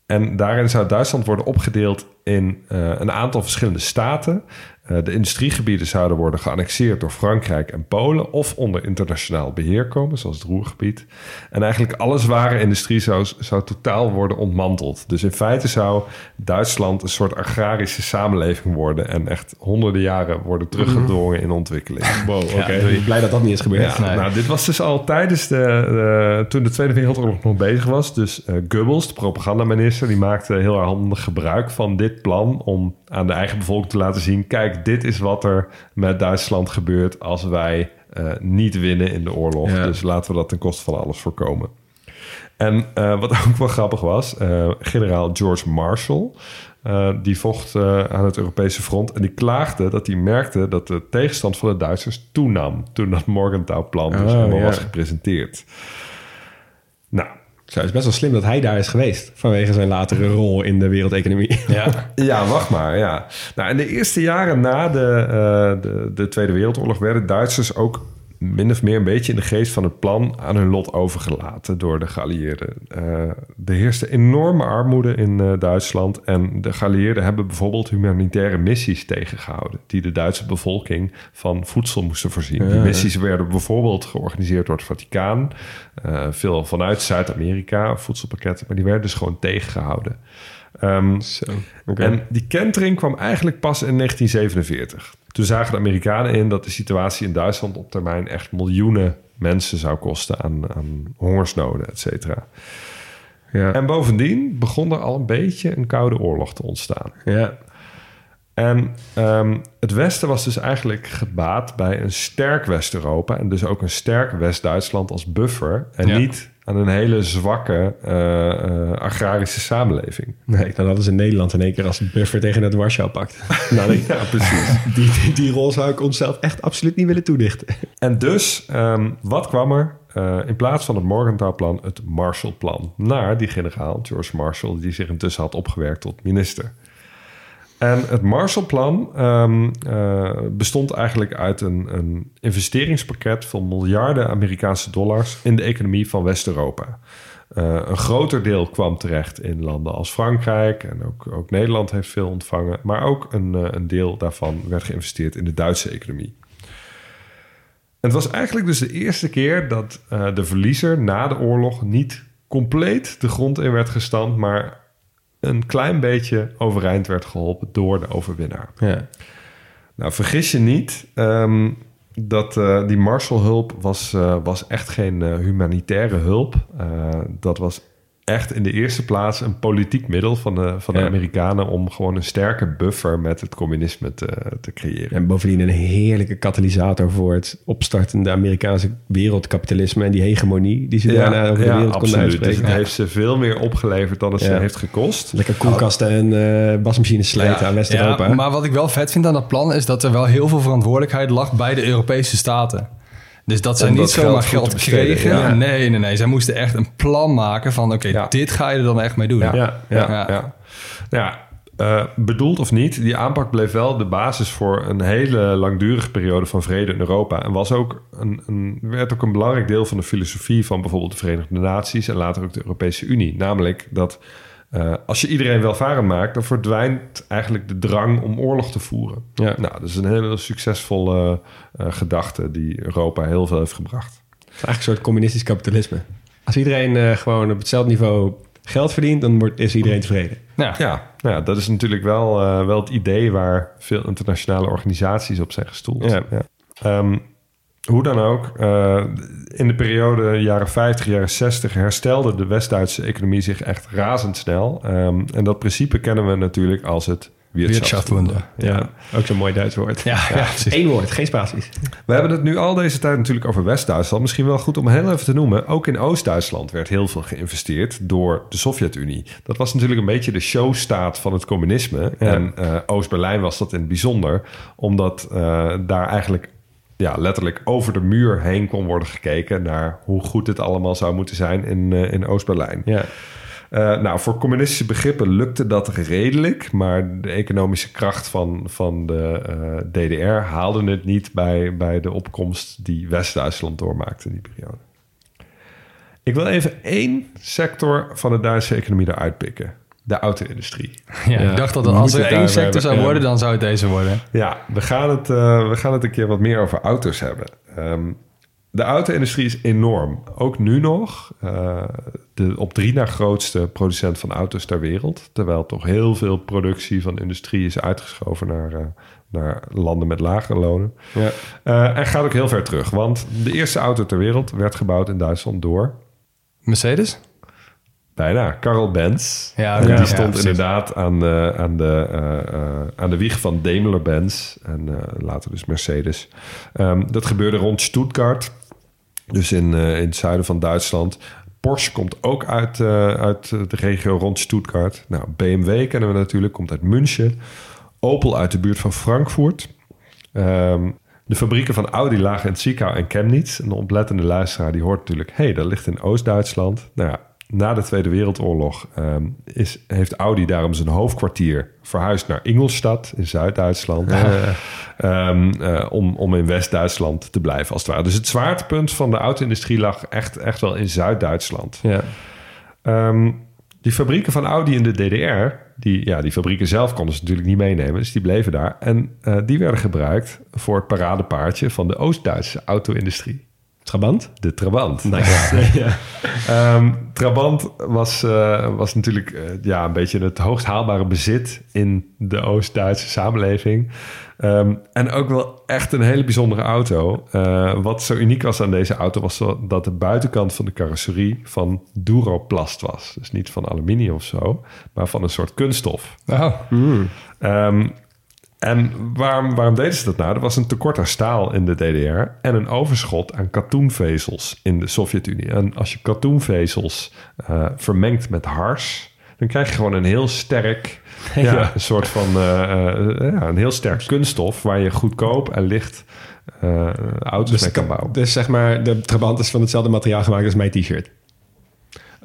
en daarin zou Duitsland worden opgedeeld in een aantal verschillende staten. Eh, de industriegebieden zouden worden geannexeerd door Frankrijk en Polen of onder internationaal beheer komen, zoals het Roergebied. En eigenlijk alle zware industrie zou, zou totaal worden ontmanteld. Dus in feite zou Duitsland een soort agrarische samenleving worden en echt honderden jaren worden teruggedrongen in ontwikkeling. *laughs* Wow, oké. Blij dat dat niet is gebeurd. Ja, nou, dit was dus al tijdens de, de- toen de Tweede Wereldoorlog nog bezig was. Dus eh Goebbels, de propagandaminister, die maakte heel handig gebruik van dit plan om aan de eigen bevolking te laten zien: kijk, dit is wat er met Duitsland gebeurt als wij eh, niet winnen in de oorlog. Ja. Dus laten we dat ten koste van alles voorkomen. En eh, wat *laughs* ook wel grappig was, eh, generaal George Marshall, die vocht aan het Europese front en die klaagde dat hij merkte dat de tegenstand van de Duitsers toenam toen dat Morgenthau-plan dus Oh, helemaal ja. was gepresenteerd. Zo, het is best wel slim dat hij daar is geweest. Vanwege zijn latere rol in de wereldeconomie. Ja. *laughs* Ja, wacht maar. Ja. Nou, in de eerste jaren na de, eh, de, de Tweede Wereldoorlog werden Duitsers ook min of meer een beetje in de geest van het plan aan hun lot overgelaten door de geallieerden. Eh er heerste enorme armoede in eh, Duitsland en de geallieerden hebben bijvoorbeeld humanitaire missies tegengehouden die de Duitse bevolking van voedsel moesten voorzien. Die missies werden bijvoorbeeld georganiseerd door het Vaticaan, eh, veel vanuit Zuid-Amerika, voedselpakketten, maar die werden dus gewoon tegengehouden. Ehm, Zo, en die kentering kwam eigenlijk pas in 1947. Toen zagen de Amerikanen in dat de situatie in Duitsland op termijn echt miljoenen mensen zou kosten aan, aan hongersnoden, et cetera. ja. En bovendien begon er al een beetje een koude oorlog te ontstaan. ja. En ehm, het Westen was dus eigenlijk gebaat bij een sterk West-Europa en dus ook een sterk West-Duitsland als buffer. En Ja. niet aan een hele zwakke eh, eh, agrarische samenleving. Nee, dan hadden ze Nederland in één keer als buffer tegen het Warschau-pact. *laughs* nou, die, Ja, precies. *laughs* die, die, die rol zou ik onszelf echt absoluut niet willen toedichten. En dus, ehm, wat kwam er? Eh, in plaats van het Morgenthau-plan, het Marshall-plan. Naar die generaal George Marshall, die zich intussen had opgewerkt tot minister. En het Marshallplan ehm, eh, bestond eigenlijk uit een, een investeringspakket van miljarden Amerikaanse dollars in de economie van West-Europa. Eh, een groter deel kwam terecht in landen als Frankrijk en ook, ook Nederland heeft veel ontvangen. Maar ook een, eh, een deel daarvan werd geïnvesteerd in de Duitse economie. Het was eigenlijk dus de eerste keer dat de verliezer na de oorlog niet compleet de grond in werd gestampt, maar een klein beetje overeind werd geholpen door de overwinnaar. Ja. Nou, vergis je niet, ehm, dat eh, die Marshallhulp was, eh, was echt geen eh, humanitaire hulp. Dat was echt in de eerste plaats een politiek middel van de, van de Ja. Amerikanen om gewoon een sterke buffer met het communisme te, te creëren. En bovendien een heerlijke katalysator voor het opstartende Amerikaanse wereldkapitalisme en die hegemonie die ze daarna over de wereld konden absoluut. Dus uitspreken. het heeft ze veel meer opgeleverd dan het ze heeft gekost. Lekker koelkasten en eh wasmachines slijten Ja. aan West-Europa. Ja, maar wat ik wel vet vind aan dat plan is dat er wel heel veel verantwoordelijkheid lag bij de Europese staten. Dus dat zij Om niet zomaar geld geld, kregen. ja. Nee, nee, nee. Zij moesten echt een plan maken van... oké, Ja. dit ga je er dan echt mee doen. Ja, ja, ja. Ja. ja. ja. eh, bedoeld of niet, die aanpak bleef wel de basis voor een hele langdurige periode van vrede in Europa. En was ook een, een, werd ook een belangrijk deel van de filosofie van bijvoorbeeld de Verenigde Naties en later ook de Europese Unie. Namelijk dat eh, als je iedereen welvarend maakt, dan verdwijnt eigenlijk de drang om oorlog te voeren. Ja. Nou, dat is een hele succesvolle eh, gedachte die Europa heel veel heeft gebracht. Het is eigenlijk een soort communistisch kapitalisme. Als iedereen eh, gewoon op hetzelfde niveau geld verdient, dan wordt, is iedereen tevreden. Ja. Ja, nou ja, dat is natuurlijk wel, eh, wel het idee waar veel internationale organisaties op zijn gestoeld. Ja. Ehm, hoe dan ook, eh, in de periode jaren 50, jaren 60 herstelde de West-Duitse economie zich echt razendsnel. Ehm, en dat principe kennen we natuurlijk als het Wirtschaftswunder. Ja, ook zo'n mooi Duits woord. Ja, ja. Eén woord, geen spaties. We hebben het nu al deze tijd natuurlijk over West-Duitsland. Misschien wel goed om heel even te noemen. Ook in Oost-Duitsland werd heel veel geïnvesteerd door de Sovjet-Unie. Dat was natuurlijk een beetje de showstaat van het communisme. En eh, Oost-Berlijn was dat in het bijzonder. Omdat eh, daar eigenlijk ja, letterlijk over de muur heen kon worden gekeken... naar hoe goed het allemaal zou moeten zijn in, eh, in Oost-Berlijn. Ja. Uh, nou, voor communistische begrippen lukte dat redelijk, maar de economische kracht van, van de uh, DDR haalde het niet bij, bij de opkomst die West-Duitsland doormaakte in die periode. Ik wil even één sector van de Duitse economie eruit pikken. De auto-industrie. Ja, *laughs* Ja, ik dacht dat als er één sector zou worden, dan zou het deze worden. Ja, we gaan het, eh, we gaan het een keer wat meer over auto's hebben. Ehm, de auto-industrie is enorm. Ook nu nog. eh, de op drie na grootste producent van auto's ter wereld. Terwijl toch heel veel productie van industrie is uitgeschoven naar, eh, naar landen met lagere lonen. Ja. Eh, en gaat ook heel ver terug. Want de eerste auto ter wereld werd gebouwd in Duitsland door... Mercedes? Bijna, Karl Benz. Ja, die Ja, stond inderdaad aan de, aan, de, eh, eh, aan de wieg van Daimler-Benz. En eh, later dus Mercedes. Ehm, dat gebeurde rond Stuttgart. Dus in, in het zuiden van Duitsland. Porsche komt ook uit, uit de regio rond Stuttgart. Nou, BMW kennen we natuurlijk, komt uit München. Opel uit de buurt van Frankfurt. Ehm, de fabrieken van Audi lagen in Zwickau en Chemnitz. Een oplettende luisteraar die hoort natuurlijk... hé, hey, dat ligt in Oost-Duitsland. Nou ja, na de Tweede Wereldoorlog ehm, is, heeft Audi daarom zijn hoofdkwartier... verhuisd naar Ingolstadt in Zuid-Duitsland. *laughs* Ehm, eh, om, om in West-Duitsland te blijven, als het ware. Dus het zwaartepunt van de auto-industrie lag echt, echt wel in Zuid-Duitsland. Ja. Ehm, die fabrieken van Audi in de DDR, die, ja, die fabrieken zelf konden ze natuurlijk niet meenemen, dus die bleven daar. En eh, die werden gebruikt voor het paradepaardje van de Oost-Duitse auto-industrie. Trabant? De Trabant. Nice. *laughs* ja. Ehm, Trabant was, eh, was natuurlijk eh, ja, een beetje het hoogst haalbare bezit in de Oost-Duitse samenleving. Ehm, en ook wel echt een hele bijzondere auto. Eh, wat zo uniek was aan deze auto was dat de buitenkant van de carrosserie van Duroplast was. Dus niet van aluminium of zo, maar van een soort kunststof. Oh, Ehm, en waarom, waarom deden ze dat nou? Er was een tekort aan staal in de DDR en een overschot aan katoenvezels in de Sovjet-Unie. En als je katoenvezels eh, vermengt met hars, dan krijg je gewoon een heel sterk, *laughs* ja, een soort van eh, eh, ja, een heel sterk kunststof waar je goedkoop en licht auto's Dus, mee kan bouwen. dus zeg maar, de Trabant is van hetzelfde materiaal gemaakt als mijn t-shirt.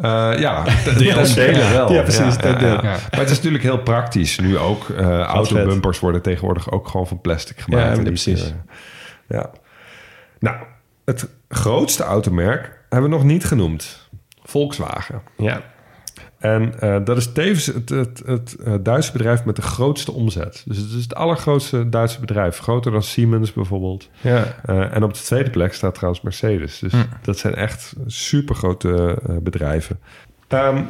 Eh, ja, ten dele wel. Ja, precies. Maar het is natuurlijk heel praktisch. Nu ook uh, autobumpers worden tegenwoordig ook gewoon van plastic gemaakt. Ja, niet, precies. eh, ja. Nou, het grootste automerk hebben we nog niet genoemd. Volkswagen. Ja. En eh, dat is tevens het, het, het eh, Duitse bedrijf met de grootste omzet. Dus het is het allergrootste Duitse bedrijf. Groter dan Siemens bijvoorbeeld. Ja. Eh, en op de tweede plek staat trouwens Mercedes. Dus dat zijn echt supergrote bedrijven. Ehm,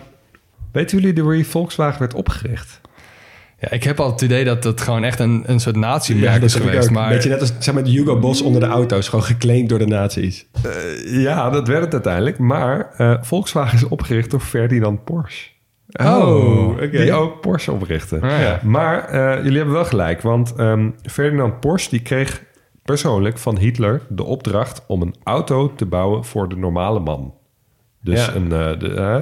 weten jullie hoe Volkswagen werd opgericht? Ja, ik heb al het idee dat het gewoon echt een, een soort natiemerk dat is geweest. ook. Maar Beetje net als zeg maar, de Hugo Boss onder de auto's. Gewoon geclaimd door de nazi's. Ja, dat werd het uiteindelijk. Maar eh, Volkswagen is opgericht door Ferdinand Porsche. Oh, oké. Die ook Porsche oprichtte. Ah, ja. Maar eh, jullie hebben wel gelijk. Want ehm, Ferdinand Porsche die kreeg persoonlijk van Hitler de opdracht... om een auto te bouwen voor de normale man. Dus Ja. een, eh, de, eh,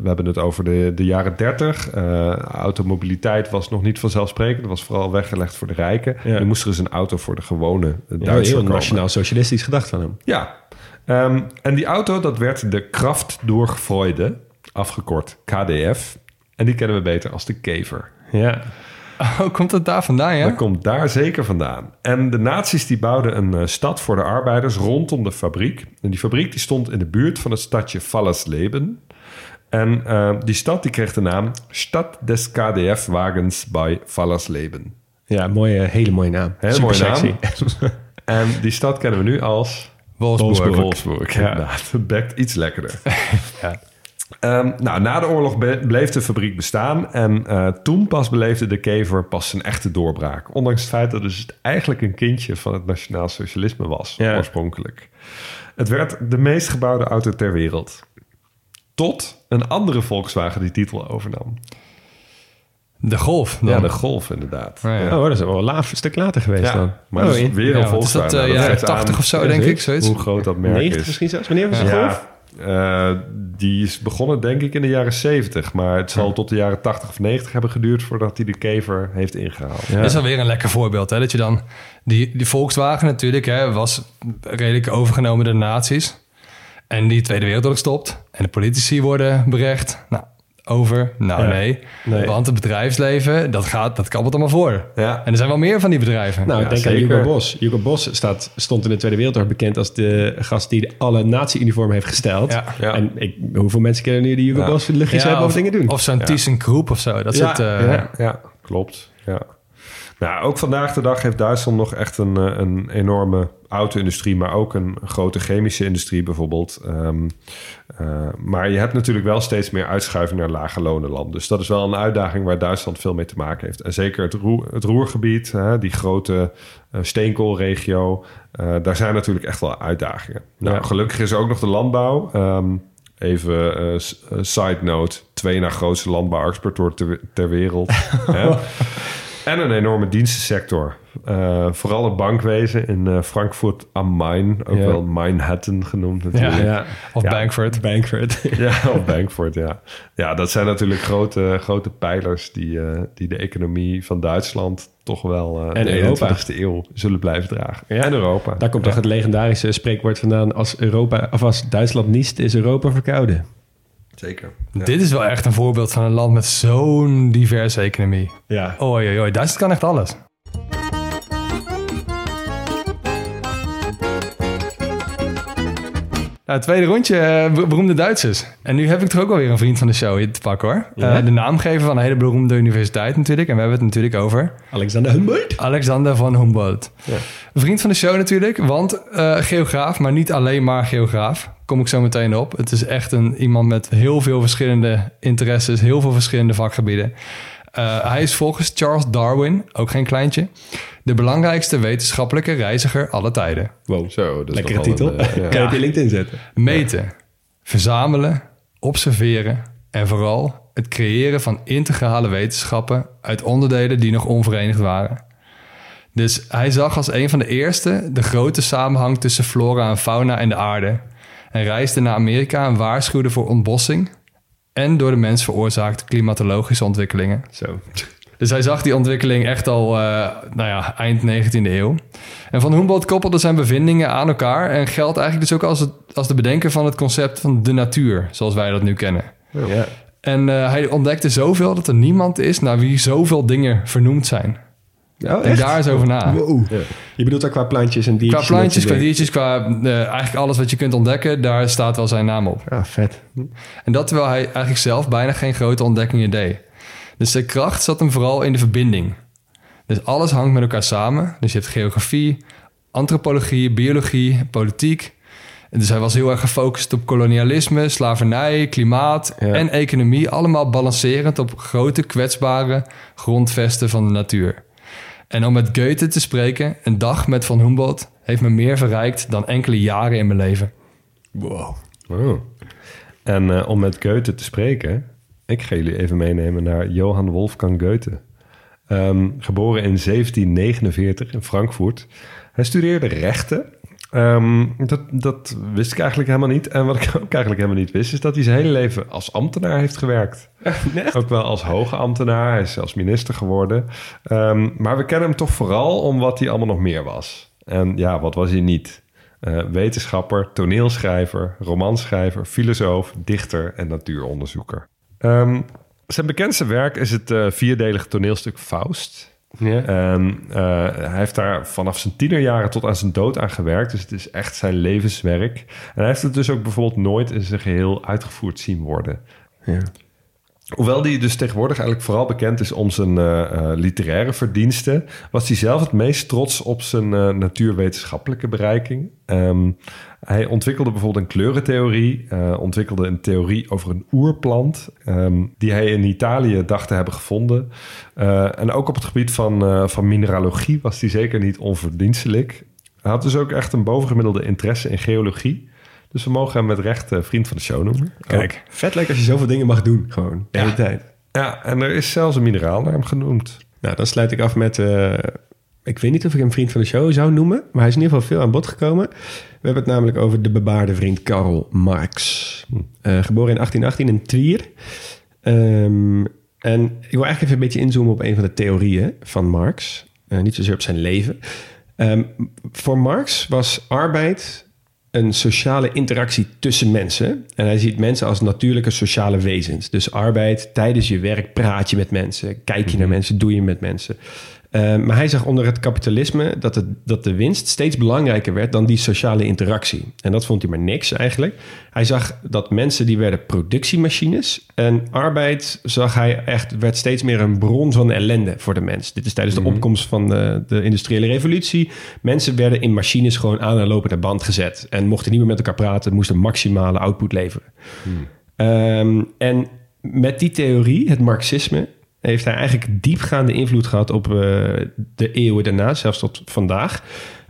we hebben het over de, de jaren 30. Eh, automobiliteit was nog niet vanzelfsprekend. Het was vooral weggelegd voor de rijken. Ja. Er moest er dus een auto voor de gewone eh, Ja, heel nationaal-socialistisch gedacht van hem. Ja, Ehm, en die auto dat werd de Kraft Freude, afgekort KDF. En die kennen we beter als de Kever. Ja. Oh, komt het daar vandaan, ja? Dat komt daar zeker vandaan. En de nazi's die bouwden een eh, stad voor de arbeiders rondom de fabriek. En die fabriek die stond in de buurt van het stadje Fallersleben. En eh, die stad die kreeg de naam Stad des KDF-wagens bij Fallersleben. Ja, mooie, hele mooie naam. Hele Super mooie naam. sexy. *laughs* En die stad kennen we nu als Wolfsburg. Wolfsburg. Ja. inderdaad. Het bekt iets lekkerder. *laughs* Ja. Ehm, nou, na de oorlog be- bleef de fabriek bestaan en eh, toen pas beleefde de kever pas zijn echte doorbraak. Ondanks het feit dat dus het eigenlijk een kindje van het nationaal socialisme was, Ja. oorspronkelijk. Het werd de meest gebouwde auto ter wereld. Tot een andere Volkswagen die titel overnam. De Golf. Dan. Ja, de Golf inderdaad. Oh, ja. Oh, dat is wel een laaf, stuk later geweest Ja, dan. maar oh, dat weer een Ja, wat is Volkswagen. dat, eh, jaren geeft aan 80 of zo, denk ik. zoiets. Hoe groot dat merk 90 is. misschien zelfs. Wanneer was de Ja, golf? Eh, die is begonnen denk ik in de jaren 70. Maar het zal tot de jaren 80 of 90 hebben geduurd... voordat hij de kever heeft ingehaald. Ja. Dat is alweer een lekker voorbeeld. Hè? Dat je dan... Die, die Volkswagen natuurlijk hè, was redelijk overgenomen door de nazi's. En die Tweede Wereldoorlog stopt. En de politici worden berecht. Nou, over? Nou, Ja. nee. Nee. Want het bedrijfsleven, dat, gaat, dat kabbelt allemaal voor. Ja. En er zijn wel meer van die bedrijven. Nou, Ja, denk zeker. aan Hugo Boss. Hugo Boss staat, stond in de Tweede Wereldoorlog bekend als de gast die de alle nazi-uniform heeft gesteld. Ja. Ja. En ik, hoeveel mensen kennen nu die Hugo Ja. Boss voor de luchtjes hebben of, of, dingen doen? Of zo'n ThyssenKrupp of zo. Dat Ja, soort... eh, ja. Ja, klopt. Ja. Nou, ook vandaag de dag heeft Duitsland nog echt een, eh, een enorme auto-industrie, maar ook een grote chemische industrie bijvoorbeeld. Ehm, eh, maar je hebt natuurlijk wel steeds meer uitschuiving naar lage lonenland. Dus dat is wel een uitdaging waar Duitsland veel mee te maken heeft. En zeker het, roer, het Roergebied, hè, die grote eh, steenkoolregio, eh, daar zijn natuurlijk echt wel uitdagingen. Nou, Ja. gelukkig is er ook nog de landbouw. Ehm, Even side note. Twee na grootste landbouwexporteur ter, ter wereld. *laughs* Hè? En een enorme dienstensector. Eh, vooral het bankwezen in eh, Frankfurt am Main. Ook Ja. wel Manhattan genoemd natuurlijk. Ja, ja. Of Ja. Bankford. Bankford. *laughs* of Bankfurt, ja. Ja, dat zijn natuurlijk grote, grote pijlers... Die, eh, die de economie van Duitsland toch wel eh En de Europa. 21ste eeuw zullen blijven dragen. Ja. En Europa. Daar komt toch het legendarische spreekwoord vandaan. Als, Europa, of als Duitsland niest, is Europa verkouden. Zeker. Dit is wel echt een voorbeeld van een land met zo'n diverse economie. Ja. Oei, oei, oei. Duitsland kan echt alles. Nou, het tweede rondje, eh, be- beroemde Duitsers. En nu heb ik toch ook wel weer een vriend van de show te pakken hoor. Ja? Eh, de naamgever van een hele beroemde universiteit natuurlijk. En we hebben het natuurlijk over Alexander Humboldt. Alexander van Humboldt. Ja. Vriend van de show natuurlijk, want eh, geograaf, maar niet alleen maar geograaf. Kom ik zo meteen op. Het is echt een, iemand met heel veel verschillende interesses, heel veel verschillende vakgebieden. Eh, hij is volgens Charles Darwin, ook geen kleintje, de belangrijkste wetenschappelijke reiziger aller tijden. Wow. Zo, dat is Lekkere titel. een, eh, *laughs* ja. Kan je het in LinkedIn zetten? Meten, verzamelen, observeren en vooral het creëren van integrale wetenschappen uit onderdelen die nog onverenigd waren. Dus hij zag als een van de eerste de grote samenhang tussen flora en fauna en de aarde. En reisde naar Amerika en waarschuwde voor ontbossing en door de mens veroorzaakte klimatologische ontwikkelingen. Zo. *laughs* Dus hij zag die ontwikkeling echt al eh, nou ja, eind 19e eeuw. En Van Humboldt koppelde zijn bevindingen aan elkaar... en geldt eigenlijk dus ook als, het, als de bedenker van het concept van de natuur... zoals wij dat nu kennen. Ja. En eh, hij ontdekte zoveel dat er niemand is... naar wie zoveel dingen vernoemd zijn. Oh, Denk daar eens over na. Wow. Je bedoelt ook qua plantjes en Qua diertjes? plantjes, qua en dat soort diertjes, qua eh, eigenlijk alles wat je kunt ontdekken... daar staat wel zijn naam op. dingen. Ah, vet. En dat terwijl hij eigenlijk zelf bijna geen grote ontdekkingen deed. Dus zijn kracht zat hem vooral in de verbinding. Dus alles hangt met elkaar samen. Dus je hebt geografie, antropologie, biologie, politiek. En Dus hij was heel erg gefocust op kolonialisme, slavernij, klimaat Ja. en economie. Allemaal balancerend op grote, kwetsbare grondvesten van de natuur. En om met Goethe te spreken, een dag met Van Humboldt... heeft me meer verrijkt dan enkele jaren in mijn leven. Wow. Oh. En eh, om met Goethe te spreken, ik ga jullie even meenemen naar Johann Wolfgang Goethe. Ehm, geboren in 1749 in Frankfurt. Hij studeerde rechten. Ehm, dat, dat wist ik eigenlijk helemaal niet. En wat ik *laughs* ook eigenlijk helemaal niet wist, is dat hij zijn hele leven als ambtenaar heeft gewerkt. *laughs* Ook wel als hoge ambtenaar. Hij is zelfs minister geworden. Ehm, maar we kennen hem toch vooral om wat hij allemaal nog meer was. En ja, wat was hij niet? Eh, wetenschapper, toneelschrijver, romanschrijver, filosoof, dichter en natuuronderzoeker. Ehm, zijn bekendste werk is het eh, vierdelige toneelstuk Faust. Ja. En eh, hij heeft daar vanaf zijn tienerjaren tot aan zijn dood aan gewerkt. Dus het is echt zijn levenswerk. En hij heeft het dus ook bijvoorbeeld nooit in zijn geheel uitgevoerd zien worden. ja. Hoewel die dus tegenwoordig eigenlijk vooral bekend is om zijn eh, eh, literaire verdiensten, was hij zelf het meest trots op zijn eh, natuurwetenschappelijke bereiking. Ehm, hij ontwikkelde bijvoorbeeld een kleurentheorie, ontwikkelde een theorie over een oerplant, ehm, die hij in Italië dacht te hebben gevonden. En ook op het gebied van, van mineralogie was hij zeker niet onverdienstelijk. Hij had dus ook echt een bovengemiddelde interesse in geologie. Dus we mogen hem met recht eh, vriend van de show noemen. Kijk, vet leuk als je zoveel dingen mag doen. Gewoon, de hele tijd. Ja, en er is zelfs een mineraal naar hem genoemd. Nou, dan sluit ik af met... eh, ik weet niet of ik hem vriend van de show zou noemen... maar hij is in ieder geval veel aan bod gekomen. We hebben het namelijk over de bebaarde vriend Karl Marx. Eh, geboren in 1818 in Trier. Ehm, en ik wil eigenlijk even een beetje inzoomen op een van de theorieën van Marx. Eh, niet zozeer op zijn leven. Ehm, voor Marx was arbeid een sociale interactie tussen mensen. En hij ziet mensen als natuurlijke sociale wezens. Dus arbeid, tijdens je werk praat je met mensen. Kijk je naar mensen, doe je met mensen. Uh, maar hij zag onder het kapitalisme dat, het, dat de winst steeds belangrijker werd dan die sociale interactie. En dat vond hij maar niks eigenlijk. Hij zag dat mensen die werden productiemachines. En arbeid zag hij echt, werd steeds meer een bron van ellende voor de mens. Dit is tijdens de opkomst van de, de industriële revolutie. Mensen werden in machines gewoon aan een lopende band gezet. En mochten niet meer met elkaar praten, moesten maximale output leveren. Um, en met die theorie, het marxisme, heeft hij eigenlijk diepgaande invloed gehad op uh, de eeuwen daarna, zelfs tot vandaag.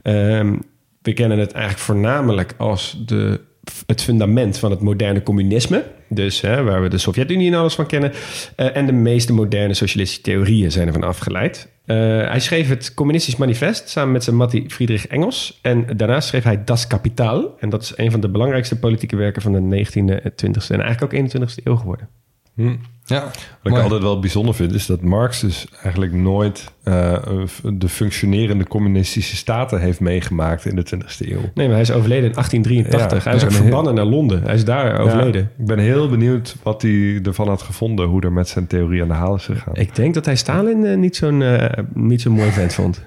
Um, we kennen het eigenlijk voornamelijk als de, het fundament van het moderne communisme. Dus hè, waar we de Sovjet-Unie en alles van kennen. Uh, en de meeste moderne socialistische theorieën zijn ervan afgeleid. Uh, hij schreef het Communistisch Manifest samen met zijn mattie Friedrich Engels. En daarna schreef hij Das Kapitaal. En dat is een van de belangrijkste politieke werken van de 19e, 20e en eigenlijk ook 21e eeuw geworden. Hm. Ja, Wat ik altijd wel bijzonder vind, is dat Marx dus eigenlijk nooit uh, de functionerende communistische staten heeft meegemaakt in de 20e eeuw. Nee, maar hij is overleden in 1883. Ja, hij is ook verbannen heel... naar Londen. Hij is daar overleden. Ja, ik ben heel benieuwd wat hij ervan had gevonden, hoe er met zijn theorie aan de haal is gegaan. Ik denk dat hij Stalin uh, niet zo'n uh, niet zo'n mooi vent vond.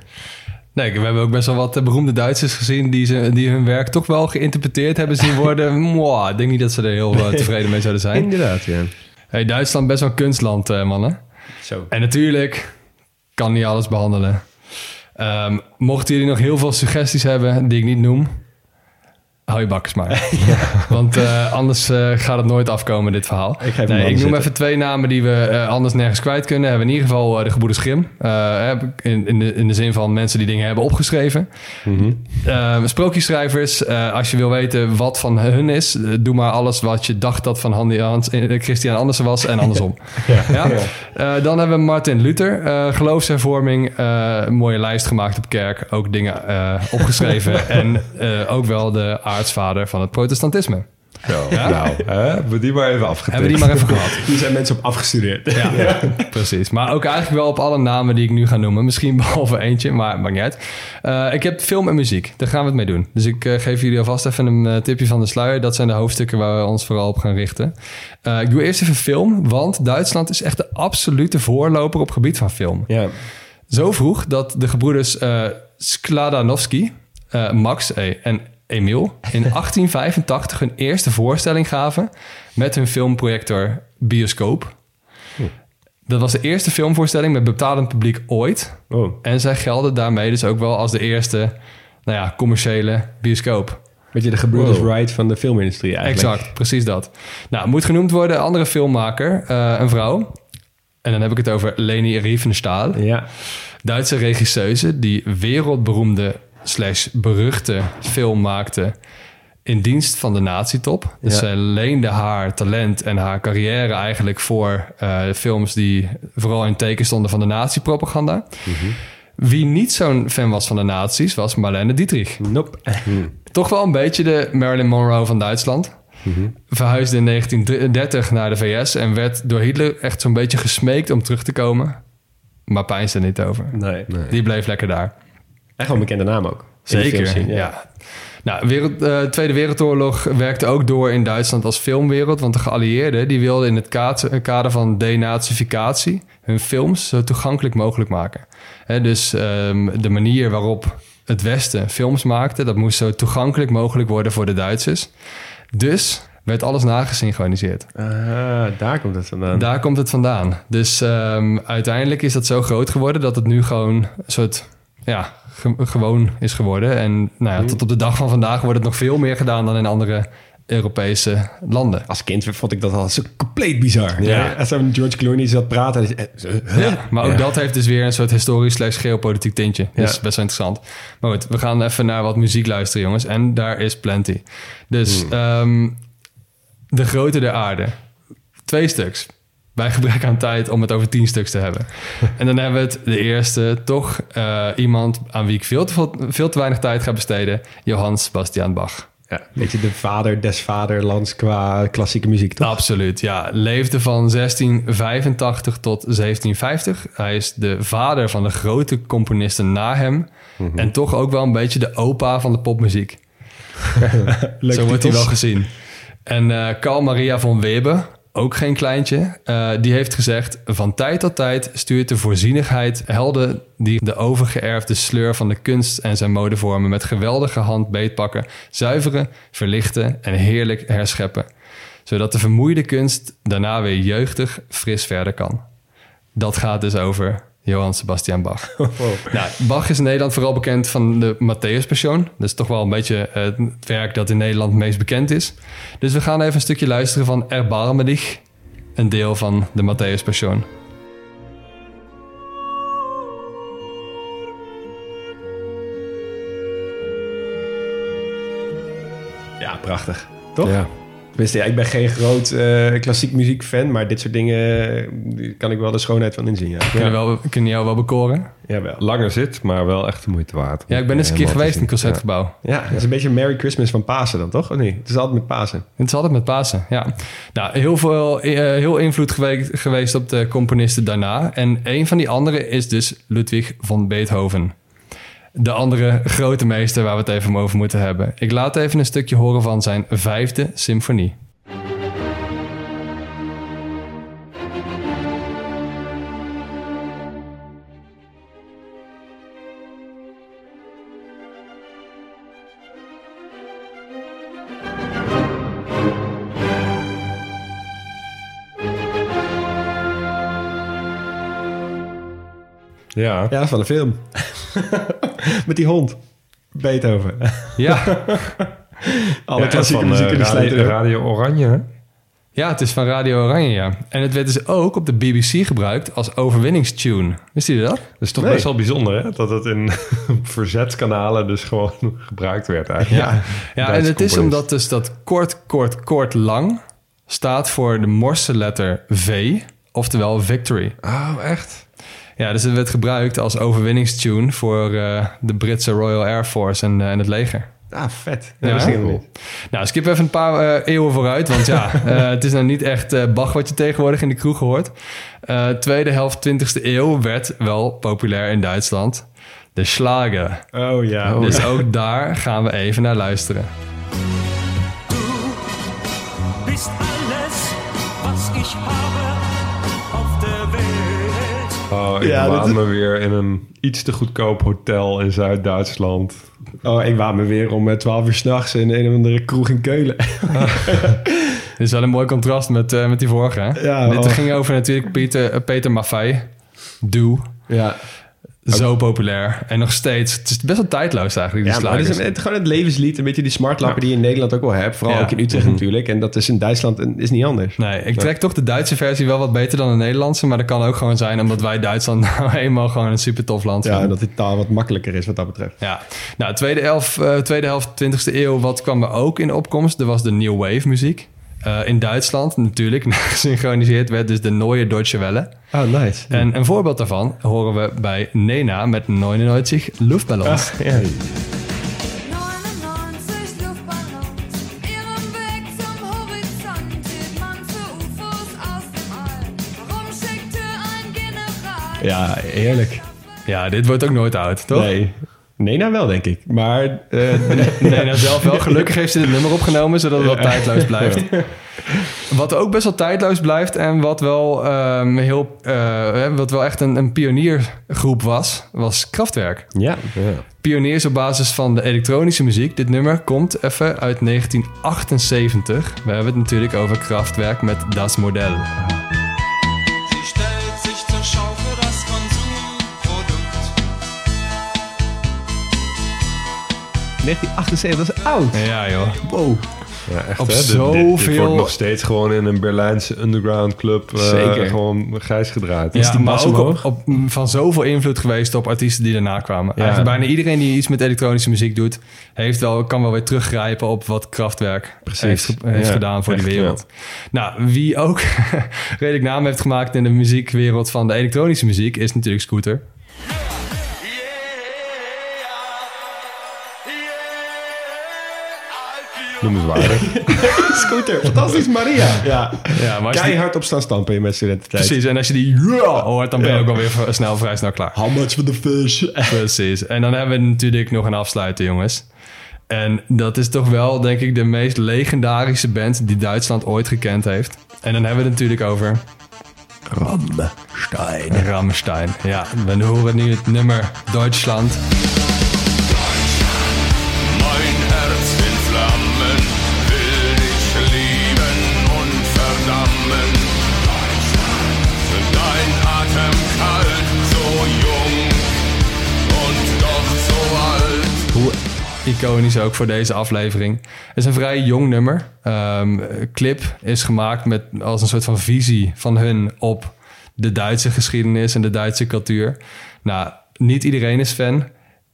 Nee, we hebben ook best wel wat beroemde Duitsers gezien die, ze, die hun werk toch wel geïnterpreteerd hebben zien *laughs* worden. Mwah, ik denk niet dat ze er heel tevreden mee zouden zijn. Inderdaad, ja. Hey, Duitsland best wel kunstland, uh, mannen. Zo. En natuurlijk kan niet alles behandelen. Um, mochten jullie nog heel veel suggesties hebben die ik niet noem, hou je bakkers maar. *laughs* ja. Want uh, anders uh, gaat het nooit afkomen, dit verhaal. Ik, nee, ik noem zitten. even twee namen die we uh, anders nergens kwijt kunnen. Hebben in ieder geval de gebroeders Grimm. in, in, de, in de zin van mensen die dingen hebben opgeschreven. Mm -hmm. sprookjesschrijvers, als je wil weten wat van hun is... doe maar alles wat je dacht dat van Hans, Christian Andersen was en andersom. *laughs* ja. ja? dan hebben we Martin Luther. geloofshervorming, een mooie lijst gemaakt op kerk. Ook dingen opgeschreven. *laughs* en ook wel de aartsvader van het protestantisme. Zo, ja? nou, hè, hebben we die maar even afgetikt. Hebben we die maar even gehad. *laughs* Hier zijn mensen op afgestudeerd. Ja, ja, precies. Maar ook eigenlijk wel op alle namen die ik nu ga noemen. Misschien behalve eentje, maar maakt niet uit. Uh, ik heb film en muziek. Daar gaan we het mee doen. Dus ik uh, geef jullie alvast even een uh, tipje van de sluier. Dat zijn de hoofdstukken waar we ons vooral op gaan richten. Uh, ik doe eerst even film, want Duitsland is echt de absolute voorloper op gebied van film. Ja. Zo vroeg dat de gebroeders Skladanowski, Max hey, en Emiel in *laughs* 1885 hun eerste voorstelling gaven met hun filmprojector Bioscoop. Hm. Dat was de eerste filmvoorstelling met betalend publiek ooit. Oh. En zij gelden daarmee dus ook wel als de eerste nou ja, commerciële bioscoop. Beetje de gebroeders wow. Wright van de filmindustrie eigenlijk. Exact, precies dat. Nou, moet genoemd worden, andere filmmaker, uh, een vrouw. En dan heb ik het over Leni Riefenstahl. Ja. Duitse regisseuse die wereldberoemde slash beruchte film maakte in dienst van de nazi-top. Dus Ja. zij leende haar talent en haar carrière eigenlijk voor eh, films die vooral in teken stonden van de nazi-propaganda. Wie niet zo'n fan was van de nazi's was Marlene Dietrich. Nope. *laughs* Toch wel een beetje de Marilyn Monroe van Duitsland. Verhuisde in 1930 naar de VS en werd door Hitler echt zo'n beetje gesmeekt om terug te komen. Maar pijnste er niet over. Nee. Die bleef lekker daar. Echt wel een bekende naam ook. Zeker, ja. Nou, wereld, uh, Tweede Wereldoorlog werkte ook door in Duitsland als filmwereld. Want de geallieerden die wilden in het kader, kader van denazificatie hun films zo toegankelijk mogelijk maken. Hè, dus um, de manier waarop het Westen films maakte, dat moest zo toegankelijk mogelijk worden voor de Duitsers. Dus werd alles nagesynchroniseerd. Ah, daar komt het vandaan. Daar komt het vandaan. Dus ehm, uiteindelijk is dat zo groot geworden dat het nu gewoon een soort ja, ge- gewoon is geworden. En nou ja, tot op de dag van vandaag wordt het nog veel meer gedaan dan in andere Europese landen. Als kind vond ik dat al zo compleet bizar. Ja. Ja. Als zo'n George Clooney zat praten... is- eh, huh? Ja, maar ook Ja. dat heeft dus weer een soort historisch slash geopolitiek tintje. Dus Ja. best wel interessant. Maar goed, we gaan even naar wat muziek luisteren, jongens. En daar is plenty. Dus ehm, de grootte der aarde. Twee stuks. Bij gebrek aan tijd om het over tien stuks te hebben. *laughs* en dan hebben we het de eerste, toch eh, iemand aan wie ik veel te, veel, te weinig tijd ga besteden. Johann Sebastian Bach. Ja, beetje de vader des vaderlands qua klassieke muziek, toch? Absoluut, ja. Leefde van 1685 tot 1750. Hij is de vader van de grote componisten na hem. En toch ook wel een beetje de opa van de popmuziek. *laughs* Zo wordt hij wel gezien. En eh Carl Maria von Weber, ook geen kleintje, eh, die heeft gezegd... van tijd tot tijd stuurt de voorzienigheid helden... die de overgeërfde sleur van de kunst en zijn modevormen... met geweldige hand beetpakken, zuiveren, verlichten en heerlijk herscheppen. Zodat de vermoeide kunst daarna weer jeugdig fris verder kan. Dat gaat dus over Johann Sebastian Bach. *laughs* Nou, Bach is in Nederland vooral bekend van de Matthäus Passion. Dat is toch wel een beetje eh, het werk dat in Nederland het meest bekend is. Dus we gaan even een stukje luisteren van Erbarme dich, een deel van de Matthäus Passion. Ja, prachtig. Toch? Ja. Tenminste, ja, ik ben geen groot eh, klassiek muziekfan, maar dit soort dingen eh, kan ik wel de schoonheid van inzien. Ja, Kunnen, ja. wel, kunnen jou wel bekoren? Jawel. Langer zit, maar wel echt de moeite waard. Ja, ik ben eens een keer Helemaal geweest in het. Concertgebouw. Ja, het is een beetje Merry Christmas van Pasen dan, toch? Of niet? Het is altijd met Pasen. Het is altijd met Pasen, ja. Nou, heel veel eh, heel invloed gewe- geweest op de componisten daarna. En een van die anderen is dus Ludwig van Beethoven. De andere grote meester waar we het even over moeten hebben. Ik laat even een stukje horen van zijn vijfde symfonie. Ja. Ja, van een film. *laughs* met die hond. Beethoven. Ja, *laughs* Alle Ja, klassieke van, muziek eh, in de Radio, slijter. Radio Oranje, hè? ja, het is van Radio Oranje, ja. En het werd dus ook op de BBC gebruikt als overwinningstune. Wist je dat? Dat is toch Nee. best wel bijzonder, hè? Dat het in *laughs* verzetskanalen dus gewoon gebruikt werd eigenlijk. Ja, ja en het is omdat dus dat kort, kort, kort lang staat voor de Morse letter V, oftewel victory. Oh, echt? Ja, dus het werd gebruikt als overwinningstune voor eh, de Britse Royal Air Force en, eh, en het leger. Ah, vet. Ja, Ja, dat is cool. Nou, skip even een paar eh, eeuwen vooruit, want ja, *laughs* eh, het is nou niet echt Bach wat je tegenwoordig in de kroeg hoort. Eh, tweede helft 20e eeuw werd wel populair in Duitsland. De Schlager. Oh ja. dus ook daar gaan we even naar luisteren. bist alles, was ich habe. Oh, ik Ja, dat- me weer in een iets te goedkoop hotel in Zuid-Duitsland. Oh, ik waam me weer om eh, 12 uur s'nachts in een of andere kroeg in Keulen. *laughs* Dit is wel een mooi contrast met, eh, met die vorige. Hè? Ja, Dit oh. ging over natuurlijk Peter, eh, Peter Maffei. Doe. ja. Zo populair. En nog steeds. Het is best wel tijdloos eigenlijk, die Ja, maar het is een- het, gewoon het levenslied. Een beetje die smartlappen die je in Nederland ook wel hebt. Vooral Ja. ook in Utrecht natuurlijk. En dat is in Duitsland is niet anders. Nee, ik trek toch de Duitse versie wel wat beter dan de Nederlandse. Maar dat kan ook gewoon zijn omdat wij Duitsland *laughs* nou eenmaal gewoon een super tof land Ja, vinden. dat die taal wat makkelijker is wat dat betreft. Ja, nou, tweede, elf, eh, tweede helft 20e eeuw, wat kwam er ook in opkomst? Er was de New Wave muziek. Eh, in Duitsland natuurlijk, *laughs* gesynchroniseerd werd dus de Neue Deutsche Welle. Oh, nice. En een voorbeeld daarvan horen we bij Nena met 99 Luftballons. Ja. 99 Luftballons, ihrem Weg zum Horizont sieht man zu UFOs aus dem All. Warum schickte ein General? ja, heerlijk. Ja, dit wordt ook nooit oud, toch? Nee. Nena wel, denk ik. Maar eh, *laughs* Nena zelf wel. Gelukkig heeft ze dit nummer opgenomen, zodat het wel tijdloos blijft. *laughs* Wat ook best wel tijdloos blijft en wat wel, ehm, heel, eh, hè, wat wel echt een, een pioniergroep was, was Kraftwerk. Ja. Pioniers op basis van de elektronische muziek. Dit nummer komt even uit 1978. We hebben het natuurlijk over Kraftwerk met Das Modell. 1978, dat is oud. Ja joh. Wow. Ja, echt Op hè? Dit- zoveel- Dit, dit wordt nog steeds gewoon in een Berlijnse underground club eh, Zeker. gewoon grijs gedraaid. Is die maar ook omhoog? op, op- van zoveel invloed geweest op artiesten die daarna kwamen. Ja. Eigenlijk bijna iedereen die iets met elektronische muziek doet, heeft wel, kan wel weer teruggrijpen op wat Kraftwerk Precies. heeft, ge- heeft Ja, gedaan voor echt, die wereld. Nou, wie ook *laughs* redelijk naam heeft gemaakt in de muziekwereld van de elektronische muziek, is natuurlijk Scooter. Noemenswaardig. *laughs* Scooter, fantastisch Maria. Ja. Ja, maar als die- Keihard op staan stampen in mijn studententijd. Precies, en als je die ja hoort, dan ben je Ja. ook alweer snel, vrij snel klaar. How much for the fish? *laughs* Precies. En dan hebben we natuurlijk nog een afsluiter, jongens. En dat is toch wel, denk ik, de meest legendarische band die Duitsland ooit gekend heeft. En dan hebben we het natuurlijk over Ramstein. Rammstein. Ja, we horen nu het nummer Duitsland. Iconisch ook voor deze aflevering. Het is een vrij jong nummer. Ehm, clip is gemaakt met als een soort van visie van hun op de Duitse geschiedenis en de Duitse cultuur. Nou, niet iedereen is fan.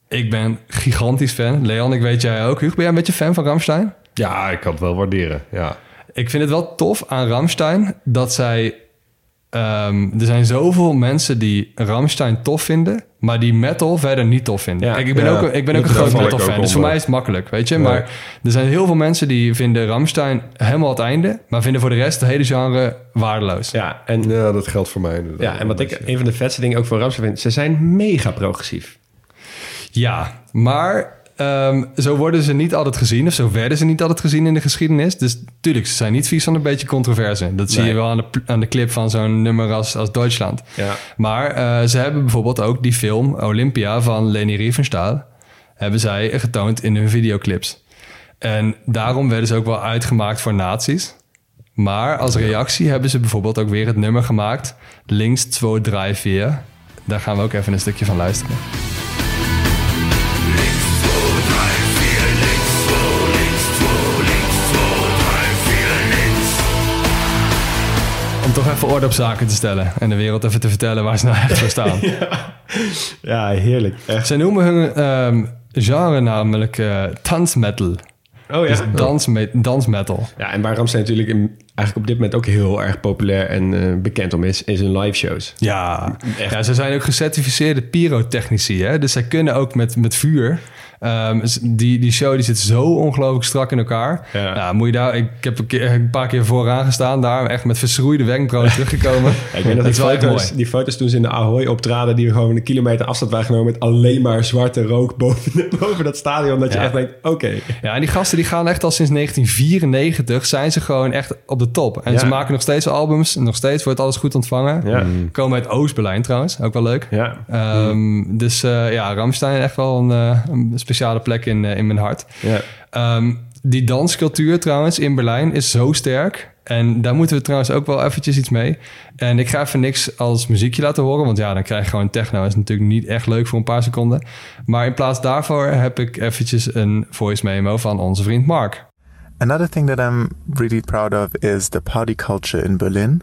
Ik ben gigantisch fan. Leon, ik weet jij ook. Hugo, ben jij een beetje fan van Ramstein? Ja, ik kan het wel waarderen. Ja. Ik vind het wel tof aan Ramstein dat zij. Ehm, er zijn zoveel mensen die Ramstein tof vinden, maar die metal verder niet tof vinden. Ja, Kijk, ik ben ja. ook, een- ik ben ook een groot metal fan, dus voor mij is het makkelijk, weet je. Ja. Maar er zijn heel veel mensen die vinden Ramstein helemaal het einde, maar vinden voor de rest het hele genre waardeloos. Ja, en, ja, dat geldt voor mij inderdaad. ja, en wat ik een van de vetste dingen ook voor Ramstein vind, ze zijn mega progressief. Ja, maar ehm, zo worden ze niet altijd gezien, of zo werden ze niet altijd gezien in de geschiedenis. Dus tuurlijk, ze zijn niet vies van een beetje controverse. Dat zie Nee. je wel aan de, aan de clip van zo'n nummer als, als Duitsland. Ja. Maar eh, ze hebben bijvoorbeeld ook die film Olympia van Leni Riefenstahl... hebben zij getoond in hun videoclips. En daarom werden ze ook wel uitgemaakt voor nazi's. Maar als reactie hebben ze bijvoorbeeld ook weer het nummer gemaakt... Links 2, 3, 4. Daar gaan we ook even een stukje van luisteren. Om toch even orde op zaken te stellen en de wereld even te vertellen waar ze nou echt voor staan. *laughs* Ja, heerlijk. Echt. Ze noemen hun ehm, genre namelijk eh dansmetal. Oh ja. Dus dansme- dansmetal. Ja, en waar Ramstein natuurlijk in, eigenlijk op dit moment ook heel erg populair en eh, bekend om is, is hun live shows. Ja. ja, ze zijn ook gecertificeerde pyrotechnici. Hè? Dus zij kunnen ook met, met vuur. Ehm, s- die, die show die zit zo ongelooflijk strak in elkaar. Ja. Nou, moet je daar, ik heb een, keer, een paar keer vooraan gestaan daar. Echt met verschroeide wenkbrauwen teruggekomen. Ja, *laughs* ik weet dat *laughs* Dat die foto's, mooi. die foto's toen ze in de Ahoy optraden, die gewoon een kilometer afstand waren genomen met alleen maar zwarte rook boven, *laughs* boven dat stadion. Dat je echt denkt, oké. Ja, en die gasten die gaan echt al sinds 1994 zijn ze gewoon echt op de top. En Ja. ze maken nog steeds albums. Nog steeds wordt alles goed ontvangen. Ja. Komen uit Oost-Berlijn trouwens. Ook wel leuk. Ja. Ehm, Dus eh, ja, Ramstein echt wel een, eh, een speciale plek in, eh, in mijn hart. Ja. Ehm, die danscultuur trouwens in Berlijn is zo sterk. En daar moeten we trouwens ook wel eventjes iets mee. En ik ga even niks als muziekje laten horen. Want ja, dan krijg je gewoon techno. Dat is natuurlijk niet echt leuk voor een paar seconden. Maar in plaats daarvoor heb ik eventjes een voice memo van onze vriend Mark. Another thing that I'm really proud of is the party culture in Berlin,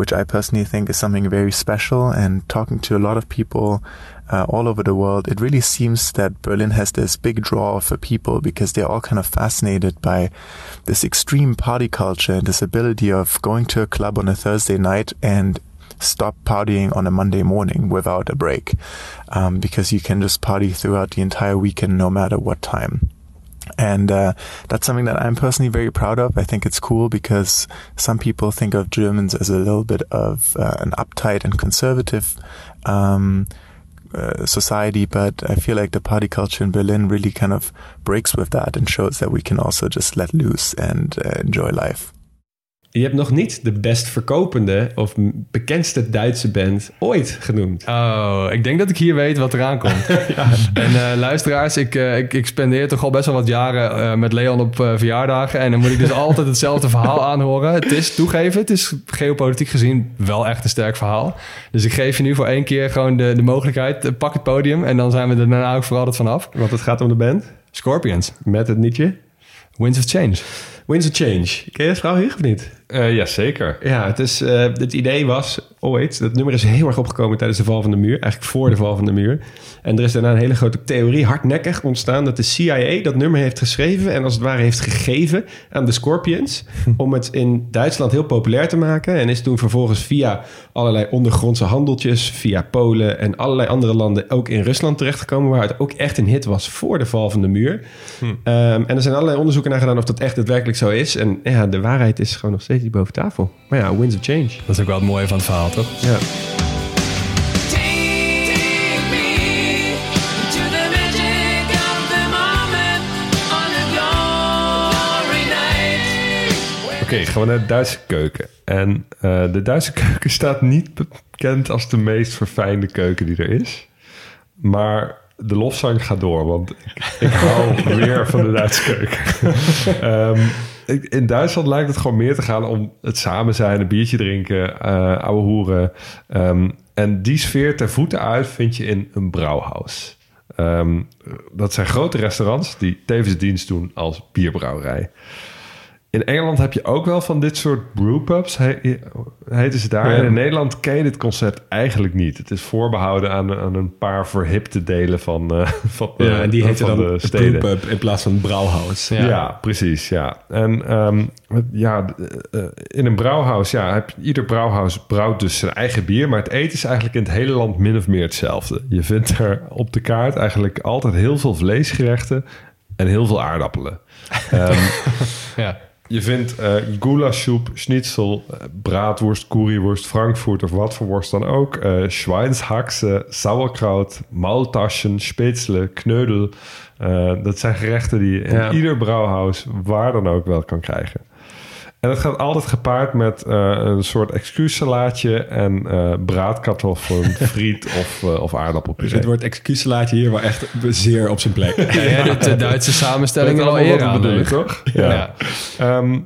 which I personally think is something very special. And talking to a lot of people uh, all over the world, it really seems that Berlin has this big draw for people because they're all kind of fascinated by this extreme party culture and this ability of going to a club on a Thursday night and stop partying on a Monday morning without a break, um, because you can just party throughout the entire weekend no matter what time. And uh, that's something that I'm personally very proud of. I think it's cool because some people think of Germans as a little bit of uh, an uptight and conservative um, uh, society, but I feel like the party culture in Berlin really kind of breaks with that and shows that we can also just let loose and uh, enjoy life. Je hebt nog niet de best verkopende of bekendste Duitse band ooit genoemd. Oh, ik denk dat ik hier weet wat eraan komt. *laughs* En eh, luisteraars, ik, eh, ik, ik spendeer toch al best wel wat jaren eh, met Leon op verjaardagen. En dan moet ik dus *laughs* altijd hetzelfde verhaal aanhoren. Het is toegeven, het is geopolitiek gezien wel echt een sterk verhaal. Dus ik geef je nu voor één keer gewoon de, de mogelijkheid. Pak het podium en dan zijn we er daarna ook vooral vanaf. Want het gaat om de band Scorpions, met het nietje. Winds of Change. Winds of Change. Ken je het verhaal hier of niet? Eh Jazeker. Ja, het, is, eh, het idee was ooit... Dat nummer is heel erg opgekomen tijdens de val van de muur. Eigenlijk voor de val van de muur. En er is daarna een hele grote theorie, hardnekkig ontstaan... dat de CIA dat nummer heeft geschreven... en als het ware heeft gegeven aan de Scorpions... *laughs* om het in Duitsland heel populair te maken. En is toen vervolgens via allerlei ondergrondse handeltjes... via Polen en allerlei andere landen... ook in Rusland terechtgekomen... waar het ook echt een hit was voor de val van de muur. Ehm, en er zijn allerlei onderzoeken naar gedaan... of dat echt daadwerkelijk zo is. En ja, de waarheid is gewoon nog steeds niet boven tafel. Maar ja, winds of change. Dat is ook wel het mooie van het verhaal, toch? Ja. Oké, gaan we naar de Duitse keuken. En eh, de Duitse *laughs* keuken staat niet bekend als de meest verfijnde keuken die er is. Maar de lofzang gaat door, want ik, ik hou *laughs* weer van de Duitse keuken. *laughs* Ehm, ik- in Duitsland lijkt het gewoon meer te gaan om het samen zijn, een biertje drinken, eh ouwe hoeren. Ehm, en die sfeer ter voeten uit vind je in een brouwhaus. Ehm, dat zijn grote restaurants die tevens dienst doen als bierbrouwerij. In Engeland heb je ook wel van dit soort brewpubs, he, heten ze daar. Ja. En in Nederland ken je dit concept eigenlijk niet. Het is voorbehouden aan, aan een paar verhipte delen van, eh, *laughs* van, de, Ja, en die heette van dan de de steden. brewpub in plaats van brouwhouse. Ja. precies. Ja. En ehm, ja, eh, in een brouwhuis, ja, heb je, ieder brouwhuis brouwt dus zijn eigen bier. Maar het eten is eigenlijk in het hele land min of meer hetzelfde. Je vindt er op de kaart eigenlijk altijd heel veel vleesgerechten en heel veel aardappelen. *laughs* Ehm, Ja. Je vindt goulaschsoep, schnitzel, eh, braadworst, curryworst, Frankfurt of wat voor worst dan ook. eh Schweinshaxe, sauerkraut, maultaschen, spätzle, kneudel. Eh, dat zijn gerechten die je in ieder brouwhuis waar dan ook wel kan krijgen. En het gaat altijd gepaard met eh, een soort excuussalaatje en eh braadkartoffelen, *laughs* friet of, eh of aardappelpuree. Dus het woord excuussalaatje hier wel echt zeer op zijn plek. Ja, doet de Duitse samenstelling al allemaal eer wat we aan. bedoelen, toch? Ja. Ehm,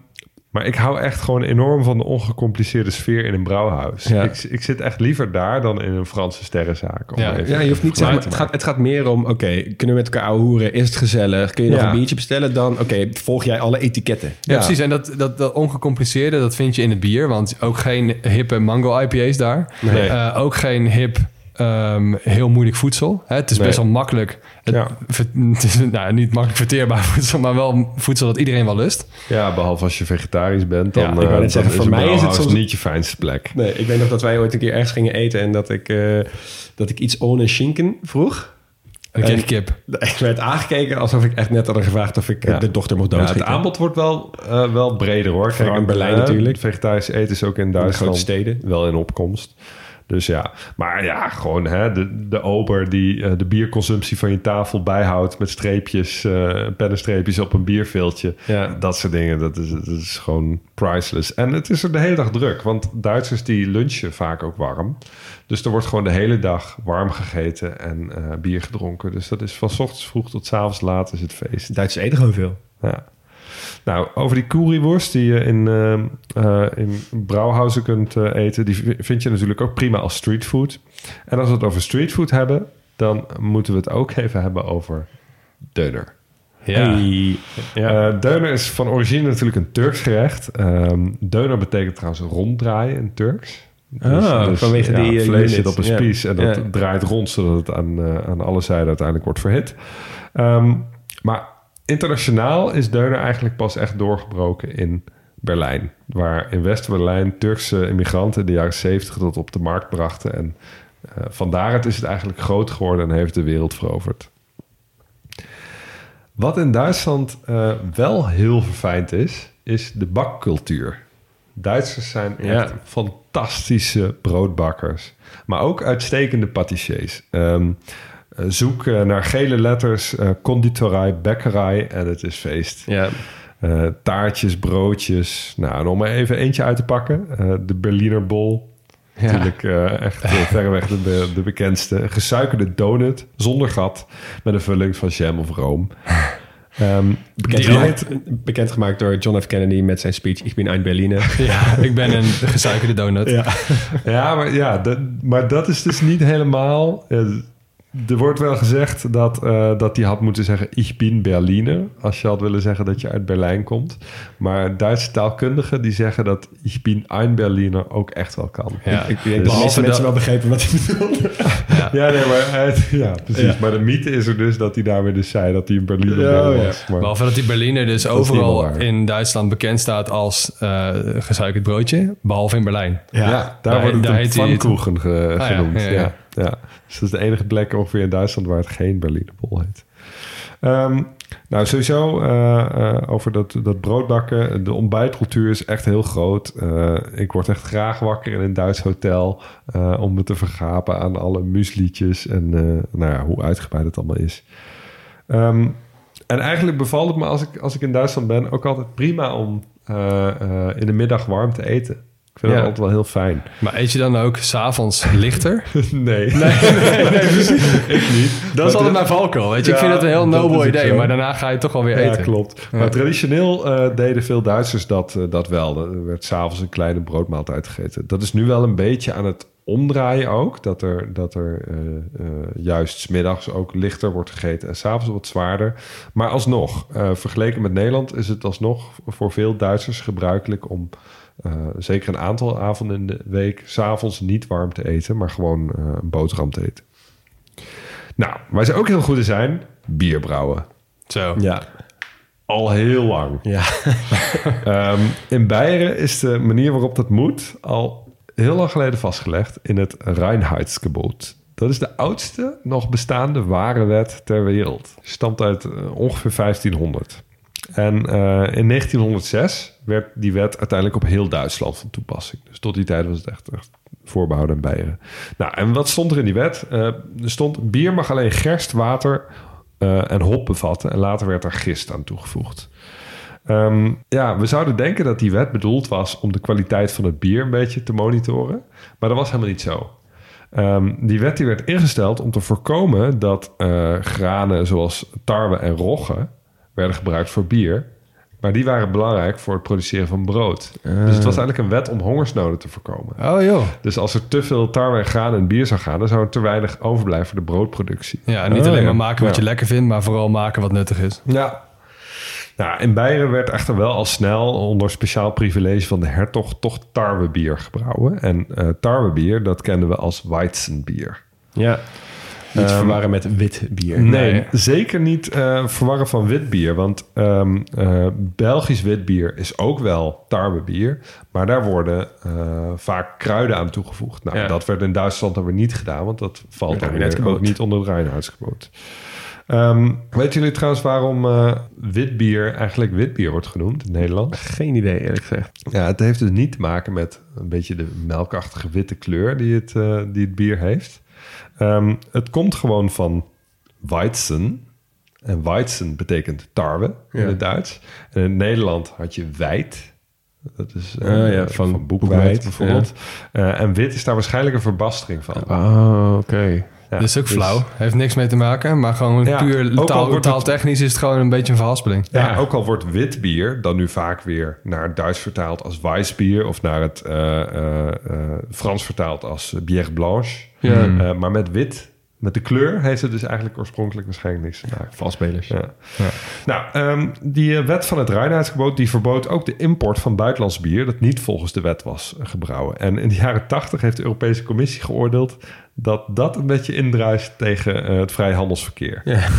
maar ik hou echt gewoon enorm van de ongecompliceerde sfeer in een brouwhuis. Ja. Ik, ik zit echt liever daar dan in een Franse sterrenzaak. om Ja. even Ja, je hoeft niet zeg maar, het, gaat, het gaat meer om, oké, kunnen we met elkaar ouwe hoeren? Is het gezellig? Kun je nog een biertje bestellen? Dan, oké, volg jij alle etiketten. Ja, Ja. precies. En dat, dat, dat ongecompliceerde, dat vind je in het bier. Want ook geen hippe mango IPA's daar. Nee. Eh, ook geen hip, ehm, heel moeilijk voedsel. Hè, het is Nee. best wel makkelijk. Het, Ja. ver- *laughs* het is nou, niet makkelijk verteerbaar *laughs* voedsel, maar wel voedsel dat iedereen wel lust. Ja, behalve als je vegetarisch bent, dan, Ja, ik dan zeggen, voor mij is het soms- niet je fijnste plek. Nee, ik weet nog dat wij ooit een keer ergens gingen eten en dat ik, eh, dat ik iets ohne schinken vroeg. Kreeg En- kip. Ik *laughs* werd aangekeken alsof ik echt net had gevraagd of ik Ja. de dochter mocht Ja, het doodschieten. aanbod wordt wel, eh, wel breder hoor. Vooral in Berlijn natuurlijk. Vegetarisch eten is ook in Duitsland grote steden. wel in opkomst. Dus ja, maar ja, gewoon hè, de, de ober die eh, de bierconsumptie van je tafel bijhoudt met streepjes, eh pennenstreepjes op een bierveeltje. Ja. Dat soort dingen, dat is, dat is gewoon priceless. En het is er de hele dag druk, want Duitsers die lunchen vaak ook warm. Dus er wordt gewoon de hele dag warm gegeten en eh, bier gedronken. Dus dat is van 's ochtends vroeg tot 's avonds laat is het feest. Duitsers eten gewoon veel. Ja. Nou, over die curryworst die je in, eh, in brouwhuizen kunt eh, eten... die vind je natuurlijk ook prima als streetfood. En als we het over streetfood hebben... dan moeten we het ook even hebben over deuner. Ja. Ja. Deuner is van origine natuurlijk een Turks gerecht. Ehm deuner betekent trouwens ronddraaien in Turks. Ah, vanwege die, vlees zit op een spies en dat draait rond... zodat het aan, aan alle zijden uiteindelijk wordt verhit. Ehm, maar internationaal is deuner eigenlijk pas echt doorgebroken in Berlijn. Waar in West-Berlijn Turkse immigranten in de jaren 70 dat op de markt brachten. En eh van daaruit is het eigenlijk groot geworden en heeft de wereld veroverd. Wat in Duitsland eh, wel heel verfijnd is, is de bakcultuur. Duitsers zijn echt Ja. fantastische broodbakkers. Maar ook uitstekende patissiers. Eh, zoek eh, naar gele letters, eh, conditorij, bekkerij en het is feest. Ja. Eh, taartjes, broodjes. Nou, en om er even eentje uit te pakken. eh, de Berliner Bol. Natuurlijk eh, echt eh, verreweg de, de, de bekendste. Een gesuikerde donut zonder gat. Met een vulling van jam of room. Ehm, Bekendgemaakt, bekendgemaakt door John F. Kennedy met zijn speech Ik ben ein Berliner. *laughs* Ja, ik ben een gesuikerde donut. Ja. Ja, maar, ja maar dat is dus niet helemaal... er wordt wel gezegd dat, eh, dat hij had moeten zeggen... Ich bin Berliner. Als je had willen zeggen dat je uit Berlijn komt. Maar Duitse taalkundigen die zeggen dat Ich bin ein Berliner ook echt wel kan. Ja. Ik denk dat de mensen wel begrepen wat hij bedoelde. *laughs* Ja, nee, maar, ja, precies. Maar de mythe is er dus dat hij daarmee dus zei dat hij een Berliner Ja, ja. was. Maar, Behalve dat die Berliner dus overal in Duitsland bekend staat als eh gesuikerd broodje. Behalve in Berlijn. ja, Ja, daar, daar- wordt het daar ge- Ah, ja, genoemd. ja, Ja. Dus dat is de enige plek ongeveer in Duitsland waar het geen Berliner Bol heet. Ehm, nou, sowieso eh, eh, over dat, dat broodbakken. De ontbijtcultuur is echt heel groot. Eh, ik word echt graag wakker in een Duits hotel... om me te vergapen aan alle mueslietjes... en nou ja, hoe uitgebreid het allemaal is. Ehm, en eigenlijk bevalt het me als ik, als ik in Duitsland ben... ook altijd prima om in de middag warm te eten. Ik vind Ja. dat altijd wel heel fijn. Maar eet je dan ook s'avonds lichter? *laughs* Nee. Nee, nee, precies. ik niet. Dat is altijd mijn valkuil, weet je. ik vind het een heel dat nobel idee, maar daarna ga je toch wel weer Ja, eten. klopt. Maar traditioneel eh, deden veel Duitsers dat, eh, dat wel. Er werd s'avonds een kleine broodmaaltijd gegeten. Dat is nu wel een beetje aan het omdraaien ook. Dat er, dat er eh, juist 's middags ook lichter wordt gegeten en s'avonds wat zwaarder. Maar alsnog, vergeleken met Nederland is het alsnog voor veel Duitsers gebruikelijk om... eh, zeker een aantal avonden in de week s'avonds niet warm te eten, maar gewoon eh, een boterham te eten. Nou, waar ze ook heel goed in zijn, bier brouwen. Zo. Ja. Al heel lang. Ja. *laughs* Ehm, in Beieren is de manier waarop dat moet al heel lang geleden vastgelegd in het Reinheitsgebot. Dat is de oudste nog bestaande ware wet ter wereld. Stamt uit eh, ongeveer 1500. En eh, in 1906 werd die wet uiteindelijk op heel Duitsland van toepassing. Dus tot die tijd was het echt, echt voorbehouden aan Beieren. Nou, en wat stond er in die wet? Eh, er stond bier mag alleen gerst, water eh, en hop bevatten. En later werd er gist aan toegevoegd. Ehm, ja, we zouden denken dat die wet bedoeld was om de kwaliteit van het bier een beetje te monitoren. Maar dat was helemaal niet zo. Ehm, die wet die werd ingesteld om te voorkomen dat granen zoals tarwe en rogge werden gebruikt voor bier. Maar die waren belangrijk voor het produceren van brood. Dus het was eigenlijk een wet om hongersnoden te voorkomen. Oh joh. Dus als er te veel tarwe en graan in bier zou gaan... dan zou er te weinig overblijven voor de broodproductie. Ja, niet Oh, alleen ja. maar maken wat Ja. je lekker vindt, maar vooral maken wat nuttig is. Ja. Nou, in Beieren werd echter wel al snel onder speciaal privilege van de hertog toch tarwebier gebrouwen. En eh tarwebier, dat kennen we als Weizenbier. ja. Niet te verwarren met wit bier. Nee, Nee. zeker niet eh, verwarren van wit bier. Want ehm, eh, Belgisch wit bier is ook wel tarwebier. Maar daar worden eh, vaak kruiden aan toegevoegd. Nou, Ja. dat werd in Duitsland dan weer niet gedaan. Want dat valt dan weer ook niet onder het Reinheidsgebot. Ehm weten jullie trouwens waarom eh wit bier eigenlijk wit bier wordt genoemd in Nederland? Geen idee, eerlijk gezegd. Ja, het heeft dus niet te maken met een beetje de melkachtige witte kleur die het, die het bier heeft. Ehm, het komt gewoon van Weizen. En Weizen betekent tarwe in Ja. het Duits. En in Nederland had je wijd. Dat is eh, Ah, ja, van, van boekwijd boekwijd, bijvoorbeeld. Eh, en wit is daar waarschijnlijk een verbastering van. Oh, oké. Ja, dat is ook flauw. Heeft niks mee te maken, maar gewoon Ja, puur taal, het- taaltechnisch is het gewoon een beetje een verhaspeling. Ja, ook al wordt wit bier dan nu vaak weer naar het Duits vertaald als Weissbier of naar het eh, eh, eh, Frans vertaald als bière blanche. Ja. Eh, maar met wit, met de kleur, heeft het dus eigenlijk oorspronkelijk waarschijnlijk niks te maken. Valspelers. Ja. Nou, ehm, die eh, wet van het Reinheidsgebod die verbood ook de import van buitenlands bier dat niet volgens de wet was gebrouwen. En in de jaren tachtig heeft de Europese Commissie geoordeeld dat dat een beetje indruist tegen eh, het vrijhandelsverkeer. Ja. *laughs*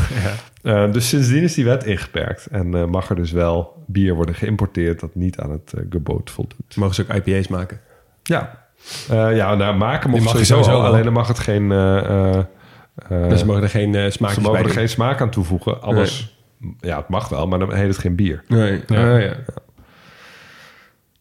Eh, dus sindsdien is die wet ingeperkt en mag er dus wel bier worden geïmporteerd dat niet aan het gebod voldoet. Mogen ze ook IPA's maken? Ja, Eh, ja nou, maken mocht sowieso, sowieso al, alleen dan mag het geen... dus ze mogen er geen eh smaakjes ze mogen er geen smaak aan toevoegen. Anders, ja, het mag wel, maar dan heet het geen bier. Nee. Ja. Ja.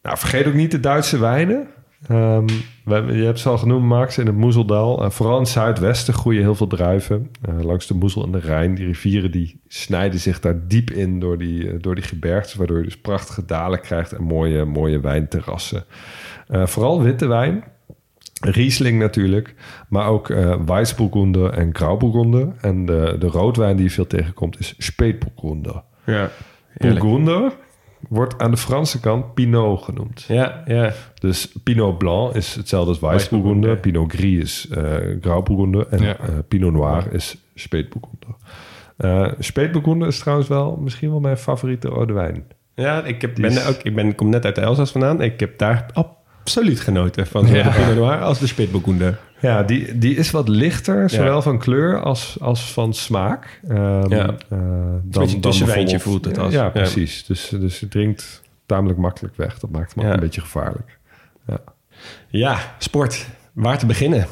Nou, vergeet ook niet de Duitse wijnen. Ehm, we je hebt ze al genoemd, Max, in het Moezeldal. Eh, vooral in het zuidwesten groeien heel veel druiven. Eh, langs de Moezel en de Rijn. Die rivieren die snijden zich daar diep in door die, eh, door die gebergtes. Waardoor je dus prachtige dalen krijgt en mooie, mooie wijnterrassen. Eh, vooral witte wijn. Riesling natuurlijk. Maar ook Weissburgunder en Grauburgunder. En de, de roodwijn die je veel tegenkomt is Spätburgunder. Ja, heerlijk. Burgunder wordt aan de Franse kant Pinot genoemd. Ja, ja. Dus Pinot Blanc is hetzelfde als Weissburgunder. Pinot Gris is Grauburgunder. En Ja. eh, Pinot Noir is Spätburgunder. Spätburgunder is trouwens wel misschien wel mijn favoriete rode wijn. Ja, ik, heb, ben is- ook, ik ben, kom net uit de Elzas vandaan. Ik heb daar absoluut genoten van zowel Ja. de Pinot Noir als de Spitburgunder. Ja, die, die is wat lichter, zowel Ja. van kleur als, als van smaak. Ehm, Ja. eh, tussenwijntje bijvoorbeeld- voelt het als. Ja, Ja. precies. Dus, dus het drinkt tamelijk makkelijk weg. Dat maakt Ja. een beetje gevaarlijk. Ja. Ja, sport. Waar te beginnen?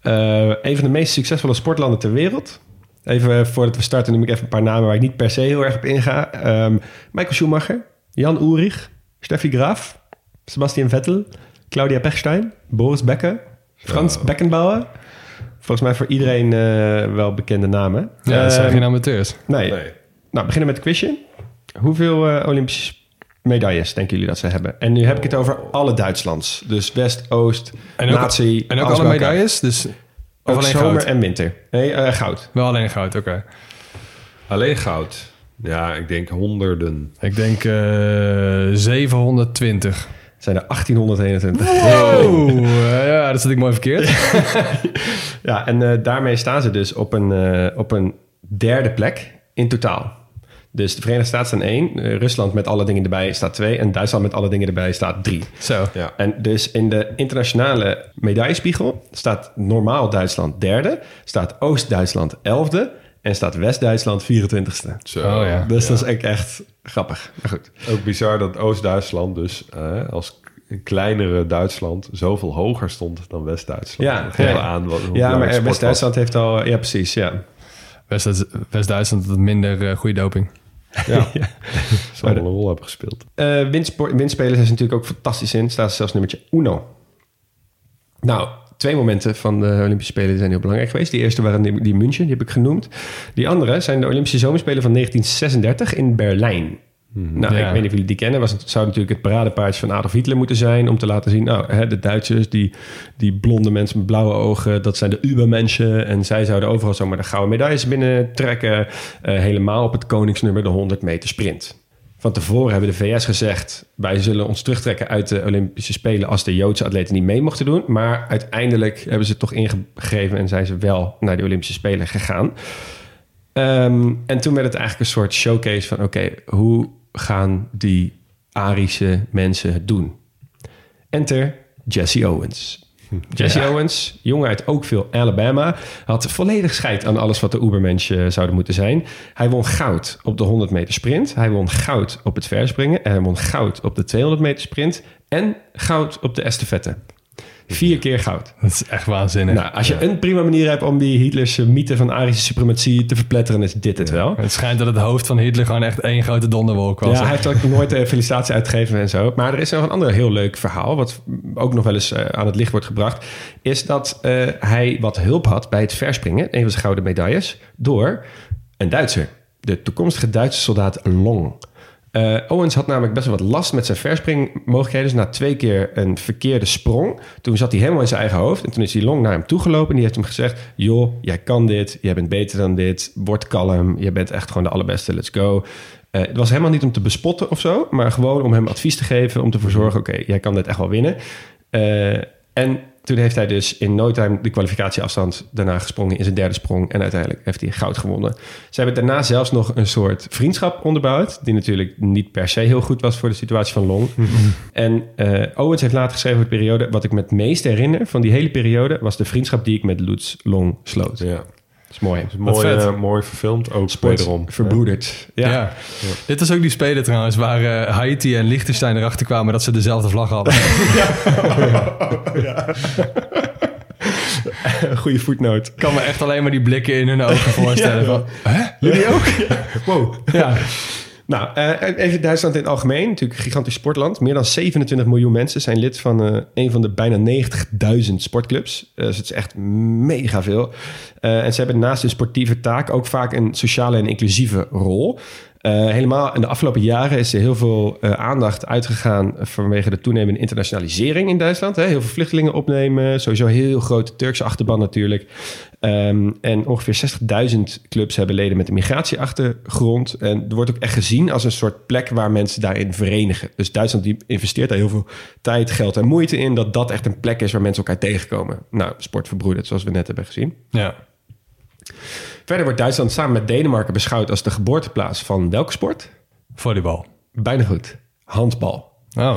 Eh, een van de meest succesvolle sportlanden ter wereld. Even voordat we starten noem ik even een paar namen waar ik niet per se heel erg op inga. Ehm, Michael Schumacher, Jan Ulrich, Steffi Graf, Sebastian Vettel, Claudia Pechstein, Boris Becker, Frans Beckenbauer. Volgens mij voor iedereen eh, wel bekende namen. Ja, dat zijn Ehm, geen amateurs. Nee. Nee. Nou, beginnen met het quizje. Hoeveel eh, Olympische medailles denken jullie dat ze hebben? En nu heb ik het over alle Duitslands. Dus West, Oost, En ook, natie. en ook alle medailles? Dus, of Ook alleen zomer goud? en winter. Nee, eh, goud. Wel alleen goud, oké. Alleen goud. Ja, ik denk honderden. Ik denk eh 720. Het zijn er 1821. Oh, eh, ja, dat zit ik mooi verkeerd. *laughs* Ja, en eh, daarmee staan ze dus op een, eh, op een derde plek in totaal. Dus de Verenigde Staten staan één. eh, Rusland met alle dingen erbij staat twee. En Duitsland met alle dingen erbij staat drie. Zo. Ja. En dus in de internationale medaillespiegel staat normaal Duitsland derde, staat Oost-Duitsland elfde en staat West-Duitsland 24ste. Zo. Oh ja. Dus dat is echt, echt grappig. Maar goed. Ook bizar dat Oost-Duitsland dus eh, als een kleinere Duitsland zoveel hoger stond dan West-Duitsland. Ja, Dat ja. aan wat, Ja, maar eh, West-Duitsland heeft al... Ja, precies, ja. West- West-Duitsland had minder eh, goede doping. was. Ja, *laughs* zal wel een rol hebben gespeeld. Eh windsport, windspelers is natuurlijk ook fantastisch in. Staat zelfs nummertje uno. Nou, twee momenten van de Olympische Spelen zijn heel belangrijk geweest. Die eerste waren die, die München, die heb ik genoemd. Die andere zijn de Olympische Zomerspelen van 1936 in Berlijn. Nou, Ja. ik weet niet of jullie die kennen. Was, het zou natuurlijk het paradepaardje van Adolf Hitler moeten zijn... om te laten zien, nou, hè, de Duitsers, die, die blonde mensen met blauwe ogen... dat zijn de Ubermenschen. En zij zouden overal zomaar de gouden medailles binnentrekken. eh helemaal op het koningsnummer, de 100 meter sprint. Van tevoren hebben de VS gezegd... wij zullen ons terugtrekken uit de Olympische Spelen... als de Joodse atleten niet mee mochten doen. Maar uiteindelijk hebben ze het toch ingegeven... en zijn ze wel naar de Olympische Spelen gegaan. Ehm, en toen werd het eigenlijk een soort showcase van... oké, hoe gaan die Arische mensen het doen? Enter Jesse Owens. Jesse Owens, jongen uit Oakville, Alabama... had volledig scheid aan alles wat de Ubermenschen zouden moeten zijn. Hij won goud op de 100 meter sprint. Hij won goud op het verspringen. En hij won goud op de 200 meter sprint. En goud op de estafette. Vier keer goud. Dat is echt waanzinnig. Nou, als je een prima manier hebt om die Hitlerse mythe van Arische suprematie te verpletteren, is dit het wel. Het schijnt dat het hoofd van Hitler gewoon echt één grote donderwolk was. Ja, hij heeft ook nooit een felicitatie uitgegeven en zo. Maar er is nog een ander heel leuk verhaal, wat ook nog wel eens eh, aan het licht wordt gebracht. Is dat eh, hij wat hulp had bij het verspringen, een van zijn gouden medailles, door een Duitser. De toekomstige Duitse soldaat Long. Eh, Owens had namelijk best wel wat last met zijn verspringmogelijkheden. Dus na twee keer een verkeerde sprong. Toen zat hij helemaal in zijn eigen hoofd. En toen is die Long naar hem toegelopen. En die heeft hem gezegd... joh, jij kan dit. Jij bent beter dan dit. Word kalm. Je bent echt gewoon de allerbeste. Let's go. Eh, het was helemaal niet om te bespotten of zo. Maar gewoon om hem advies te geven. Om te verzorgen, oké, jij kan dit echt wel winnen. Eh, en toen heeft hij dus in no time de kwalificatieafstand daarna gesprongen in zijn derde sprong. En uiteindelijk heeft hij goud gewonnen. Ze hebben daarna zelfs nog een soort vriendschap onderbouwd. Die natuurlijk niet per se heel goed was voor de situatie van Long. *laughs* En eh, Owens heeft later geschreven over de periode. Wat ik me het meest herinner van die hele periode was de vriendschap die ik met Lutz Long sloot. Ja. Dat is mooi. Mooi, vet. eh, mooi verfilmd, ook Sport wederom. verbroederd. Ja. Ja. Dit was ook die spelen trouwens, waar eh, Haiti en Liechtenstein erachter kwamen dat ze dezelfde vlag hadden. *laughs* *laughs* Goede voetnoot. Ik kan me echt alleen maar die blikken in hun ogen voorstellen. Van, Hè? Jullie ook? Wow. Ja. Nou, eh, even Duitsland in het algemeen. Natuurlijk een gigantisch sportland. Meer dan 27 miljoen mensen zijn lid van eh, een van de bijna 90.000 sportclubs. Eh, dus het is echt mega veel. En ze hebben naast hun sportieve taak ook vaak een sociale en inclusieve rol. Helemaal in de afgelopen jaren is er heel veel aandacht uitgegaan vanwege de toenemende internationalisering in Duitsland. Hè. Heel veel vluchtelingen opnemen, sowieso heel grote Turkse achterban natuurlijk. Ehm, en ongeveer 60.000 clubs hebben leden met een migratieachtergrond. En er wordt ook echt gezien als een soort plek waar mensen daarin verenigen. Dus Duitsland die investeert daar heel veel tijd, geld en moeite in... dat dat echt een plek is waar mensen elkaar tegenkomen. Nou, sport verbroedert, zoals we net hebben gezien. Ja. Verder wordt Duitsland samen met Denemarken beschouwd als de geboorteplaats van welke sport? Volleybal. Bijna goed. Handbal. Oh.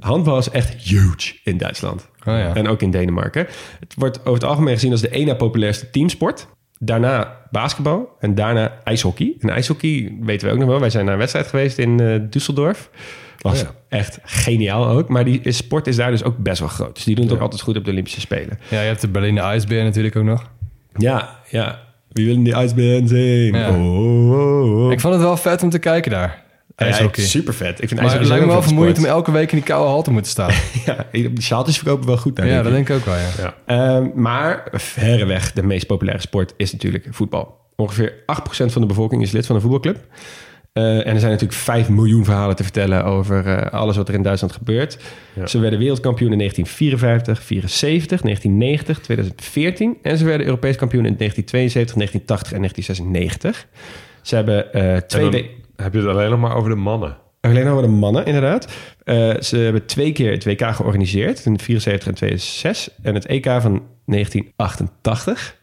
Handbal is echt huge in Duitsland. Oh ja. En ook in Denemarken. Het wordt over het algemeen gezien als de ene populairste teamsport. Daarna basketbal en daarna ijshockey. En ijshockey weten we ook nog wel. Wij zijn naar een wedstrijd geweest in eh, Düsseldorf. Was Oh echt geniaal ook. Maar die sport is daar dus ook best wel groot. Dus die doen het ook altijd goed op de Olympische Spelen. Ja, je hebt de Berliner IJsbeer natuurlijk ook nog. Ja, ja. Wie willen die ijsberen zien? Oh, oh, oh. Ik vond het wel vet om te kijken daar. Ja, super vet. Ik vind maar het lijkt me wel vermoeiend om elke week in die koude hal te moeten staan. *laughs* Ja, de sjaaltjes verkopen wel goed ja, denk dat ik. denk ik ook wel, ja. Ja. Ehm, maar verreweg de meest populaire sport is natuurlijk voetbal. Ongeveer 8% van de bevolking is lid van een voetbalclub. Eh, en er zijn natuurlijk 5 miljoen verhalen te vertellen over eh, alles wat er in Duitsland gebeurt. Ja. Ze werden wereldkampioen in 1954, 74, 1990, 2014. En ze werden Europees kampioen in 1972, 1980 en 1996. Ze hebben eh, twee En dan we- heb je het alleen nog maar over de mannen. Alleen over de mannen, inderdaad. Eh, ze hebben twee keer het WK georganiseerd. In 74 en 2006. En het EK van 1988.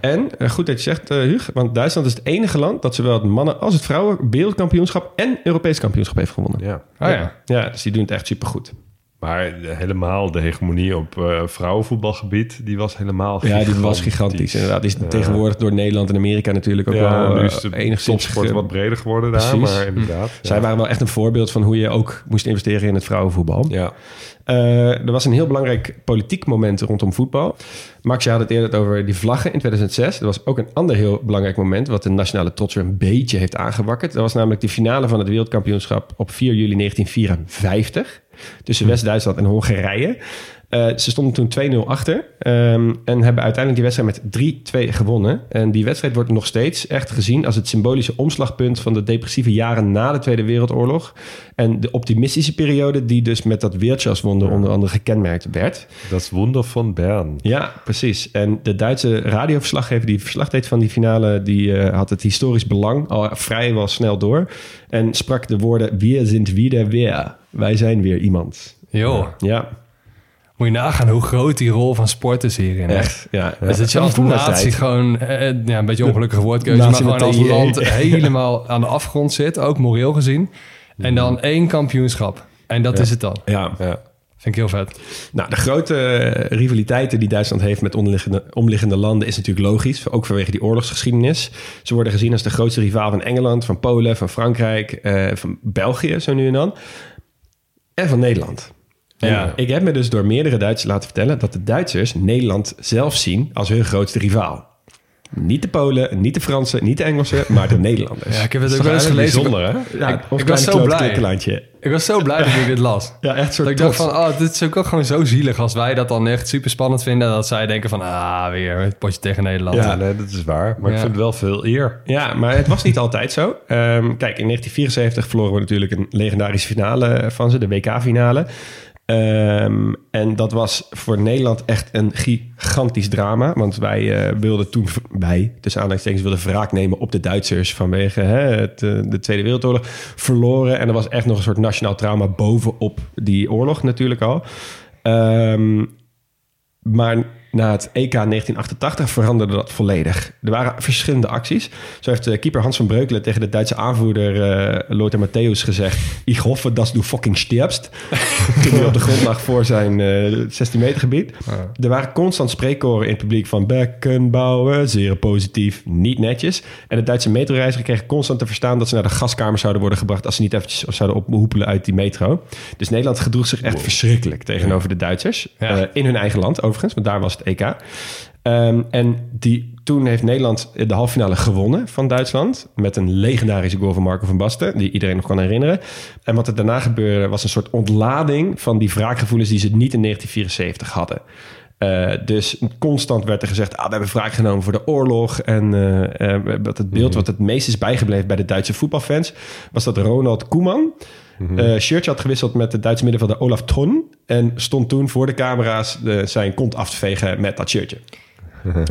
En, eh, goed dat je zegt, eh Huug. Want Duitsland is het enige land dat zowel het mannen- als het vrouwen wereldkampioenschap en Europees kampioenschap heeft gewonnen. Ja. Oh ja. Ja, dus die doen het echt supergoed. Maar de- helemaal de hegemonie op eh, vrouwenvoetbalgebied, die was helemaal Ja, die was gigantisch. Inderdaad, die is tegenwoordig door Nederland en Amerika natuurlijk ook Ja, wel is de enigszins... topsport wat breder geworden daar, Precies. maar inderdaad. Zij waren wel echt een voorbeeld van hoe je ook moest investeren in het vrouwenvoetbal. Ja. Eh, er was een heel belangrijk politiek moment rondom voetbal. Max, je had het eerder over die vlaggen in 2006. Er was ook een ander heel belangrijk moment... wat de nationale trots weer een beetje heeft aangewakkerd. Dat was namelijk de finale van het wereldkampioenschap... op 4 juli 1954 tussen West-Duitsland en Hongarije. Eh, ze stonden toen 2-0 achter ehm, en hebben uiteindelijk die wedstrijd met 3-2 gewonnen. En die wedstrijd wordt nog steeds echt gezien als het symbolische omslagpunt van de depressieve jaren na de Tweede Wereldoorlog. En de optimistische periode die dus met dat Wirtschaftswunder onder andere gekenmerkt werd. Dat is Wunder van Bern. Ja, precies. En de Duitse radioverslaggever die verslag deed van die finale, die eh, had het historisch belang al vrijwel snel door. En sprak de woorden: Wir sind wieder wer. Wij zijn weer iemand. Joh, Ja, moet je nagaan hoe groot die rol van sport is hierin. echt. Ja, Dus dat je als natie gewoon, eh, eh, ja, een beetje ongelukkige woordkeuze, maar gewoon als land helemaal aan de afgrond zit, ook moreel gezien. En dan één kampioenschap. En dat is het dan. Ja. Ja. Vind ik heel vet. Nou, de grote rivaliteiten die Duitsland heeft met omliggende, omliggende landen is natuurlijk logisch. Ook vanwege die oorlogsgeschiedenis. Ze worden gezien als de grootste rivaal van Engeland, van Polen, van Frankrijk, eh, van België zo nu en dan. En van Nederland. En Ja. Ik heb me dus door meerdere Duitsers laten vertellen dat de Duitsers Nederland zelf zien als hun grootste rivaal. Niet de Polen, niet de Fransen, niet de Engelsen, maar de *laughs* Nederlanders. Ja, ik heb het ook wel is eens gelezen. bijzonder, hè? Ja, ik- ik was zo blij. Ik was zo blij dat ik dit las. *laughs* Ja, echt soort Dat ik dacht van, oh, dit is ook ook gewoon zo zielig als wij dat dan echt super spannend vinden. Dat zij denken van, ah, weer het potje tegen Nederland. Ja, nee, dat is waar. Maar ik vind het wel veel eer. Ja, maar het was niet *laughs* altijd zo. Ehm, kijk, in 1974 verloren we natuurlijk een legendarische finale van ze, de WK-finale. Ehm, en dat was voor Nederland echt een gigantisch drama. Want wij eh, wilden toen, wij, tussen aanhalingstekens, wilden wraak nemen op de Duitsers vanwege hè, het, eh, de Tweede Wereldoorlog verloren. En er was echt nog een soort nationaal trauma bovenop die oorlog natuurlijk al. Ehm, maar na het EK 1988 veranderde dat volledig. Er waren verschillende acties. Zo heeft de keeper Hans van Breukelen tegen de Duitse aanvoerder eh Lothar Matthäus gezegd... Ik hoffe dat du fucking stirbst. *laughs* Toen hij op de grond lag voor zijn eh 16 meter gebied. Er waren constant spreekkoren in het publiek van... Bekkenbouwen, zeer positief, niet netjes. En de Duitse metroreiziger kregen constant te verstaan... dat ze naar de gaskamer zouden worden gebracht... als ze niet eventjes zouden ophoepelen uit die metro. Dus Nederland gedroeg zich echt verschrikkelijk tegenover de Duitsers. Ja. Eh, in hun eigen land overigens, want daar was het EK. Ehm, en die, toen heeft Nederland de halve finale gewonnen van Duitsland. Met een legendarische goal van Marco van Basten, die iedereen nog kan herinneren. En wat er daarna gebeurde was een soort ontlading van die wraakgevoelens die ze niet in 1974 hadden. Eh, dus constant werd er gezegd, ah, we hebben wraak genomen voor de oorlog. En wat het beeld wat het meest is bijgebleven bij de Duitse voetbalfans... was dat Ronald Koeman eh shirtje had gewisseld met de Duitse middenvelder Olaf Thon. En stond toen voor de camera's de, zijn kont af te vegen met dat shirtje.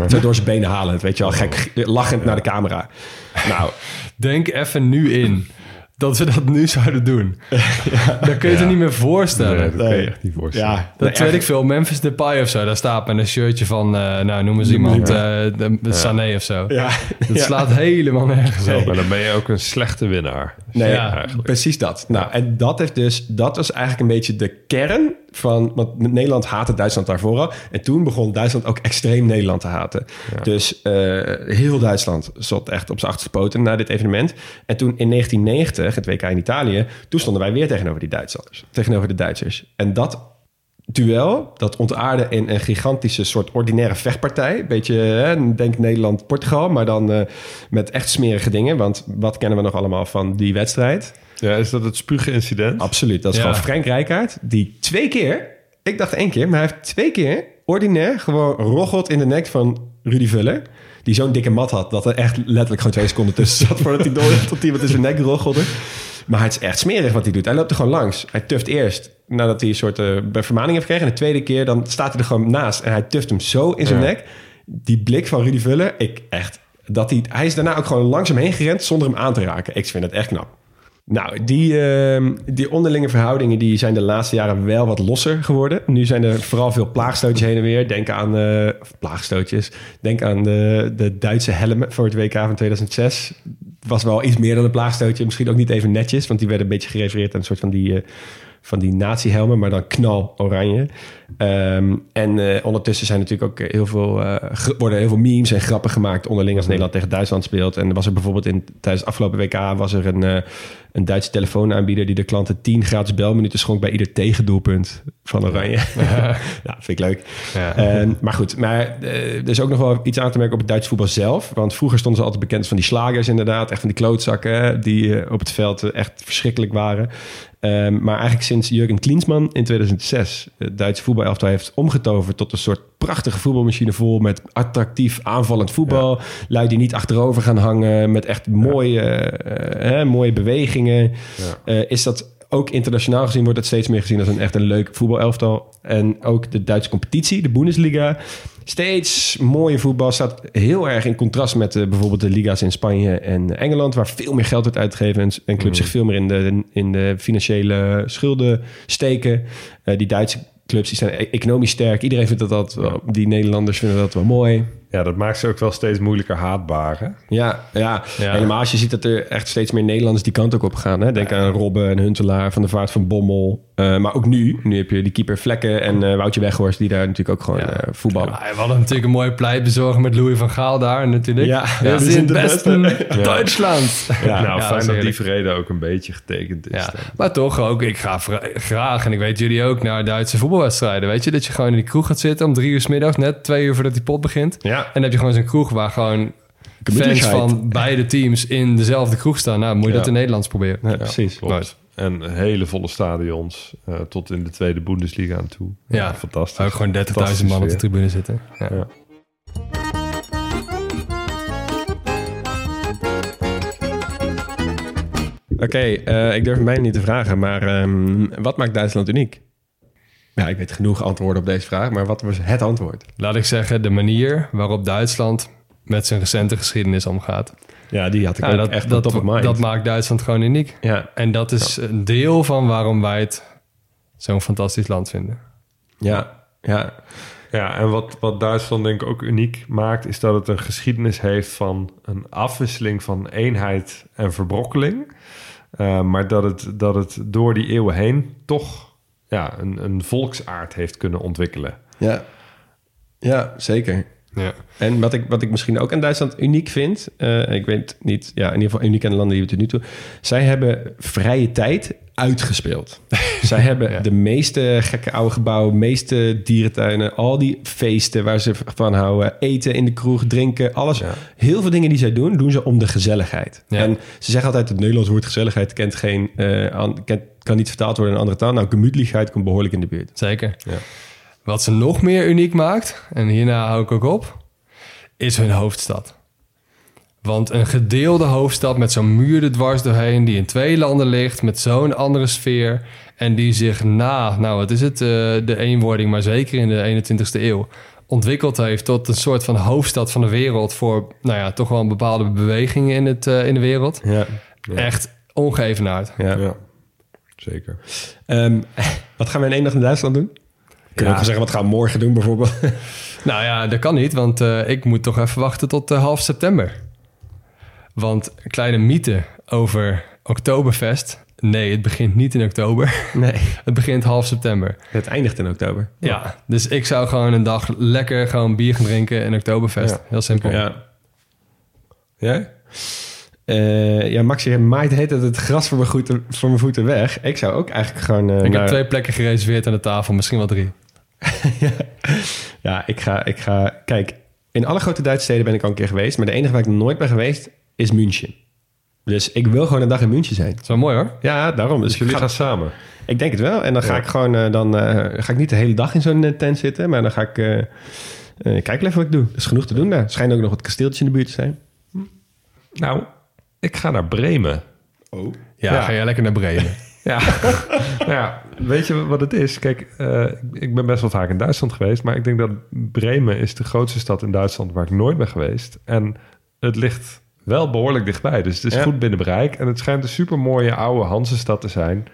Zo door zijn benen halend, weet je wel. Gek, lachend naar de camera. Nou, *laughs* Denk even nu in dat ze dat nu zouden doen. *laughs* Dan kun je het niet meer voorstellen. Nee, dat kan je echt niet voorstellen. ja. Dat nee, weet ik veel. Memphis Depay of zo. Daar staat met een shirtje van, eh, nou noem eens iemand, eh de, Sané of zo. Ja, Dat ja. slaat helemaal nergens op. Maar dan ben je ook een slechte winnaar. Nee, Ja, precies dat. Nou, en dat heeft dus, dat was eigenlijk een beetje de kern van, want Nederland haatte Duitsland daarvoor al. En toen begon Duitsland ook extreem Nederland te haten. Dus eh, heel Duitsland zat echt op zijn achterste poten na dit evenement. En toen in 1990, het WK in Italië, toen stonden wij weer tegenover die Duitsers, tegenover de Duitsers. En dat duel, dat ontaarde in een gigantische soort ordinaire vechtpartij. Beetje, hè, denk Nederland-Portugal, maar dan eh, met echt smerige dingen. Want wat kennen we nog allemaal van die wedstrijd? Ja, is dat het spuugincident? Absoluut. Dat is Ja. gewoon Frank Rijkaard. Die twee keer, ik dacht één keer, maar hij heeft twee keer ordinair gewoon roggelt in de nek van Rudy Vuller. Die zo'n dikke mat had dat er echt letterlijk gewoon twee seconden tussen zat voordat hij door *laughs* tot iemand in zijn nek roggelde. Maar het is echt smerig wat hij doet. Hij loopt er gewoon langs. Hij tuft eerst nadat hij een soort eh, vermaning heeft gekregen. En de tweede keer dan staat hij er gewoon naast en hij tuft hem zo in zijn Ja. nek. Die blik van Rudy Vuller, ik echt. Dat hij, hij is daarna ook gewoon langzaam heen gerend zonder hem aan te raken. Ik vind het echt knap. Nou, die, ehm, die onderlinge verhoudingen die zijn de laatste jaren wel wat losser geworden. Nu zijn er vooral veel plaagstootjes heen en weer. Denk aan eh, plaagstootjes. Denk aan de, de Duitse helmen voor het WK van 2006. Was wel iets meer dan een plaagstootje. Misschien ook niet even netjes, want die werden een beetje gerefereerd aan een soort van die, eh, van die nazi-helmen, maar dan knal oranje. Ehm, en eh, ondertussen zijn natuurlijk ook heel veel, eh, worden heel veel memes en grappen gemaakt onderling als Nederland tegen Duitsland speelt. En er was er bijvoorbeeld in, tijdens het afgelopen WK was er een, eh, een Duitse telefoonaanbieder die de klanten 10 gratis belminuten schonk bij ieder tegendoelpunt van Oranje. *laughs* Ja, vind ik leuk. Ja. Ehm, maar goed, maar eh, er is ook nog wel iets aan te merken op het Duitse voetbal zelf. Want vroeger stonden ze altijd bekend van die slagers inderdaad. Echt van die klootzakken die eh, op het veld eh, echt verschrikkelijk waren. Ehm, maar eigenlijk sinds Jurgen Klinsmann in 2006 het Duitse voetbalelftal heeft omgetoverd tot een soort prachtige voetbalmachine vol met attractief aanvallend voetbal. Lui die niet achterover gaan hangen met echt mooie, eh, hè, mooie bewegingen. Eh, is dat ook internationaal gezien wordt het steeds meer gezien als een echt een leuk voetbalelftal. En ook de Duitse competitie, de Bundesliga. Steeds mooie voetbal staat heel erg in contrast met eh, bijvoorbeeld de liga's in Spanje en Engeland, waar veel meer geld wordt uitgegeven en, en clubs zich veel meer in de, in de financiële schulden steken. Die Duitse clubs die zijn e- economisch sterk. Iedereen vindt dat, dat wel- die Nederlanders vinden dat wel mooi. Ja, dat maakt ze ook wel steeds moeilijker haatbaar. Hè? Ja, ja. Ja. helemaal als je ziet dat er echt steeds meer Nederlanders die kant ook op gaan. Hè? Denk aan Robben en Huntelaar, Van de Vaart van Bommel. Eh, maar ook nu. Nu heb je die keeper Vlekken en eh, Woutje Weghorst... die daar natuurlijk ook gewoon Ja. eh, voetballen. Ja, we hadden natuurlijk een mooie pleitbezorger met Louis van Gaal daar natuurlijk. Ja, zijn zijn de het beste. Duitsland. Ja. *laughs* nou, Ja, fijn dat die vrede ook een beetje getekend is. Maar toch ook, ik ga graag, en ik weet jullie ook, naar Duitse voetbalwedstrijden. Weet je, dat je gewoon in die kroeg gaat zitten om drie uur 's middags, net twee uur voordat die pot begint. Ja. En dan heb je gewoon zo'n kroeg waar gewoon fans van beide teams in dezelfde kroeg staan. Nou, moet je dat Ja. in Nederlands proberen. Ja, precies. Klopt. Nooit. En hele volle stadions eh, tot in de tweede Bundesliga aan toe. Ja. fantastisch. Ook gewoon 30.000 Fantastische man op de tribune zitten. Ja. Ja. Oké, eh, ik durf mij niet te vragen, maar ehm, wat maakt Duitsland uniek? Ja, ik weet genoeg antwoorden op deze vraag, maar wat was het antwoord? Laat ik zeggen, de manier waarop Duitsland met zijn recente geschiedenis omgaat. Ja, die had ik Ja, ook dat, echt dat, op top of mind. dat maakt Duitsland gewoon uniek. ja, En dat is een deel van waarom wij het zo'n fantastisch land vinden. ja, ja. Ja, en wat, wat Duitsland denk ik ook uniek maakt... is dat het een geschiedenis heeft van een afwisseling van eenheid en verbrokkeling. Eh, maar dat het, dat het door die eeuwen heen toch ja, een, een volksaard heeft kunnen ontwikkelen. Ja, ja zeker. Ja. En wat ik, wat ik misschien ook aan Duitsland uniek vind, eh, ik weet niet, ja, in ieder geval uniek aan de landen die we tot nu toe, zij hebben vrije tijd uitgespeeld. *laughs* zij hebben Ja. de meeste gekke oude gebouwen, meeste dierentuinen, al die feesten waar ze van houden, eten in de kroeg, drinken, alles. Heel veel dingen die zij doen, doen ze om de gezelligheid. Ja. En ze zeggen altijd het Nederlands woord gezelligheid kent geen, an- kent, kan niet vertaald worden in een andere taal. Nou, gemütlichkeit komt behoorlijk in de buurt. Zeker. Wat ze nog meer uniek maakt, en hierna hou ik ook op, is hun hoofdstad. Want een gedeelde hoofdstad met zo'n muur er dwars doorheen, die in twee landen ligt, met zo'n andere sfeer. En die zich na, nou wat is het, eh, de eenwording, maar zeker in de 21ste eeuw, ontwikkeld heeft tot een soort van hoofdstad van de wereld voor, nou ja, toch wel een bepaalde beweging in, het, eh, in de wereld. Ja. Echt ongeëvenaard. Ja. Ja, zeker. Ehm, *laughs* wat gaan we in één dag in Duitsland doen? Kunnen we ook zeggen, wat gaan we morgen doen bijvoorbeeld? *laughs* Nou ja, dat kan niet, want eh, ik moet toch even wachten tot eh, half september. Want kleine mythe over Oktoberfest. Nee, het begint niet in oktober. *laughs* nee. Het begint half september. Het eindigt in oktober. Ja, dus ik zou gewoon een dag lekker gewoon bier gaan drinken in Oktoberfest. Ja. Heel simpel. Ja. Jij? Eh, ja, Max, je maait heet het, het gras voor mijn, voeten, voor mijn voeten weg. Ik zou ook eigenlijk gewoon... eh, Ik naar- heb twee plekken gereserveerd aan de tafel, misschien wel drie. *laughs* Ja, ik ga, ik ga... Kijk, in alle grote Duitse steden ben ik al een keer geweest. Maar de enige waar ik nooit ben geweest is München. Dus ik wil gewoon een dag in München zijn. Dat is wel mooi hoor. Ja, daarom. Dus Dus jullie gaan ga, samen? ik denk het wel. En dan ga Ja. ik gewoon... eh, dan eh, ga ik niet de hele dag in zo'n tent zitten. Maar dan ga ik... kijk even wat ik doe. Er is genoeg te doen daar. Er schijnt ook nog wat kasteeltjes in de buurt te zijn. Nou, ik ga naar Bremen. Ja, Ja. ga jij lekker naar Bremen. *laughs* Ja. nou ja, weet je wat het is? Kijk, eh, ik ben best wel vaak in Duitsland geweest, maar ik denk dat Bremen is de grootste stad in Duitsland waar ik nooit ben geweest. En het ligt wel behoorlijk dichtbij, dus het is Ja. goed binnen bereik. En het schijnt een super mooie oude Hansestad te zijn.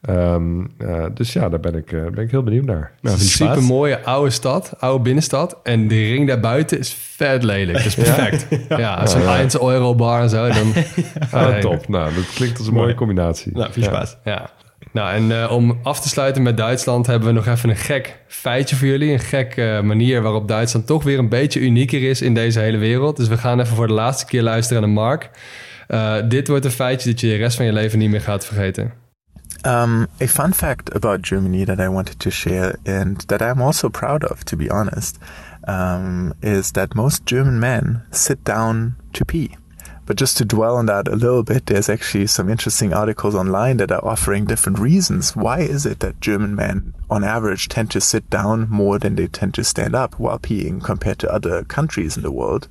Ehm, eh, dus ja, daar ben ik, eh, ben ik heel benieuwd naar. Nou, een super mooie oude stad, oude binnenstad. En de ring daarbuiten is vet lelijk. Dat is perfect. *laughs* Ja, zo'n 1 euro bar en zo. Dan, *laughs* Ah, top. Nou, dat klinkt als een mooie combinatie. Nou, veel Ja. spaas. Ja. Nou, en eh, om af te sluiten met Duitsland hebben we nog even een gek feitje voor jullie. Een gek manier waarop Duitsland toch weer een beetje unieker is in deze hele wereld. Dus we gaan even voor de laatste keer luisteren naar Mark. Eh, dit wordt een feitje dat je de rest van je leven niet meer gaat vergeten. Um, a fun fact about Germany that I wanted to share and that I'm also proud of, to be honest, um, is that most German men sit down to pee. But just to dwell on that a little bit, there's actually some interesting articles online that are offering different reasons. Why is it that German men, on average, tend to sit down more than they tend to stand up while peeing compared to other countries in the world?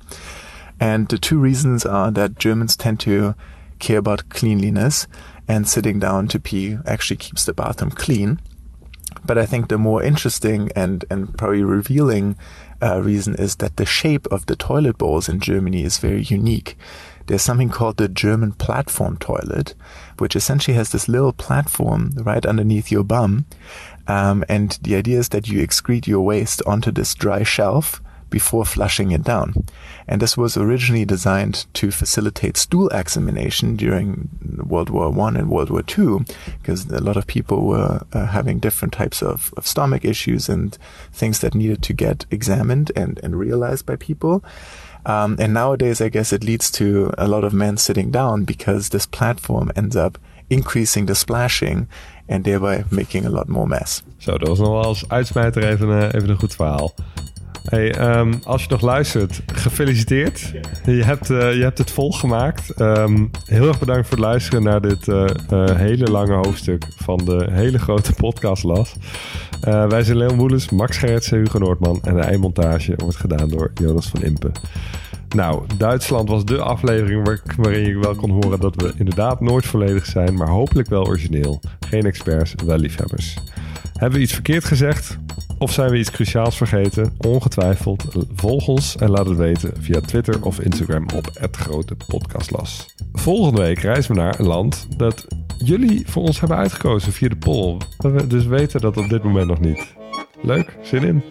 And the two reasons are that Germans tend to care about cleanliness, and sitting down to pee actually keeps the bathroom clean. But I think the more interesting and, and probably revealing uh, reason is that the shape of the toilet bowls in Germany is very unique. There's something called the German platform toilet, which essentially has this little platform right underneath your bum. Um, and the idea is that you excrete your waste onto this dry shelf before flushing it down. And this was originally designed to facilitate stool examination during World War One and World War Two, because a lot of people were uh, having different types of, of stomach issues and things that needed to get examined and, and realized by people. Um, and nowadays, I guess it leads to a lot of men sitting down because this platform ends up increasing the splashing and thereby making a lot more mess. Zo, dat was nog wel als uitsmijter even, eh, even een goed verhaal. Hey, ehm, als je nog luistert, gefeliciteerd. Je hebt, eh, je hebt het volgemaakt. Ehm heel erg bedankt voor het luisteren naar dit eh, eh, hele lange hoofdstuk van de hele grote podcast Las. Wij zijn Leon Woelens, Max Gerritsen, Hugo Noordman en de eindmontage wordt gedaan door Jonas van Impen. Nou, Duitsland was de aflevering waar- waarin je wel kon horen dat we inderdaad nooit volledig zijn, maar hopelijk wel origineel. Geen experts, wel liefhebbers. Hebben we iets verkeerd gezegd? Of zijn we iets cruciaals vergeten? Ongetwijfeld. Volg ons en laat het weten via Twitter of Instagram op het Grote. Volgende week reizen we naar een land dat jullie voor ons hebben uitgekozen via de poll. We dus weten dat op dit moment nog niet. Leuk, zin in.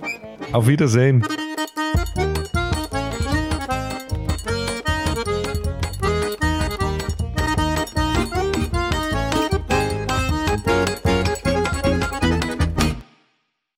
Auf Wiedersehen.